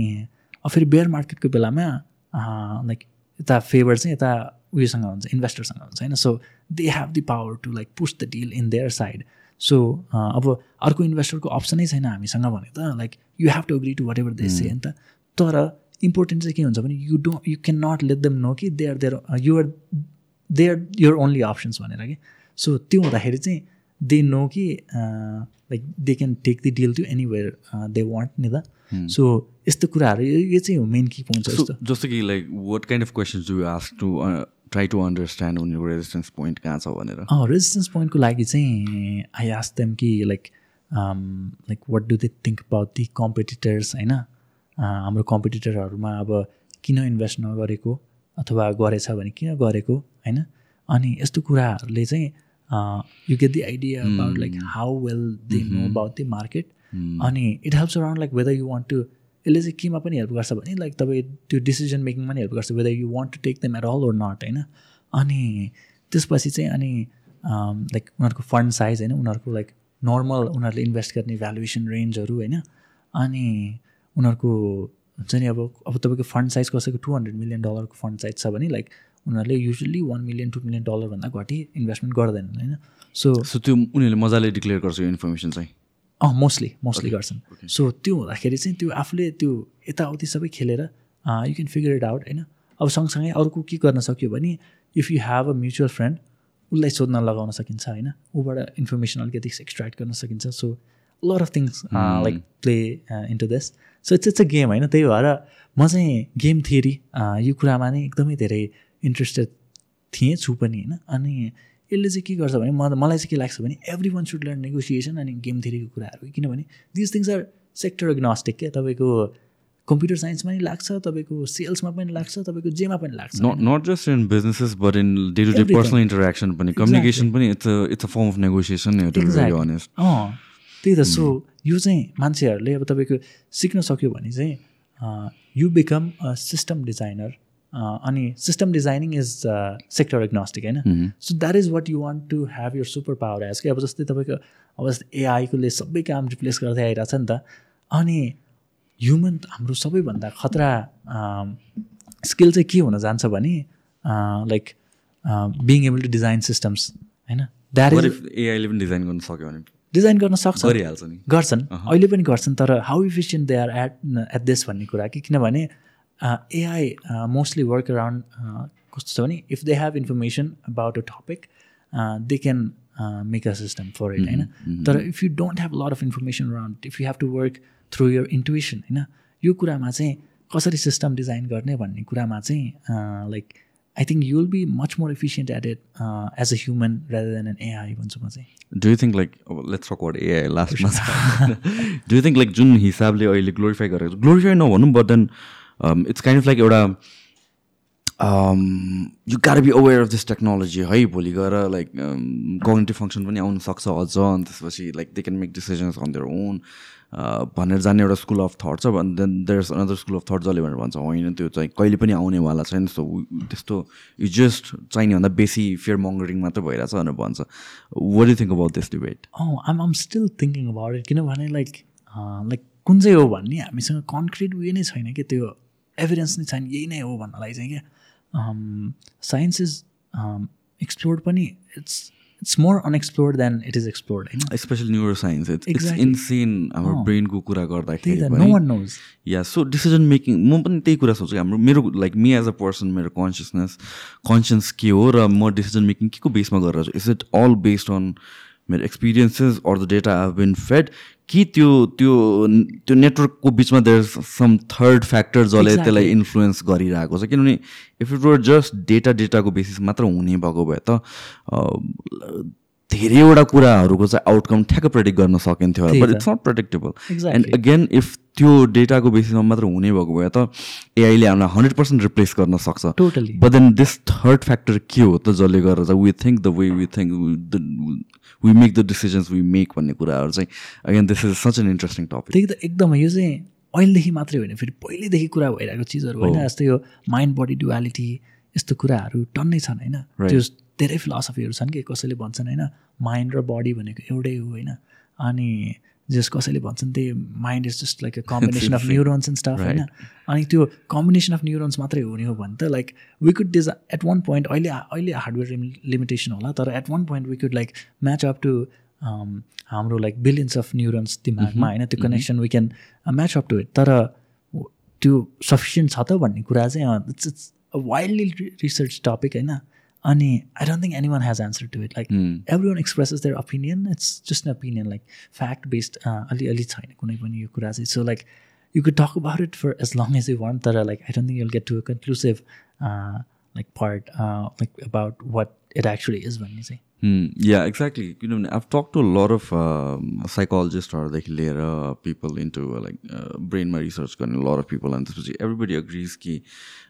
फेरि बेयर मार्केटको बेलामा लाइक यता फेभर चाहिँ यता उयोसँग हुन्छ इन्भेस्टरसँग हुन्छ होइन? So they have the power to like push the deal in their side so अब अर्को इन्भेस्टरको अप्सनै छैन हामीसँग भने त like you have to agree to whatever they say नि त? तर इम्पोर्टेन्ट चाहिँ के हुन्छ भने you don't you can not let them know कि they are there you're they are your only options भनेर कि? सो त्यो हुँदाखेरि चाहिँ दे नो कि like they can take the deal to anywhere they want नि त? सो यस्तो कुराहरू यो चाहिँ हो मेन कि पाउँछ जस्तो कि like what kind of questions do ask to try to understand उनीहरूको रेजिस्टेन्स पोइन्ट कहाँ छ भनेर? अँ रेजिस्टेन्स पोइन्टको लागि चाहिँ आई आस्क देम कि like like what do they think about the competitors होइन? अँ, हाम्रो कम्पिटिटरहरूमा अब किन इन्भेस्ट नगरेको अथवा गरेछ भने किन गरेको होइन? अनि यस्तो कुराहरूले चाहिँ you get the idea about like how well they know about the market अनि it helps around like whether you want to यसले चाहिँ केमा पनि हेल्प गर्छ भने लाइक तपाईँ त्यो डिसिजन मेकिङमा पनि हेल्प गर्छ whether you want to take them at all or not होइन? अनि त्यसपछि चाहिँ अनि लाइक उनीहरूको फन्ड साइज होइन? उनीहरूको लाइक नर्मल उनीहरूले इन्भेस्ट गर्ने भ्यालुएसन रेन्जहरू होइन? अनि उनीहरूको हुन्छ नि अब अब तपाईँको फन्ड साइज कसैको टु हन्ड्रेड मिलियन डलरको फन्ड साइज छ भने लाइक उनीहरूले usually one million two million डलरभन्दा घटी इन्भेस्टमेन्ट गर्दैनन् होइन? सो सो त्यो उनीहरूले मजाले डिक्लेयर गर्छ यो इन्फर्मेसन चाहिँ? अँ मोस्टली मोस्टली गर्छन्। सो त्यो हुँदाखेरि चाहिँ त्यो आफूले त्यो यताउति सबै खेलेर you can figure it out होइन? अब सँगसँगै अर्को के गर्न सक्यो भने if you have a mutual friend उसलाई सोध्न लगाउन सकिन्छ होइन? ऊबाट इन्फर्मेसन अलिकति एक्सट्र्याक्ट गर्न सकिन्छ। So lot of things like play into this so it's it's a game होइन? त्यही भएर म चाहिँ गेम थियरी यो कुरामा नै एकदमै धेरै इन्ट्रेस्टेड थिएँ छु पनि होइन? अनि यसले चाहिँ के गर्छ भने म मलाई चाहिँ के लाग्छ भने every one should learn negotiation अनि गेम थेरीको कुराहरू किनभने this things are sector agnostic क्या। तपाईँको कम्प्युटर साइन्समा पनि लाग्छ तपाईँको सेल्समा पनि लाग्छ तपाईँको जेमा पनि लाग्छ। Not just in businesses but in day to day. Personal interaction पनि कम्युनिकेसन पनि it's it's a form of negotiation त्यही त। सो यो चाहिँ मान्छेहरूले अब तपाईँको सिक्न सक्यो भने चाहिँ you become a system designer अनि system designing is sector agnostic होइन? So that is what you want to have your super power as कि अब जस्तै तपाईँको अब जस्तै एआईकोले सबै काम रिप्लेस गर्दै आइरहेछ नि त। अनि ह्युमन हाम्रो सबैभन्दा खतरा स्किल चाहिँ के हुन जान्छ भने like being able to design systems होइन? द्याट इज एआईले पनि डिजाइन गर्न सक्यो भने? डिजाइन गर्न सक्छ। गरिहाल्छ नि। गर्छन्। अहिले पनि गर्छन् तर how efficient they are at at this भन्ने कुरा कि किनभने एआई मोस्टली वर्क अराउन्ड कस्तो छ भने if they have information about a topic they can make a system for it होइन तर if you don't have lot of information around if you have to work through your intuition होइन यो कुरामा चाहिँ कसरी सिस्टम डिजाइन गर्ने भन्ने कुरामा चाहिँ like I think you will be much more efficient at it as a human rather than an AI भन्छु म चाहिँ। Do you think like let's talk AI लास्टमा डु यु थिङ्क लाइक जुन हिसाबले अहिले ग्लोरिफाई गरेको छ ग्लोरिफाई नभनौँ but then it's kind of like एउटा you can be aware of this technology है भोलि गएर लाइक कग्नेटिभ फङ्सन पनि आउनु सक्छ अझ अनि त्यसपछि like they can make decisions on their own भनेर जाने एउटा स्कुल अफ थट छ भने then there is another school of thought जसले भनेर भन्छ होइन त्यो चाहिँ कहिले पनि आउनेवाला छैन सो त्यस्तो यु जस्ट चाहिने भन्दा बेसी फियर मङ्गरिङ मात्रै भइरहेछ भनेर भन्छ। What you think about this debate um um still thinking about it किनभने लाइक लाइक कुन चाहिँ हो भन्ने हामीसँग कन्क्रिट उयो नै छैन कि त्यो एभिडेन्स नै छैन यही नै हो भन्नलाई चाहिँ क्या। साइन्स इज एक्सप्लोर्ड पनि it's it's more unexplored than it is explored होइन? Especially neuroscience it's it's. Insane हाम्रो। ब्रेनको कुरा गर्दाखेरि या सो डिसिजन मेकिङ म पनि त्यही कुरा सोच्छु हाम्रो मेरो like me as a person मेरो कन्सियसनेस कन्सियन्स के हो र म डिसिजन मेकिङ के को बेसमा गरेर छु is it all based on मेरो experiences or the data I been fed कि त्यो त्यो त्यो नेटवर्कको बिचमा देयर सम थर्ड फ्याक्टर जसले. त्यसलाई इन्फ्लुएन्स गरिरहेको छ किनभने if it were just data डेटाको basis मात्र हुने भएको भए त धेरैवटा कुराहरूको चाहिँ आउटकम ठ्याक्क प्रेडिक्ट गर्न सकिन्थ्यो but. It's not predictable. And again if त्यो डेटाको बेसिसमा मात्र हुने भएको भए त एआईले हामीलाई हन्ड्रेड पर्सेन्ट रिप्लेस गर्न सक्छ। Totally but then this third factor के हो त जसले गर्दा चाहिँ we think the way we think we make the decisions we make भन्ने कुराहरू चाहिँ again this is such an interesting topic त्यही त एकदमै यो चाहिँ अहिलेदेखि मात्रै होइन फेरि पहिल्यैदेखि कुरा भइरहेको चिजहरू होइन जस्तै यो माइन्ड बडी डुवालिटी यस्तो कुराहरू टन्नै छन् होइन. त्यो धेरै फिलोसफीहरू छन् कि कसैले भन्छन् होइन? माइन्ड र बडी भनेको एउटै हो होइन? अनि जस कसैले भन्छन् त्यही mind is just like a combination of. Neurons and stuff होइन? अनि त्यो कम्बिनेसन अफ न्युरोन्स मात्रै हुने हो भने त like we could this at one point अहिले अहिले हार्डवेयर लिमिटेसन होला तर at one point we could like match up to हाम्रो लाइक बिलियन्स अफ न्युरोन्स दिमागमा होइन? त्यो connection we can match up to it तर त्यो सफिसियन्ट छ त भन्ने कुरा चाहिँ it's it's wildly research topic होइन अनि I don't think any one has answer to it like Hmm. Every one expresses their opinion it's just an opinion like fact based अलिअलि छैन कुनै पनि यो कुरा चाहिँ so like you could talk about it for as long as you want तर like I don't think you'll get to a conclusive like part like about what it actually is भन्ने चाहिँ या एक्ज्याक्टली किनभने I talk to lot of साइकोलोजिस्टहरूदेखि लिएर people into like ब्रेनमा research गर्ने lot of people अनि त्यसपछि एभ्रिबडी अग्रिज कि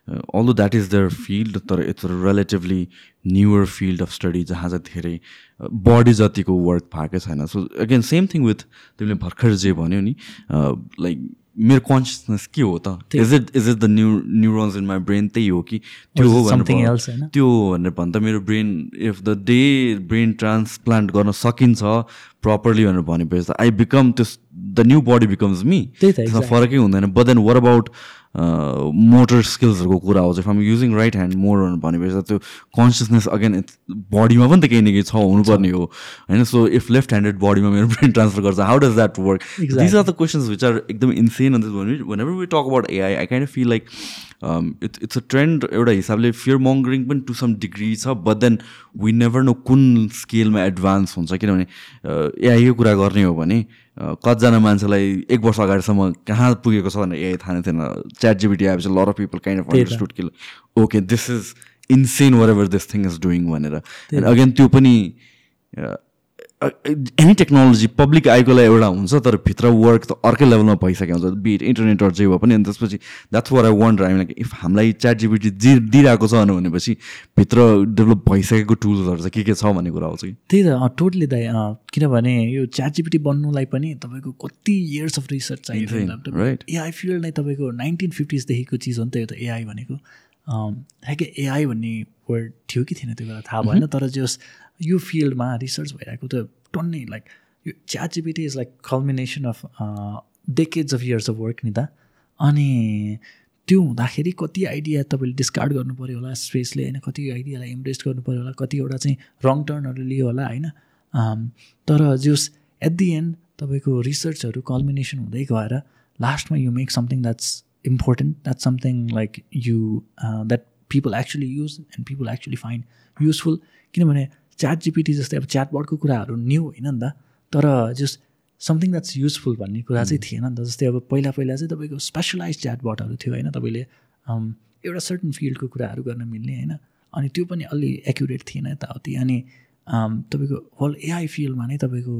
although that is their field तर it's relatively newer field of study जहाँ चाहिँ धेरै बडी जतिको वर्क भएको छैन so again same thing with तिमीले भर्खर जे भन्यो नि लाइक मेरो कन्सियसनेस के हो त। Is it is it the new neurons in my brain त्यही हो कि त्यो हो भनेर? त्यो भनेर भन्दा मेरो brain if the day brain transplant गर्न सकिन्छ प्रपरली भनेर भनेपछि त आई बिकम त्यस the new body becomes me त्यही त, त्यसमा. फरकै हुँदैन। But then where about motor स्किल्सहरूको कुरा आउँछ if um using right hand more भनेपछि त त्यो कन्सियसनेस अगेन बडीमा पनि त केही न केही छ हुनुपर्ने हो। होइन सो इफ लेफ्ट ह्यान्डेड बडीमा मेरो ब्रेन ट्रान्सफर गर्छ how does that work these are the questions which are एकदम insane whenever we talk about AI I kind feel like it's it's a trend एउटा हिसाबले फियर मङ्गरिङ पनि to some degree छ but then we never know कुन स्केलमा advance हुन्छ। किनभने एआईको कुरा गर्ने हो भने कतिजना मान्छेलाई एक वर्ष अगाडिसम्म कहाँ पुगेको छ भनेर एआई थाहा नै थिएन। च्याट जिबिटी आएपछि lot of people kind of. Understood कि okay this is insane whatever this thing is doing भनेर अगेन त्यो पनि एनी टेक्नोलोजी पब्लिक आइको लागि एउटा हुन्छ तर भित्र वर्क त अर्कै लेभलमा भइसकेको हुन्छ। बिट इन्टरनेटहरू जे भए पनि अनि त्यसपछि द्याट्स वर आई वन्डर हामी लाइक इफ हामीलाई च्याट जिबिटी दि दिइरहेको छ भनेपछि भित्र डेभलप भइसकेको टुल्सहरू चाहिँ के के छ भन्ने कुरा आउँछ कि? त्यही त टोटली दाइ किनभने यो च्याट जिपिटी बन्नुलाई पनि तपाईँको कति इयर्स अफ रिसर्च चाहियो right. एआई फिल्ड नै तपाईँको नाइन्टिन फिफ्टिजदेखिको चिज हो नि त यो त एआई भनेको। ठ्याक्कै एआई भन्ने वर्ड थियो कि थिएन त्यो बेला थाहा भएन तर जस यो फिल्डमा रिसर्च भइरहेको त टन्नै लाइक यो ChatGPT is like culmination of decades of years of work नि त। अनि त्यो हुँदाखेरि कति आइडिया तपाईँले डिस्कार्ड गर्नु पऱ्यो होला स्पेसले होइन? कति आइडियालाई इम्प्रेस गर्नु पऱ्यो होला? कतिवटा चाहिँ रङ टर्नहरू लियो होला होइन? अम, तर जस एट दि एन्ड तपाईँको रिसर्चहरू कल्मिनेसन हुँदै गएर लास्टमा you make something that's important that's something like you that people actually use and people actually find useful किनभने च्याट जिपिटी जस्तै अब च्याटबटको कुराहरू न्यू होइन नि त। तर जस्ट समथिङ द्याट्स युजफुल भन्ने कुरा चाहिँ थिएन नि त। जस्तै अब पहिला पहिला चाहिँ तपाईँको स्पेसलाइज च्याटबटहरू थियो होइन तपाईँले अम, एउटा सर्टन फिल्डको कुराहरू गर्न मिल्ने होइन। अनि त्यो पनि अलि एक्युरेट थिएन यताउति। अनि अम, तपाईँको होल एआई फिल्डमा नै तपाईँको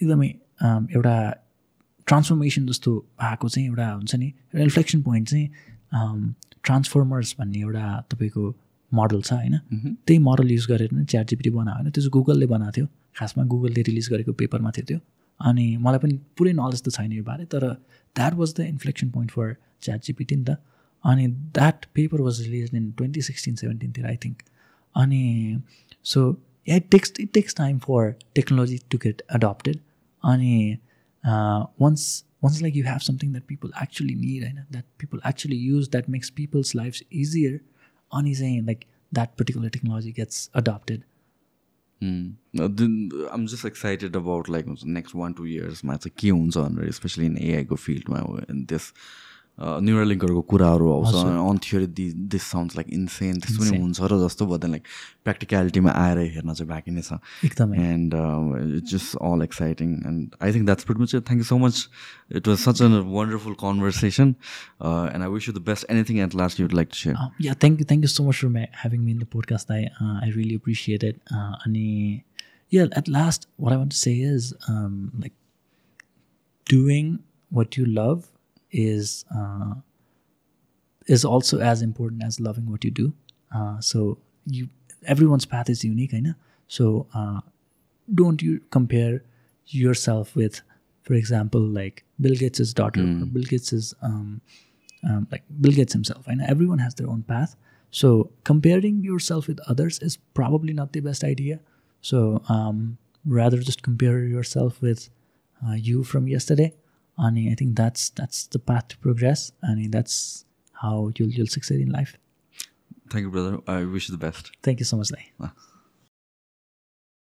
एकदमै अम, एउटा ट्रान्सफर्मेसन जस्तो भएको चाहिँ एउटा हुन्छ नि एउटा इन्फ्लेक्सन पोइन्ट चाहिँ ट्रान्सफर्मर्स भन्ने एउटा तपाईँको मोडल छ होइन? त्यही मोडल युज गरेर नै च्याट जिपिटी बनायो होइन त्यो चाहिँ गुगलले बनाएको थियो। खासमा गुगलले रिलिज गरेको पेपरमा थियो त्यो। अनि मलाई पनि पुरै नलेज त छैन यो बारे तर that was the inflection point for ChatGPT नि त। अनि that paper was release in twenty sixteen सेभेन्टिनतिर I think अनि so it takes it takes time for technology to get adapted अनि once once like you have something that people actually need होइन that people actually use that makes people's life easier on his own like that particular technology gets adopted Mm. I'm just excited about like next one two years. My like, especially in AI go field, my in this न्युरलिङ्कहरूको कुराहरू आउँछ अन थियो this sounds like insane त्यस्तो पनि हुन्छ र जस्तो भयो लाइक प्र्याक्टिकलिटीमा आएर हेर्न चाहिँ बाँकी नै छ एकदमै and uh, it's just all exciting and i think that's pretty much it thank you so much it was such a wonderful conversation uh, and i wish you the best anything at last you'd like to share Um, yeah, thank you, thank you so much for ma- having me in the podcast. I uh, I really appreciate it. Uh, and yeah, at last, what I want to say is like doing what you love is uh, is also as important as loving what you do. Uh, so you everyone's path is unique, I know. So uh, don't you compare yourself with, for example, like Bill Gates' daughter or Bill Gates' um, um, like Bill Gates himself. And everyone has their own path. So comparing yourself with others is probably not the best idea. So um, rather just compare yourself with uh, you from yesterday. And I think that's that's the path to progress. And that's how you'll you'll succeed in life. thank you brother i wish you the best Thank you so much, Lai. Ah.